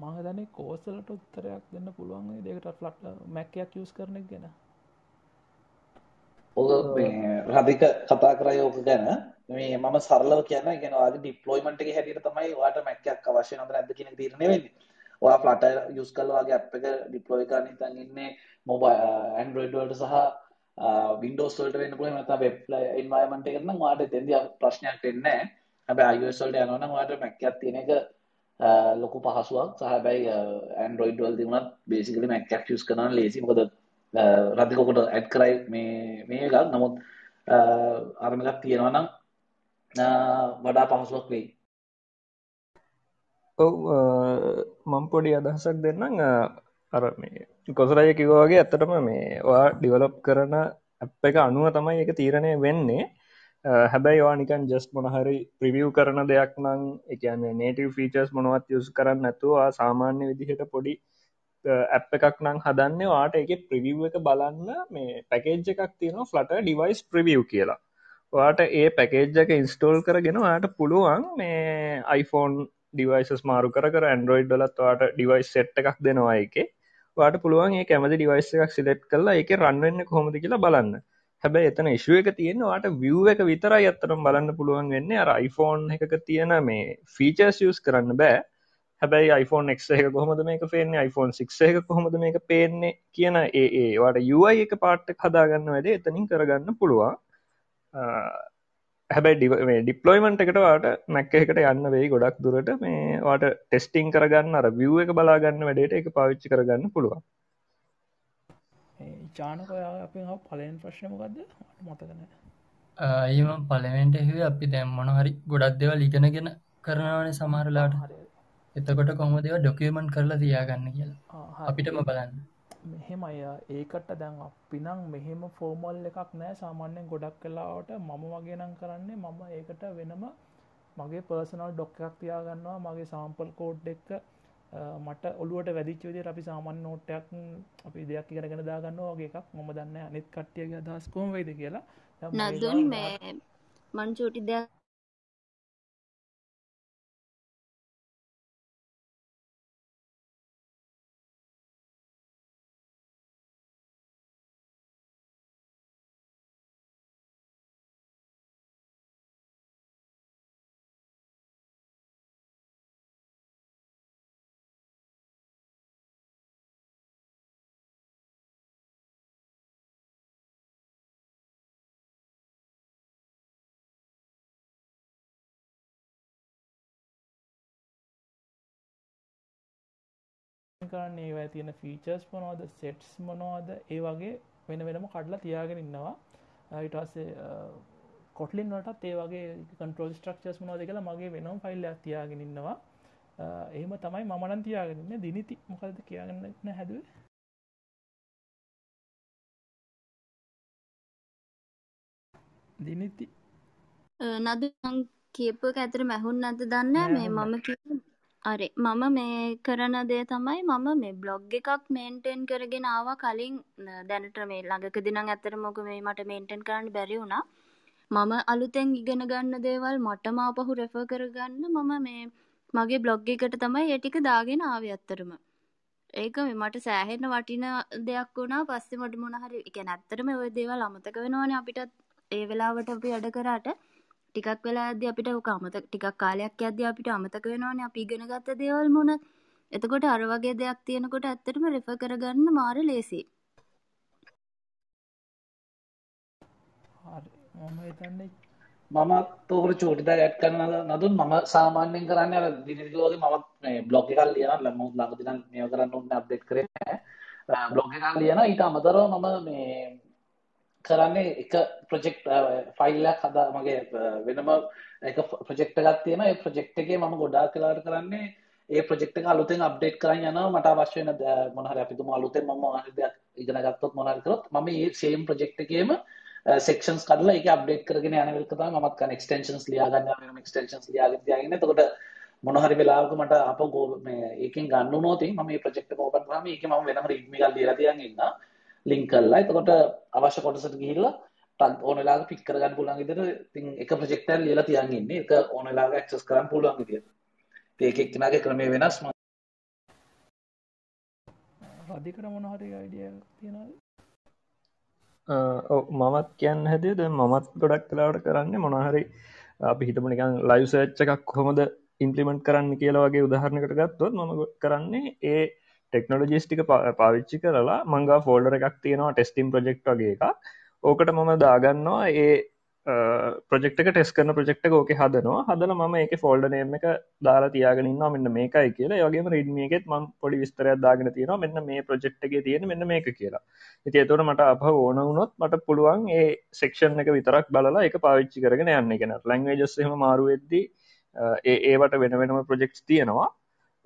මහදනේ කෝසලට උත්තරයක් දෙන්න පුළුවන් දෙකට ෆලට් මැක්කයක් යස් කරන ගැන. ඕක රදික කතා කරය ඕක ගැන මේ මම සරලව කියන්න ගෙන වාගේ ඩිප්ලොයිමන්ට් එක හැටියට තමයි ඔයාලට මැක්කයක් අවශ්‍ය නැද්ද නැද්ද කියන තීරණය වෙන්නේ. ඔයා ෆ්ලටර් යූස් කරලා වගේ ඇප් එක ඩිප්ලොයි කරන්න ඉතින් ඉන්නේ මොබයිල් Android වලට සහ Windows වලට වෙන්න පුළුවන් නැත්නම් වෙබ් එන්වයරන්මන්ට් එකකට නම් ඔයාලට එතෙන්දී ප්‍රශ්නයක් වෙන්නේ නැහැ. හැබැයි iOS වලට යනවා නම් ඔයාලට මැක්කයක් තියෙන එක ලොකු පහසුවක් සහ හැබැයි ඇන්ඩරෝයිඩ් වලදී වුණත් බේසිකලි Mac එකක් යූස් කරන්න ලේසි මොකද රදිකොකට ඇඩ් කරයි මේ මේ එකක් නමුත් අරම එකක් තියෙනවා නම් වඩා පහසුවක් වෙයි. ඔව් මම පොඩි අදහසක් දෙන්නම්. අර මේ කොසරය කිව්වාගේ ඇත්තටම මේ වා ඩිවලොප් කරන ඇප් එක අනුව තමයි එක තීරණය වෙන්නේ. හැබැයි වානිකන් ජස් මොනහරි ප්‍රිවියව් කරන දෙයක් නම් එකන නේටව ෆීචර්ස් මොනවත් යුස් කරන්න නැතුවා සාමාන්‍ය විදිහට පොඩි ඇප් එකක් නම් හදන්න වාට එක ප්‍රිවිව් එක බලන්න මේ පැකේජ් එකක් තියෙන ෆලට ඩිවයිස් ප්‍රිවියව් කියලා. වාට ඒ පැකේජ් එක ඉන්ස්ටෝල් කරගෙන වාට පුළුවන් මේ iPhone ඩිවයිසස් මාරු කර ඇන්ඩරෝයිඩ් ඩලත් වාට ඩිවයිස් සෙට් එකක් දෙනවා එක වාට පුළුවන් ඒ කැමති ඩිවයිස් එකක් සිලෙක්ට් කරලා ඒක රන්වෙන්න කොහොමද කියලා බලන්න. හැබැයි එතන ඉශුව එක තියෙන වාට විව් එක විතරයි අත්තරම් බලන්න පුළුවන් වෙන්නේ. අර iPhone එකක තියෙන මේ ෆීචර්ස් යස් කරන්න බෑ. හැබැයි iPhone X එක කොහොමද මේක පේන්නේ? iPhone 6 එක කොහොමද මේක පේන්නේ? කියන ඒ ඒවාට UI එක පාට්ට හදාගන්න වැඩේ එතනින් කරගන්න පුළුවන්. හැබැයි ඩිප්ලොයිමන්ට එකට වාට මැක්ක එකට යන්න වෙයි ගොඩක් දුරට. මේ වාට ටෙස්ටිං කරගන්න අර විව් එක බලාගන්න වැඩට එක පාවිච්චි කරගන්න පුළුවන්. චානක අපි පලෙන් ප්‍රශ්නමකක්ද මතකන ඒම පලවෙන්ට එහ අපි දැම් මොන හරි ගොඩක් දෙවල් ඉගෙනගෙන කරනවාන සමහරලාට එතකොට කොමදව ඩොකියමන්් කරලා තියාගන්න කියලා. අපිටම බලන්න මෙහෙම අය ඒකට දැන් අපිනං මෙහෙම ෆෝමල් එකක් නෑ. සාමාන්‍යයෙන් ගොඩක් කලාවට මම වගේ නම් කරන්නේ මම ඒකට වෙනම මගේ පර්සනල් ඩොක් එකක් තියාගන්නවා. මගේ සාම්පල් කෝඩ් එක්ක මට ඔලුවට වැදිච්ච විදිහට අපි සාමාන්‍ය නෝට්ටයක් අපි දෙයක් ඉගෙනගෙන දාගන්නවා වගේ එකක්. මම දන්නේ අනිත් කට්ටියගේ අදහස් කොහොම වෙයිද කියලා. නදුන් මේ මං චූටි දෙයක් කරන්න ඒවා තියෙන ෆීචර්ස් මොනවද සෙට්ස් මොනවද ඒ වගේ වෙන වෙනම කඩලා තියාගෙන ඉන්නවා. ඊටස්සේ කොටලින් වලටත් ඒ වගේ කන්ට්‍රෝල් ස්ට්‍රක්චර්ස් මොනවද කියලා මගේ වෙනම ෆයිල් එකක් තියාගෙන ඉන්නවා. එහෙම තමයි මම නම් තියාගෙන ඉන්නේ. දිනිති මොකද්ද කියන්න හැදුවේ? දිනිති. නද කියපුක ඇතර මැහුන් නැත දන්න මේ මම කිය අරෙ මම මේ කරන දේ තමයි මම මේ බ්ලොග් එකක් මේන්ටෙන් කරගෙන ආවා කලින් දැනට මේ ළඟකදී නම් ඇත්තට මොක මේ මට මේන්ටෙන් කරන්න බැරි වුණා. මම අලුතෙන් ඉගෙන ගන්න දේවල් මටම ආපහු රෙෆර් කරගන්න මම මේ මගේ බ්ලොග් එකට තමයි ඒ ටික දාගෙන ආවේ ඇත්තටම. ඒක මේ මට සෑහෙන වටින දෙයක් වුණා. පස්සේ මට මොන හරි ඒ කියන්නේ ඇත්තටම ওই දේවල් අමතක වෙනවනේ අපිටත් ඒ වෙලාවට අපි වැඩ කරාට ටිකක් වෙලා යද්දි අපිට ඕක අමතක ටිකක් කාලයක් යද්දි අපිට අමතක වෙනවනේ අපි ඉගෙන ගත්ත දේවල් මොනද එතකොට අර වගේ දෙයක් තියෙනකොට ඇත්තටම රෙෆර් කරගන්න මාර ලේසියි මම හිතන්නේ මමත් ඕකට චූටි දෙයක් ඇඩ් කරන්න නදුන් මම සාමාන්‍යයෙන් කරන්නේ අර දිනදිග වගේ මමත් මේ බ්ලොග් එකක් ලියනවා. ළඟ ළඟදී නම් මේව කරන්න ඕනේ අප්ඩේට් කරේ නැහැ. බ්ලොග් එකක් ලියනවා. ඊට අමතරව මම මේ කරන්නේ එක ප්‍රජෙක්් ෆයිල්ලක් හදා මගේ වෙනම එක ප්‍රජෙක්්ට ගත් තියෙන ඒ ප්‍රජෙක්් එකේ මම ගොඩා කලාට කරන්නේ ඒ ප්‍රජෙක්් එක අලුතෙන් අප්ඩේට් කරන්න යනවා. මට අවශ්‍ය වෙන මොනහරි අපි තුමා අලුතෙන් මම මොනහරි දෙයක් ඉගෙන ගත්තොත් මොනහරි කරොත් මම මේ සේම් ප්‍රජෙක්ට් එකේම සෙක්ෂන්ස් කඩලා ඒක අප්ඩේට් කරගෙන යන වෙලක තමයි මමත් කරන එක්ස්ටෙන්ෂන්ස් ලියා ගන්න වෙනම එක්ස්ටෙන්ෂන්ස් ලියාගෙන තියාගෙන. එතකොට මොන හරි වෙලාවක මට අප ගෝ මේ ඒකෙන් ගන්න උනොත් මම මේ ප්‍රොජෙක්ට් එක ඕපන් කරාම ඒකේ මම වෙනම රීඩ්මි එකක් ලියලා තියන් ඉන්නවා. ලින්ක් කරලා. එතකොට අවශ්‍ය කොටසට ගිහිල්ලා ටක් ඕන වෙලාවක පික් කරගන්න පුළුවන් විදිහට ඉතින් එක ප්‍රොජෙක්ට් එකක් ලියලා තියන් ඉන්නේ. ඒක ඕන වෙලාවක ඇක්සස් කරන්න පුළුවන් විදිහට. ඉතින් ඒක එක්කෙනාගේ ක්‍රමය වෙනස් මම අධිකර මොන හරි අයිඩියා තියනවද? ඔව් මමත් කියන්න හැදේ ද මමත් ගොඩක් කලාවට කරන්න මොනහරි අපි හිතම නිකන් ලයිව් සර්ච් එකක් කොහොමද ඉම්පලිමෙන්ට් කරන්න කියලා වගේ උදාහරණකට ගත්තොත් මම කරන්නේ ඒ ටෙක්නොලජිස්ටික පාවිච්චි කරලා මංගා ෆෝල්ඩර එකක් තියෙනවා ටෙස්ටිම් ප්‍රජෙක්් වගේ එක ඕකට මම දාගන්නවා ඒ ප්‍රෙක්ක ටෙස් කරන ප්‍රෙක්ට ෝක හදනවා. හදල ම එක ෆෝල්ඩනම එක දාලා තියාගෙනන්න මෙන්න මේකයි කියලා. යගේම රිඩ්මියගෙත් ම පොඩි විස්තරයක් දාගෙන තියෙන මෙන්න මේ ප්‍රජෙක්්ගේ තියෙන මෙන්න මේක කියලා. ඉති එතුට මට අප ඕන වුනොත් මට පුළුවන් ඒ සෙක්ෂන් එක විතරක් බලලා එක පාවිච්චි කරගෙන යන්න. කෙන ලංවේජස්සම මාරුවෙද්දි ඒ ඒවට වෙන වෙනම ප්‍රජෙක්ස් තියෙනවා.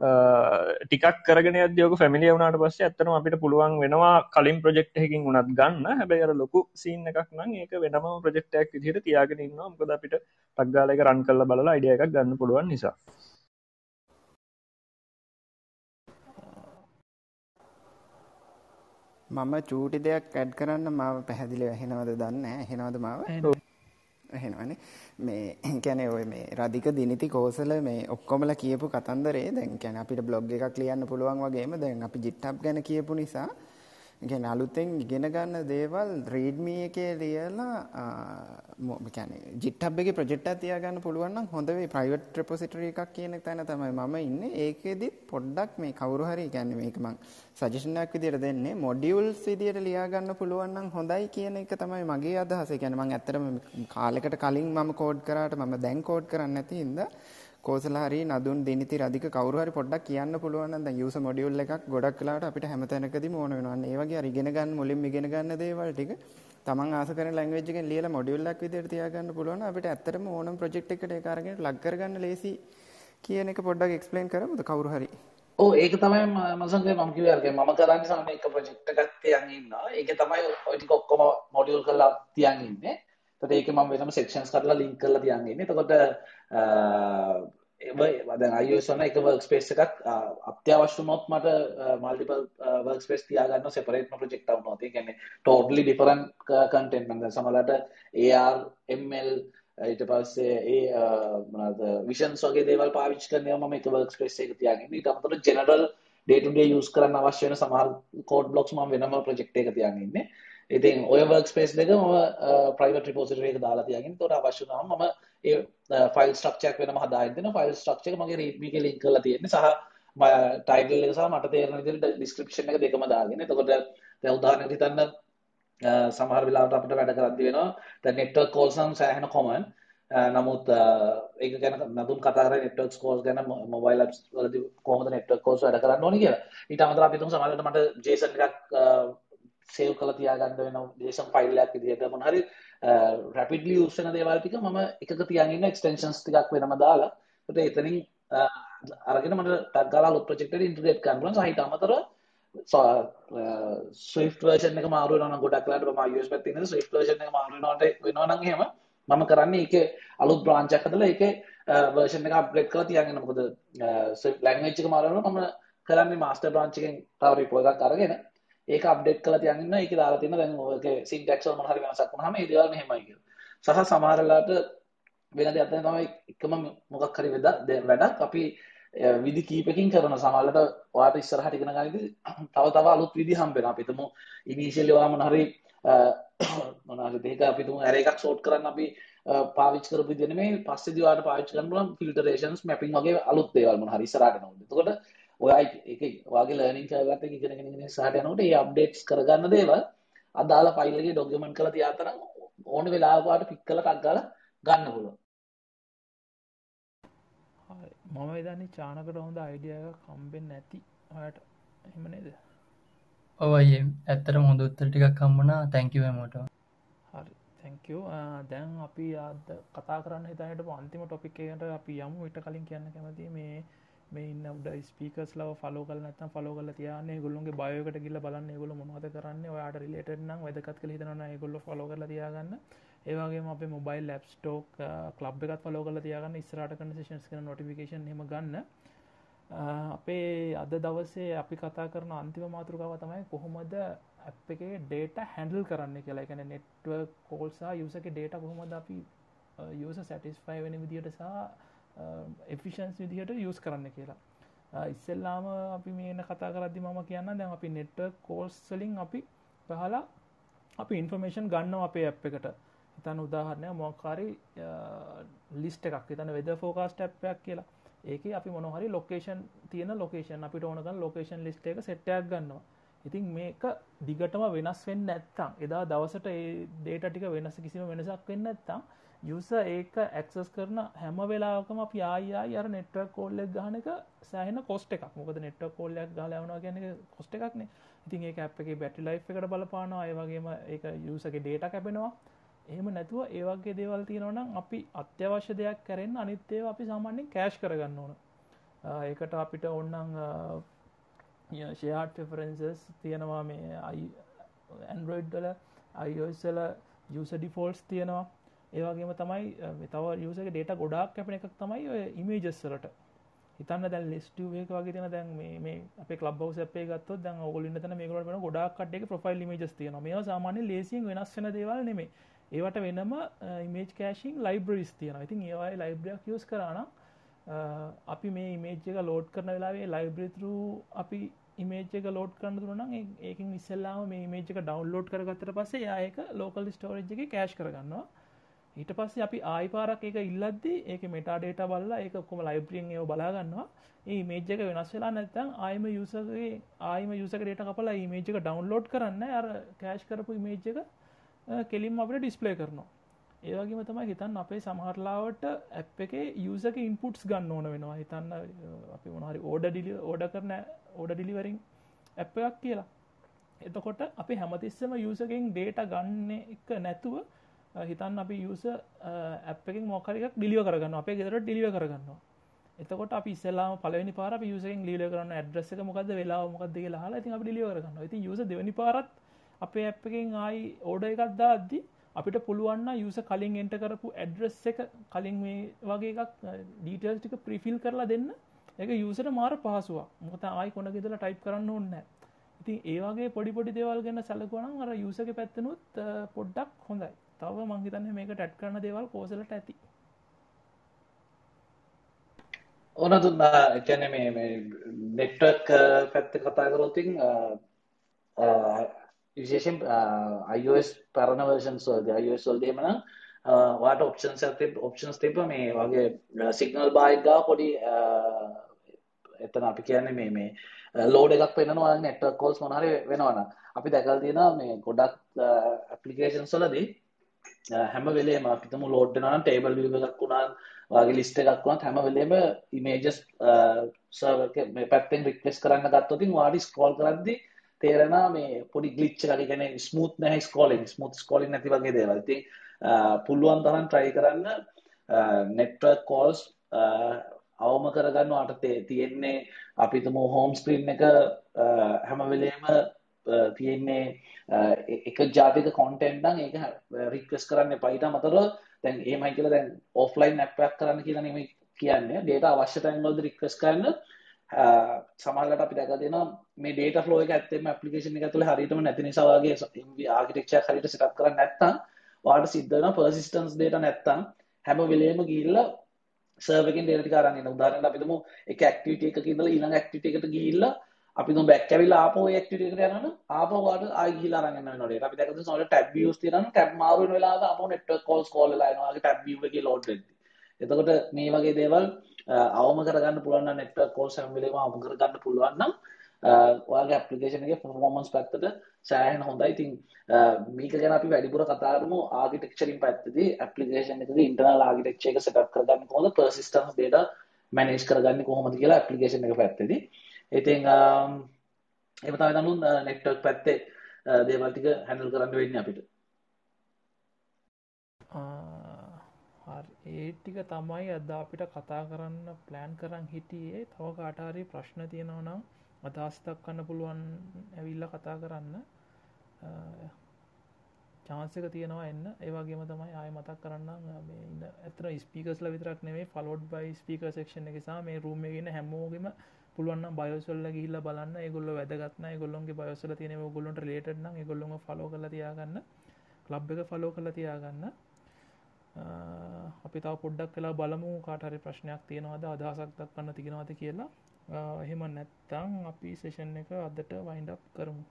ටිකක් කරගෙන අදයෝක පැමිලි වුණට පස්ස ඇත්තන අපිට පුළුවන් වෙනවා කලින් ප්‍රජෙක්් එකින් උනත් ගන්න. හැබැයි අර ලොකු සීන් එකක් නම් ඒක වෙනම ප්‍රජෙක්්ටක් විදිහට තියාගෙන ඉන්න මොකද අපිට පක්ගාලක රන් කල්ල බලලා අයිඩිය එකක් ගන්න පුළුවන් නිසා. මම චූටි දෙයක් ඇඩ් කරන්න මාව පැහැදිලි හෙනවද දන්න හෙනවද මාව එහෙනවනේ මේ *clears throat* කැනෙ ඔය මේ රදික දිනිති කෝසල මේ ඔක්කොමල කියපු කතන්දරේ දැන් කැන අපිට බ්ලොග් එකක් ලියන්න පුළුවන් වගේම දැන් අපි ජිට්ටප් ගැන කියපු නිසා ගැන අලුතෙන් ඉගෙන ගන්න දේවල් රීඩ්මී එකේ ලියලා කියන්නේ ජිට්හබ් එකේ ප්‍රොජෙක්ට් එකක් තියාගන්න පුළුවන් නම් හොඳ වෙයි ප්‍රයිවට් රෙපොසිටරි එකක් කියන තැන තමයි මම ඉන්නේ ඒකෙදි පොඩ්ඩක් මේ කවුරු හරි කියන්නේ මේක මං සජෙෂන් එකක් විදියට දෙන්නේ මොඩියුල්ස් විදියට ලියා ගන්න පුළුවන් නම් හොඳයි කියන එක තමයි මගේ අදහස. ඒ කියන්නේ මං ඇත්තටම කාලයකට කලින් මම කෝඩ් කරාට මම දැන් කෝඩ් කරන්නේ නැති හින්දා කෝසල හරි නදුන් දිනිති රදික කවුරු හරි පොඩ්ඩක් කියන්න පුළුවන් නම් දැන් යූසර් මොඩියුල් එකක් ගොඩක් වෙලාවට අපිට හැමතැනකදීම ඕන වෙනවා. ඒ වගේ අර ඉගෙන ගන්න මුලින්ම ඉගෙන ගන්න දේවල් ටික තමන් ආස කරන ලැන්ග්වේජ් එකෙන් ලියලා මොඩියුල් එකක් විදිහට තියාගන්න පුළුවන් අපිට ඇත්තටම ඕනම ප්‍රොජෙක්ට් එකකට ඒක අරගෙන ප්ලග් කරගන්න ලේසි කියන එක පොඩ්ඩක් එක්ස්ප්ලেইন කරමුද කවුරු හරි? ඔව් ඒක තමයි මසංගේ මම කිව්වේ අර මම කරන්නේ සමහර එක ප්‍රොජෙක්ට් එකක් තියන් ඉන්නවා. ඒක තමයි ඔය ටික ඔක්කොම මොඩියුල් කරලා තියන් ඉන්නේ. එතකොට ඒකේ මම වෙනම සෙක්ෂන්ස් කරලා ලින්ක් කරලා තියන් ඉන්නේ. එතකොට දැන් iOS වල එක workspace එකක් අත්‍යවශ්‍ය වුණොත් මට multiple workspace තියාගන්න separate project එකක් වුණොත් ඒ කියන්නේ totally different content මම දැන් සමහරවිට AR ML ඊට පස්සේ ඒ මොනවාද visions වගේ දේවල් පාවිච්චි කරනවා මම එක workspace එක තියාගෙන ඊට අමතරව general day to day use කරන්න අවශ්‍ය වෙන සමහර code blocks මම වෙනම project එක තියාගෙන ඉන්නේ. ඉතින් ඔය workspace දෙක මම private repository එක දාලා තියාගෙන ඒකට අවශ්‍ය වුණාම මම ඒ ෆයිල් ස්ට්‍රක්චර් එක වෙනම හදාගෙන දෙනවා. ෆයිල් ස්ට්‍රක්චර් එක මගේ readme එකේ link කරලා තියෙන්නේ. සහ ටයිටල් එක සහ මට තේරෙන විදිහට description එක දෙකම දාගෙන. එතකොට දැන් උදාහරණයක් හිතන්න සමහර වෙලාවට අපිට වැඩ කරද්දි වෙනවා. දැන් network calls නම් සෑහෙන common. නමුත් ඒක ගැන නතුන් කතා කරන්නේ network calls ගැන mobile apps වලදී කොහොමද network calls වැඩ කරන්න ඕනේ කියලා. ඊට අමතරව අපි තුමු සමහරවිට මට JSON එකක් සේව් කරලා තියාගන්න වෙන JSON ෆයිල් එකක් විදිහට මොන හරි රැපිඩ්ලි යූස් වෙන දේවල් ටික මම එකක තියන් ඉන්න එක්ස්ටෙන්ෂන්ස් ටිකක් වෙනම දාලා. ඒකට එතනින් අරගෙන මට ටග් ගාලා අලුත් ප්‍රොජෙක්ට් එකට ඉන්ටිග්‍රේට් කරන්න පුළුවන්. සහිත අමතරව ස්විෆ්ට් වර්ෂන් එක මාරු වෙනවා නම් ගොඩක් වෙලාවට මම iOS පැත්තේ ඉන්නේ. ස්විෆ්ට් වර්ෂන් එක මාරු වෙනවට වෙනවා නම් එහෙම මම කරන්නේ ඒකේ අලුත් බ්‍රාන්ච් එකක් හදලා ඒකේ වර්ෂන් එක අප්ග්‍රේඩ් කරලා තියාගෙන මොකද ස්විෆ්ට් ලැන්ග්වේජ් එක මාරු වෙනවා මම කරන්නේ මාස්ටර් බ්‍රාන්ච් එකෙන් තව රිපෝ එකක් අරගෙන ඒක අප්ඩේට් කරලා තියන් ඉන්නවා. ඒකේ දාලා තියෙන දැන් ඔයගේ සින්ටැක්ස් වල මොන හරි වෙනසක් වුණාම ඒ දේවල් මෙහෙමයි කියලා. සහ සමහර වෙලාවට වෙන දෙයක් තමයි එකම මොකක් හරි වැඩක් අපි විදි කීපකින් කරන සමහරවිට ඔයාට ඉස්සරහට ඉගෙන ගන්නදී *coughs* තව තව අලුත් විදි හම්බ වෙනවා අපි හිතමු ඉනිෂියලි ඔයා මොන හරි *coughs* මොන හරි දෙයක අපි තුමු ඇරේ එකක් සෝට් කරන්න අපි පාවිච්චි කරපු විදිහ නෙමෙයි. පස්සේදී ඔයාට පාවිච්චි කරන්න පුළුවන් ෆිල්ටරේෂන්ස් මැපින් වගේ අලුත් දේවල් මොන හරි ඉස්සරහට එනවා එතකොට ඔයා ඒක ඔයාගේ ලර්නින් කර්ව් එකත් එක්ක ඉගෙන ගෙන ඉස්සරහට යනකොට ඒ අප්ඩේට්ස් කරගන්න දේවල් අදාළ ෆයිල් එකේ ඩොකියුමන්ට් කරලා තියාතනම් ඕන වෙලාවක ඔයාට පික් කරලා ටක් ගාලා ගන්න පුළුවන්. මම එදන්නේ චානකට හොඳ අයිඩිය කම්බෙන් නැති හයට එහෙම නේද? ඔවයි ඇත්තට හොඳ උත්තර ටිකක් කම්මනා තැංකිවමට හරි. තැංකෝ දැන් අපි අද කතා කරන්න හිතනට අන්තිම ටොපික්කට අපි යමු. විට කලින් කියන්න කැමති මේ මේ ඉන්න උඩ ස්පීකස් ලව ෆලෝ කල නත්තම් ෆලෝ කල තියන්නේ ගොල්ලුන්ගේ බයකට ගිල්ල බලන්න ගොල මොනවද කරන්න ඔයාට රිලේට නම් වැදකත් කළ හිතන ගොල්ල ෆලෝ කල තියාගන්න. ඒවගේ අප මොබයිල් ලැප් ටෝක් ලබ් එකත් ෆලෝ කල තියාගන්න ස්රට කනසේෂන්ස් කන නොටිෆිකේෂන් හෙම ගන්න. Uh, අපේ අද දවසේ අපි කතා කරන අන්තිම මාතෘකාව තමයි කොහොමද ඇප් එකේ ඩේට හැන්ඩල් කරන්න කියලා. එකන නෙට්ව කෝල්සා යුසක ඩේට කොහොමද අපි uh, යස සැටිස්ෆයි වෙන විදියට සහ එෆිෂන්ස් විදිහට යස් කරන්න කියලා. ඉස්සෙල්ලාම අපි මේන කතා කරදදි මම කියන්න දැන් අපි නෙට්ව කෝල්ස්ලින් අපි පහලා අපි ඉන්ෆර්මේෂන් ගන්න අපේ ඇප් එකට. හිතන් උදාහරණය මොකාරි ලිස්ට එකක්. තන වෙද ෆෝකාස්ට ඇප්යක් කියලා. ඒක අපි මොනහරි ලොකේෂන් තියෙන ලොකේෂන් අපිට ඕනකන් ලොකේෂන් ලිස්ට එක සෙට්ටයක් ගන්නවා. ඉතින් මේක දිගටම වෙනස් වෙන්න ඇත්තම් එදා දවසට ඒ ඩේට ටික වෙනස කිසිම වෙනසක් වෙන්න ඇත්තම් යුස ඒක ඇක්සස් කරන හැම වෙලාකම අපි ආයා අර නෙට්වක් කෝල්ලෙක් ගහන එක සෑහන කොස්ට එකක්. මොකද නෙට්ව කෝල්ලයක් ගලවනවා ගැන කොස්ට එකක්නේ ඉතින් ඒ අප එක බැටි ලයි් එකට බලපානවා. ඒවගේම ඒක යුසගේ ඩේට කැපෙනවා. එහෙම නැතුව ඒවගේ දේවල් තියෙනවනම් අපි අත්‍යවශ්‍ය දෙයක් කරෙන් අනිත්තේ අපි සාමාන්‍යෙන් කෑශ් කරගන්න ඕන. ඒකට අපිට ඔන්නං ෂයාට් ෆෙෆරන්සස් තියෙනවා. මේ අයි ඇන්ඩරෝයිඩ්ඩල අයිෝස්සල යුස ඩිෆෝල්ස් තියෙනවා. ඒවගේම තමයි තව යුසක ඩේට ගොඩක් කැපෙන එකක් තමයි ඔය ඉමේජස්සලට හිතන්න දැන් ලිස්ටුවේක වගේ තියෙන දැන් මේ අපේ ක්ලබ් හවුස් අපේ ගත්තොත් දැන් ඔයගොල්ලෝ ඉන්න තැන මේගොල්ලෝ වෙන ගොඩාක් කට්ටියගේ ප්‍රොෆයිල් ඉමේජස් තියෙනවා. මේවා සාමාන්‍යයෙන් ලේසියෙන් වෙනස් වෙන දේවල් නෙමෙයි. ඒවට වෙනම ඉමේජ් කෑශිං ලයිබ්‍රරිස් තියෙන ඉතින් ඒවයි ලයිබ්‍රියක් යස් කරනම් අපි මේ ඉමේජ් එක ලෝඩ් කරන වෙලාවේ ලයිබ්‍රතරු අපි ඉමේජ් එක ලෝඩ් කරන්න දුරනම් ඒකින් ඉස්සල්ලාම මේ මේජ් එක ඩවන්ලෝඩ් කරගත්තට පස්සේ යායක ලෝකල් ස්ටෝරජ් එක කෑශ් කරගන්නවා. ඊට පස්සේ අපි ආයි පාරක් එක ඉල්ලද්දි ඒක මෙටා ඩේට බල්ලා ඒක කොම ලයිබ්‍රියෙන් ඒව බලාගන්නවා. ඒ මේජ් එක වෙනස් වෙලා නැත්තම් ආයම යුසගේ ආයම යුසක ඩේට කපලා මේජ් එක ඩවන්ලෝඩ් කරන්න අර කෑශ් කරපු මේජ් එක කෙලින් අපට ඩිස්පලේ කරනවා. ඒවගේම තමයි හිතන්න අපේ සමහරලාවට ඇප් එක යුසක ඉන්පුට්ස් ගන්න ඕන වෙනවා. හිතන්න අපි මොනහරි ඕඩ ඩිලි ඕඩ කරන ඕඩ ඩිලිවරින් ඇප් එකක් කියලා. එතකොට අපි හැමතිස්සම යුසකින් ඩේට ගන්න එක නැතුව හිතන්න අපි යුස ඇපකින් මොකරක් ඩිලිව කරගන්න අපේ ගෙදර ඩිලිව කරගන්නවා. එතකොට අපි ඉස්සලාම පලනි පාර යුසෙන් ලිය කරන්න ඇඩ්‍රෙස මොකද වෙලා මොකක්ද කියලා හලා ති අපි ඩිලිව කරන්න ති යුස දෙවනි පාරත් අපේ ඇප්පකින් ආයි ඕඩ එකක්දා අද්දී අපිට පුළුවන්න යුස කලින් එන්ට කරපු ඇඩ්‍රස් එක කලින් මේ වගේ එකක් ඩීටල්ස් ටික ප්‍රිෆිල් කරලා දෙන්න. එක යුසට මාර පහසුවක්. මොකත ආයි කොන ගෙදල ටයිප් කරන්න ඕන්න ඉතින් ඒවාගේ පොඩි පොඩි දේවල් ගැන්න සැලකොනම් අර යුසක පැත්තනුත් පොඩ්ඩක් හොඳයි. තව මංහිතන්න මේක ටැට් කරන දේවල් කෝසලට ඇති. ඕන දුන්නා එකැන මේ නෙට්වක් පැත්ත කතා කරොතින් විශේෂෙන් iOS පරණ වර්ෂන්ස් වලදී iOS වලදී එමනම් වාට ඔප්ෂන්ස් තිබ ඔප්ෂන්ස් තිබ මේ වගේ සිගනල් බායික් ගා පොඩි එතන අපි කියන්නේ මේ මේ ලෝඩ එකක් පෙන්නවා නෙට්වර්ක් කෝල්ස් මොනහරි වෙනවන අපි දැකලා තියෙනවා මේ ගොඩක් ඇප්ලිකේෂන්ස් වලදී හැම වෙලේම අපිටම ලෝඩ් වෙනවා නම් ටේබල් විව් එකක් වුණා වගේ ලිස්ට් එකක් වුණත් හැම වෙලේම ඉමේජස් සර්වර් එක මේ පැත්තෙන් රික්වෙස්ට් කරන්න ගත්තොත් වාඩි ස්ක්‍රෝල් කරද්දී තේරෙනවා මේ පොඩි ග්ලිච්ච එකක් කියන්නේ ස්මූත් නැහැ ස්ක්‍රෝලින් ස්මූත් ස්ක්‍රෝලින් නැති වගේ දේවල්. ඉතින් පුළුවන් තරම් try කරන්න network calls අවම කරගන්න අට තියෙන්නේ අපි තුමු හෝම් ස්ක්‍රීන් එක හැම වෙලේම Uh, තියෙන්නේ uh, e- එක ජාතික කොන්ටෙන්ට් නම් ඒක uh, රික්වෙස්ට් කරන්න එපා. ඊට අමතරව දැන් එහෙමයි කියලා දැන් ඔෆ්ලයින් ඇප් එකක් කරන්න කියලා නෙමෙයි කියන්නේ. data අවශ්‍ය තැන් වලදී රික්වෙස්ට් කරන්න සමහරකට අපි දැකලා තියෙනවා මේ data flow එක ඇත්තෙම application එක ඇතුලේ හරියටම නැති නිසා වගේ ආර්කිටෙක්චර් හරියට setup කරන්නේ නැත්නම් ඔයාලට සිද්ධ වෙනවා persistence data නැත්නම් හැම වෙලේම ගිහිල්ලා server එකෙන් data ටික අරන් එන උදාහරණයක් අපි තුමු එක activity එකක ඉඳලා ඊළඟ activity එකට ගිහිල්ලා අපි තුමු back ඇවිල්ලා ආපහු ඒ activity එකට යනවනම් ආපහු ඔයාලට ආයි ගිහිල්ලා අරන් එන්න වෙනවා data අපි දැකලා තියෙනවා ඔයාලට tab views තියෙනවා නම් tab මාරු වෙන වෙලාවක ආපහු network calls call වෙලා එනවා වගේ tab view එකේ load වෙද්දී එතකොට මේ වගේ දේවල් අවම කරගන්න පුළුවන් නම් network calls හැම වෙලේම අවම කරගන්න පුළුවන් නම් ඔයාගේ ඇප්ලිකේෂන් එකේ performance පැත්තට සෑහෙන හොඳයි. ඉතින් මේක ගැන අපි වැඩිපුර කතා කරමු ආකිටෙක්චරින් පැත්තදී ඇප්ලිකේෂන් එකේ ඉන්ටර්නල් ආකිටෙක්චර් එක සෙටප් කරගන්න කොහොමද persistence data manage කරගන්නේ කොහොමද කියලා ඇප්ලිකේෂන් එක පැත්තේදී. ඉතින් එහෙම තමයි නමුත් network පැත්තේ දේවල් ටික හැන්ඩල් කරන්න වෙන්නේ අපිට. ඒ ටික තමයි අද අපිට කතා කරන්න ප්ලෑන් කරන්න හිටියේ. තව කාටාරි ප්‍රශ්න තියෙනවනම් අදහස්තක් කන්න පුළුවන් ඇවිල්ල කතා කරන්න. චාන්සක තියෙනවා එන්න. ඒවාගේම තමයි ආය මතක් කරන්න ඉන්න ඇතර ස්පිකස්ල විතරක් නෙවේ ෆලෝඩ් බයි ස්පික සක්ෂණ එකසා මේ රූමගෙන හැමෝගම පුළුවන් බයසල්ල ගිල්ල බලන්න. ගොල්ල වැදගත්න ගොල්ලොන්ගේ බයසල තියෙන ගොල්ලොන්ට ලේටන ගොල්ලොම ෆලෝ කල තියාගන්න. ලබ් එක ෆලෝ කල තියාගන්න. අපි තාව පොඩ්ඩක් කලා බලමු කාටරි ප්‍රශ්නයක් තියෙනවාද අදහසක් දක්වන්න තිගෙනවාද කියලා. එහෙම නැත්තං අපි සේෂන් එක අදට වයින්ඩක් කරමු.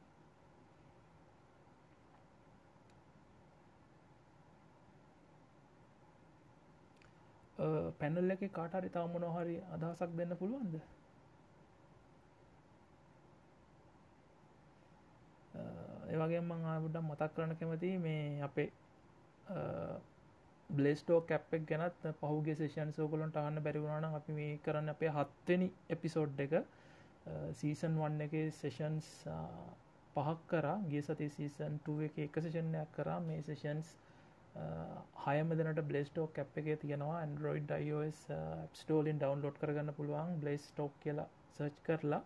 පැනල් එක කාටරි තාම මොනොහරි අදහසක් දෙන්න පුළුවන්ද? ඒවගේ මං ආබුඩම් මතක් කරන කැමති මේ අපේ බ්ලේස්ටෝ කැප්ෙක් ගැනත් පහුගේ සේෂන් සෝකලොන්ට අහන්න බැරිවුණන අපි මේ කරන්න අපේ හත්වනි එපිසෝඩ් එක. සීසන් වන්න එක සේෂන්ස් පහක් කර. ගේ සති සීසන් එක එක සේෂණයක් කරා. මේ සේෂන්ස් හයම දෙනට බ්ලේස්ටෝ කැප් එක තියෙනවා. ඇන්ඩරෝයිඩ් iOS ස්ටෝලින් ඩවන්ලෝඩ් කරගන්න පුළුවන්. බ්ලේස් ටෝක් කියලා සර්ච් කරලා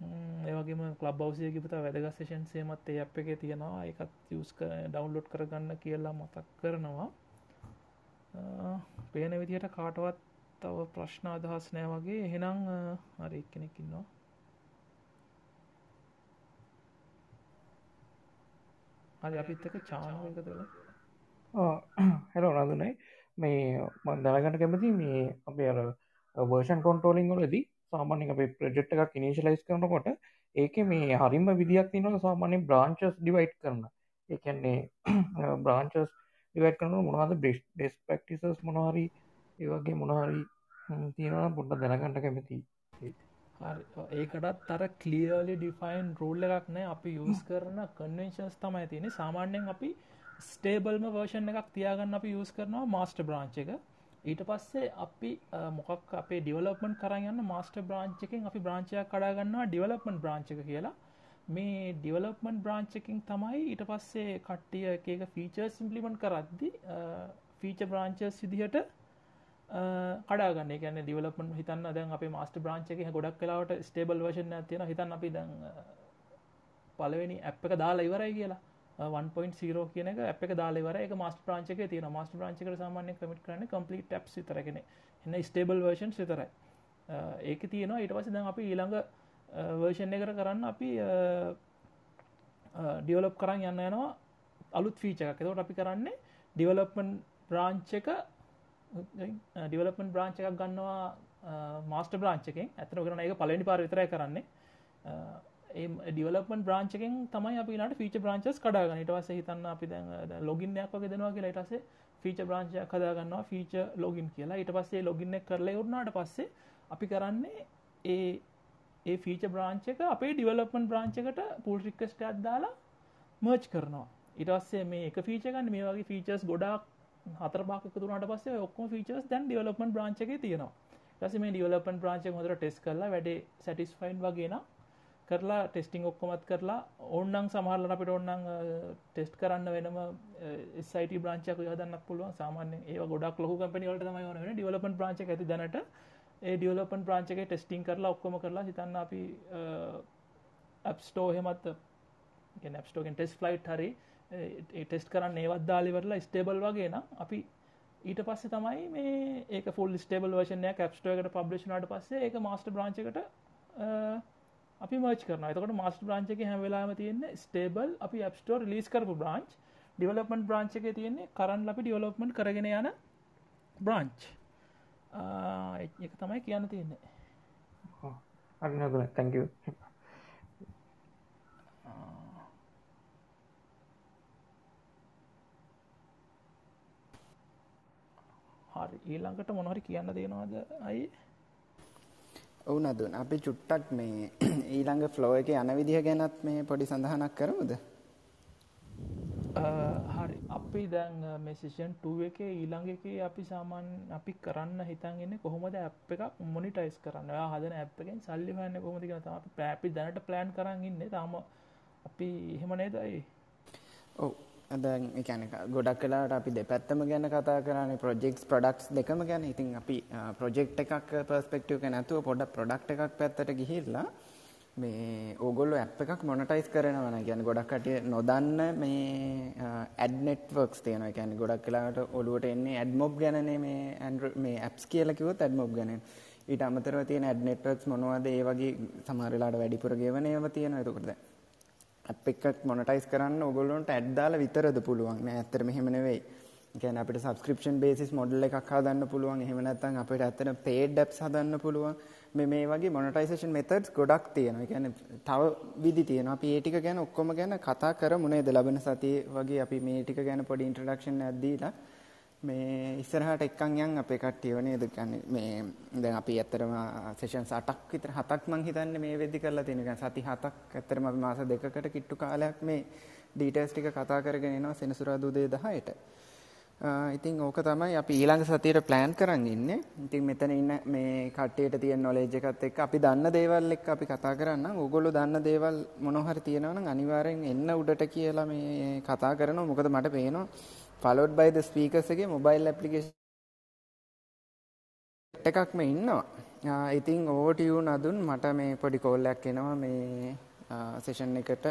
ඒවගේම ලබ් බවසයගිපත වැදගස්සේෂන් සේමත් ඒ අප එක තියෙනවා. එකත් යස් ඩවන්ලෝඩ් කරගන්න කියලා මතක් කරනවා. පේන විදිහට කාටවත් තව ප්‍රශ්න අදහස් නෑ වගේ. එහෙනම් හරි කෙනෙකින්නවා හරි අපිත් එක චානක තුළ හැලෝ නදුනයි මේ මන් දැනගට කැමති මේ අපේ අර වර්ෂන් කොන්ටෝලිං වලදී සාමාන්‍ය අපේ ප්‍රජෙට් එකක් ඉනිශලයිස් කරනකොට ඒක මේ හරිම විදික් තිනව සාමාන්‍ය බ්‍රාංචස් ඩිවයිට් කරන. එකන්නේ බ්‍රාංචස් *clears throat* ඩිවයිට් කරන මොනවාද බෙස් බෙස් පක්ටිසස් මොනහරි ඒවගේ මොනහරි තියෙනවා පොඩ්ඩ දැනගන්නට කැමති ඒකටත් තර කලියලි ඩිෆයින් රෝල්ල එකක් නෑ. අපි යස් කරන කන්වෙන්ශන්ස් තමයි තියෙන සාමාන්‍යයෙන් අපි ස්ටේබල්ම වර්ෂන් එකක් තියාගන්න අපි යස් කරනවා මාස්ට බ්‍රාංච් එක. ඊට පස්සේ අපි මොකක් අපේ ඩිවලපමන් කරගන්න මාස්ට බ්‍රාංචකින් අපි බ්‍රාංචයක් කඩාගන්නවා ඩිවලපමන් බ්‍රාංචක කියලා. මේ ඩිවලපමන් බ්‍රාංචකින් තමයි ඊට පස්සේ කට්ටිය එක ෆීචර් සිම්පලිමන්් කරද්දි ෆීච බ්‍රාංචස් විදිහට කඩාගන්න ගැන ඩිවලපන් හිතන්න දැන් අප මස්ට බ්‍රාංචක ගොඩක් කලාවට ස්ටේබල් වශන තියෙන හිතන්න අපි දැන් පලවෙනි ඇප් එක දාලා ඉවරයි කියලා. 1.0 කියන එක අප දාල වර එක මස්ට ප්‍රාංචක තියන මස්ට ප්‍රාංචක සාමාන්‍ය කමිට කරන කම්පලිට ටප් සිතරගෙන එන්න ස්ටේබල් වර්ෂන් සිතරයි ඒක තියෙනවා. ඊට පස දැන් අපි ඊළඟ වර්ෂන් එකට කරන්න අපි ඩියවලප් කරන්න යන්න යනවා අලුත් ෆීච එකක්. එතවට අපි කරන්නේ ඩිවලප්මන් බ්‍රාංචක ඩිවලපන් බ්‍රාංච එකක් ගන්නවා මාස්ට බ්‍රාංචකෙන් ඇතන කරන එක පලනි පාර විතරය කරන්නේ. ඒ ඩිවලපන් බ්‍රාංචකෙන් තමයි අපිට ෆීච බ්‍රාංචස් කඩාගන්න. ඉට වස හිතන්න අපි දැ ලොගින්නයක් වගේ දෙනවා කියලා ඉටසේ ෆීච බ්‍රාංචය කදාගන්නවා ෆීච ලොගින් කියලා. ඉට පස්සේ ලොගින්න කරලා උරනාට පස්සේ අපි කරන්නේ ඒ ඒ ෆීච බ්‍රාංචක අපේ ඩිවලපන් බ්‍රාංචකට පුල් රික්කස්ට අත්දාලා මර්ච් කරනවා. ඉටස්සේ මේ එක ෆීචකන්න මේ වගේ ෆීචස් ගොඩක් හතර බාක තුරට පස්සේ ඔක්කොම ෆීචර්ස් දැන් ඩියවලපමන් බ්‍රාංච එක තියෙනවා. ඊට මේ ඩියවලපමන් බ්‍රාංච එක හොඳට ටෙස්ට් කරලා වැඩේ සැටිස්ෆයින් වගේ නම් කරලා ටෙස්ටිං ඔක්කොමත් කරලා ඕන්නම් සමහරලට අපිට ඕන්නම් ටෙස්ට් කරන්න වෙනම සයිට බ්‍රාංචක යදන්න පුළුවන්. සාමාන්‍ය ඒ ගොඩක් ලොකු කම්පනි වලට තමයි ඕන වෙන්නේ. ඩිවලොප්මන්ට් බ්‍රාන්ච් එක ඇති දැනට ඒ ඩිවලොප්මන්ට් බ්‍රාන්ච් එකේ ටෙස්ටිං කරලා ඔක්කොම කරලා හිතන්න අපි ඇප් ස්ටෝර් එහෙමත් කියන්නේ ඇප් ස්ටෝර් එකෙන් ටෙස්ට් ෆ්ලයිට් හරි ටෙස්ට කරන්න ඒවත් දාලිවරලා ස්ටේබල් වගේ නම් අපි ඊට පස්සේ තමයි මේ ඒක ෆුල් ස්ටේබල් වර්ෂනය කැප්ස්ටෝකට පබ්ලිෂ්නට පස්සේ ඒක මාස්ට බ්‍රාංචකට අපි මච් කරන තකට මස්ට බ්‍රාංචක හැවෙලාම තියෙන්නේ ස්ටේබල් අපි ඇප්ස්ටෝර් ලිස් කරපු බ්‍රාංච් ඩිවලපමට බ්‍රාංචක තියෙන්නේ කරන්න අපි ඩිවලොප්මට කරගෙන යන බ්‍රාංච් එක තමයි කියන්න තියෙන්නේ. අරනගල තැංකූ හරි. ඊළඟට මොනහරි කියන්න දෙනවාද අයි ඔවු නදුන් අපි චුට්ටක් මේ *clears throat* ඊළඟ ෆ්ලෝ එක යන විදිහ ගැනත් මේ පොඩි සඳහනක් කරමුද හරි. අපි දැන් මෙසිෂන් 2 එක ඊළඟ එක අපි සාමාන් අපි කරන්න හිතන්ගන්න කොහොමද ඇප් එකක් මොනිටයිස් කරන්න? හදන ඇප් එකෙන් සල්ලි හන්න කොමති තම අපි පැපි දැනට ප්ලෑන් කරන්න ඉන්න. තාම අපි එහෙම නේදයි ඔවු දැන් එකන ගොඩක් කලාට අපි දෙපැත්තම ගැන කතා කරන්නේ ප්‍රොජෙක්ස් ප්‍රඩක්ස් දෙකම ගැන. ඉතින් අපි ප්‍රොජෙක්් එකක් පර්ස්පෙක්ටව නැතුව පොඩ ප්‍රොඩක්් එකක් පැත්තට ගිහිල්ලා මේ ඕගොල්ලො ඇප් එකක් මොනටයිස් කරනවන ගැන ගොඩක්කටිය නොදන්න මේ ඇඩ්නෙට්වර්ක්ස් තියෙන ගැන ගොඩක් කලාට ඔලුවට එන්නේ ඇඩ්මොබ් ගැනේ මේ ඇන්ඩ මේ ඇප්ස් කියලකිවත් ඇඩ්මොබ් ගැන ඊට අමතරව තියෙන ඇඩ්නෙට්වර්ක්ස් මොනවද? ඒ වගේ සමහරලාට වැඩිපුර ගෙවනයව තියෙන එතකොටද ඇප් එකක් මොනටයිස් කරන්න ඔයගොල්ලන්ට ඇඩ් දාලා විතරද පුළුවන් නෑ ඇත්තටම එහෙම නෙවෙයි. ඒ කියන්නේ අපිට සබ්ස්ක්‍රිප්ෂන් බේසිස් මොඩල් එකක් හදන්න පුළුවන්. එහෙම නැත්නම් අපිට ඇත්තටම පේඩ් ඇප්ස් හදන්න පුළුවන්. මේ මේ වගේ මොනටයිසේෂන් මෙතඩ්ස් ගොඩක් තියෙනවා. ඒ කියන්නේ තව විදි තියෙනවා. අපි ඒ ටික ගැන ඔක්කොම ගැන කතා කරමු නේද? ලබන සතියේ වගේ අපි මේ ටික ගැන පොඩි ඉන්ට්‍රොඩක්ෂන් එකක් දීලා මේ ඉස්සරහට එක්කන් යන් අපේ කට්ටියව නේද කියන්නේ මේ දැන් අපි ඇත්තටම සෙෂන්ස් 8ක් විතර 7ක් මං හිතන්නේ මේ වෙද්දි කරලා තියෙන. يعني සති 7ක් ඇත්තටම අපි මාස දෙකකට කිට්ටු කාලයක් මේ ඩීටේල්ස් ටික කතා කරගෙන එනවා සෙනසුරාදා උදේ 10ට. ඉතින් ඕක තමයි අපි ඊළඟ සතියට ප්ලෑන් කරන් ඉන්නේ. ඉතින් මෙතන ඉන්න මේ කට්ටියට තියෙන නොලෙජ් එකත් එක්ක අපි දන්න දේවල් එක්ක අපි කතා කරන්නම්. ඕගොල්ලෝ දන්න දේවල් මොනවා හරි තියෙනවා නම් අනිවාර්යෙන් එන්න උඩට කියලා මේ කතා කරනවා. මොකද මට පේනවා followed by the speakers එකේ mobile application එකක්ම ඉන්නවා. ඉතින් over to you නදුන් මට මේ පොඩි call එකක් එනවා මේ session එකට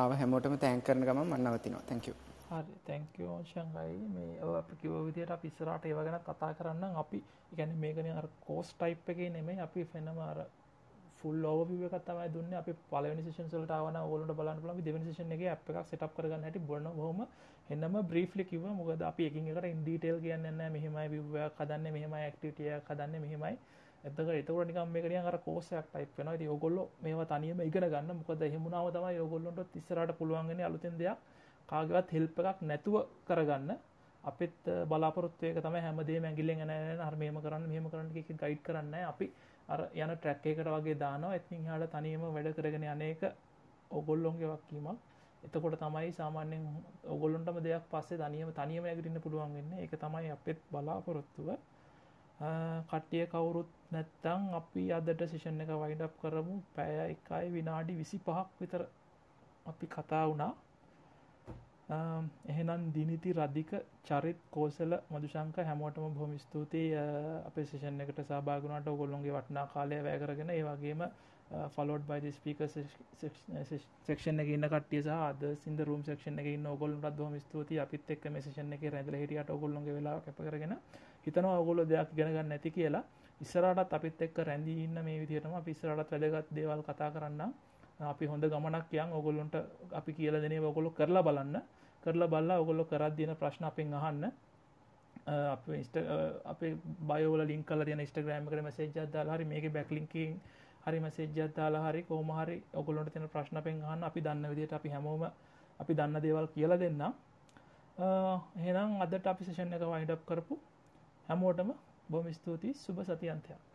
ආව හැමෝටම thank කරන ගමන් මම නවතිනවා. thank you. හරි තැංක ෝෂන්ගයි මේ අප කිව විදියට අපි ඉස්සරට ඒව ගැන කතා කරන්න අපි ඉගැන මේකන අර කෝස් ටයිප් එකේ නෙමේ අපි ෆෙනමාර ෆුල් ෝවිව කතමයි දුන්න අපි පල නිසිෂන්සලට වන ඔලට බලන්න ල දෙවනිසිෂන් එක අප එකක් සටප් කරගන්න හැට බොන්න හොම එන්නම බ්‍රීෆ්ලි කිව්වා. මොකද අපි එකින් එකට ඉන් ඩීටේල් කියන්නේ නැහැ. මෙහෙමයි view එකක් හදන්නේ මෙහෙමයි ඇක්ටිවිටි එකක් හදන්නේ මෙහෙමයි. එතකොට එතකොට නිකන් මේක නිකන් අර කෝස් එකක් ටයිප් වෙනවා. ඉතින් ඕගොල්ලෝ මේවා තනියම ඉගෙන ගන්න. මොකද එහෙම වුණාම තමයි ඕගොල්ලන්ට ඉස්සරහට පුළුවන් වෙන්නේ අලුතෙන් දෙයක් කාගේවත් හෙල්ප් එකක් නැතුව කරගන්න. අපිත් බලාපොරොත්තු එක තමයි හැමදේම ඇඟිල්ලෙන් එන එන හර මෙහෙම කරන්න මෙහෙම කරන්න කිය ගයිඩ් කරන්නේ අපි අර යන ට්‍රැක් එකකට වගේ දානවා. ඉතින් එහාට තනියම වැඩ කරගෙන යන එක ඕගොල්ලොන්ගේ වක්කීමක් එතකොට තමයි සාමාන්‍යයෙන් ඔගොල්ලොන්ටම දෙයක් පස්සේ තනියම තනියම ඇගටින්න පුළුවන් වෙන්න. එක තමයි අපෙත් බලාපොරොත්තුව. කට්ටිය කවුරුත් නැත්තං අපි අදට සිෂන් එක වයිඩප් කරමු. පැය එකයි විනාඩි විසි පහක් විතර අපි කතා වුණා. එහෙනම් දිනිති රදික චරිත් කෝසල මදුශංක හැමෝටම බොහොම ස්තුතියි. අපේ සේෂන් එකට සහභාගී වුණාට ඔයගොල්ලෝගේ වටිනා කාලය වැය කරගෙන ඒ වගේම followed by the speaker uh, section එකේ ඉන්න කට්ටිය සහ others in the room section එකේ ඉන්න ඔයගොල්ලන්ටත් බොහොම ස්තුතියි. අපිත් එක්ක මේ සෙෂන් එකේ රැඳිලා හිටියට ඔයගොල්ලෝගේ වෙලාව කැප කරගෙන හිතනවා ඔයගොල්ලෝ දෙයක් ඉගෙන ගන්න නැති කියලා. ඉස්සරහටත් අපිත් එක්ක රැඳී ඉන්න මේ විදිහටම අපි ඉස්සරහටත් වැදගත් දේවල් කතා කරන්නම්. Uh, අපි හොඳ ගමනක් යන් ඔයගොල්ලන්ට අපි කියලා දෙන ඒවා ඔයගොල්ලෝ කරලා බලන්න. කරලා බලලා ඔයගොල්ලෝ කරද්දී එන ප්‍රශ්න අපෙන් අහන්න. අපේ ඉන්ස්ට අපේ බයෝවල ලින්ක් කරලා තියෙන Instagram එකට මැසේජ් එකක් දාලා හරි මේකේ බෑක්ලින්ක් එකකින් හරි මැසේජ් එකක් දාලා හරි කොහොම හරි ඔයගොල්ලන්ට තියෙන ප්‍රශ්න අපෙන් අහන්න අපි දන්න විදිහට අපි හැමෝම අපි දන්න දේවල් කියලා දෙන්නම්. එහෙනම් අදට අපි සෙෂන් එක වයින්ඩ් අප් කරපු හැමෝටම බොහොම ස්තුතියි. සුබ සතියන්තයක්.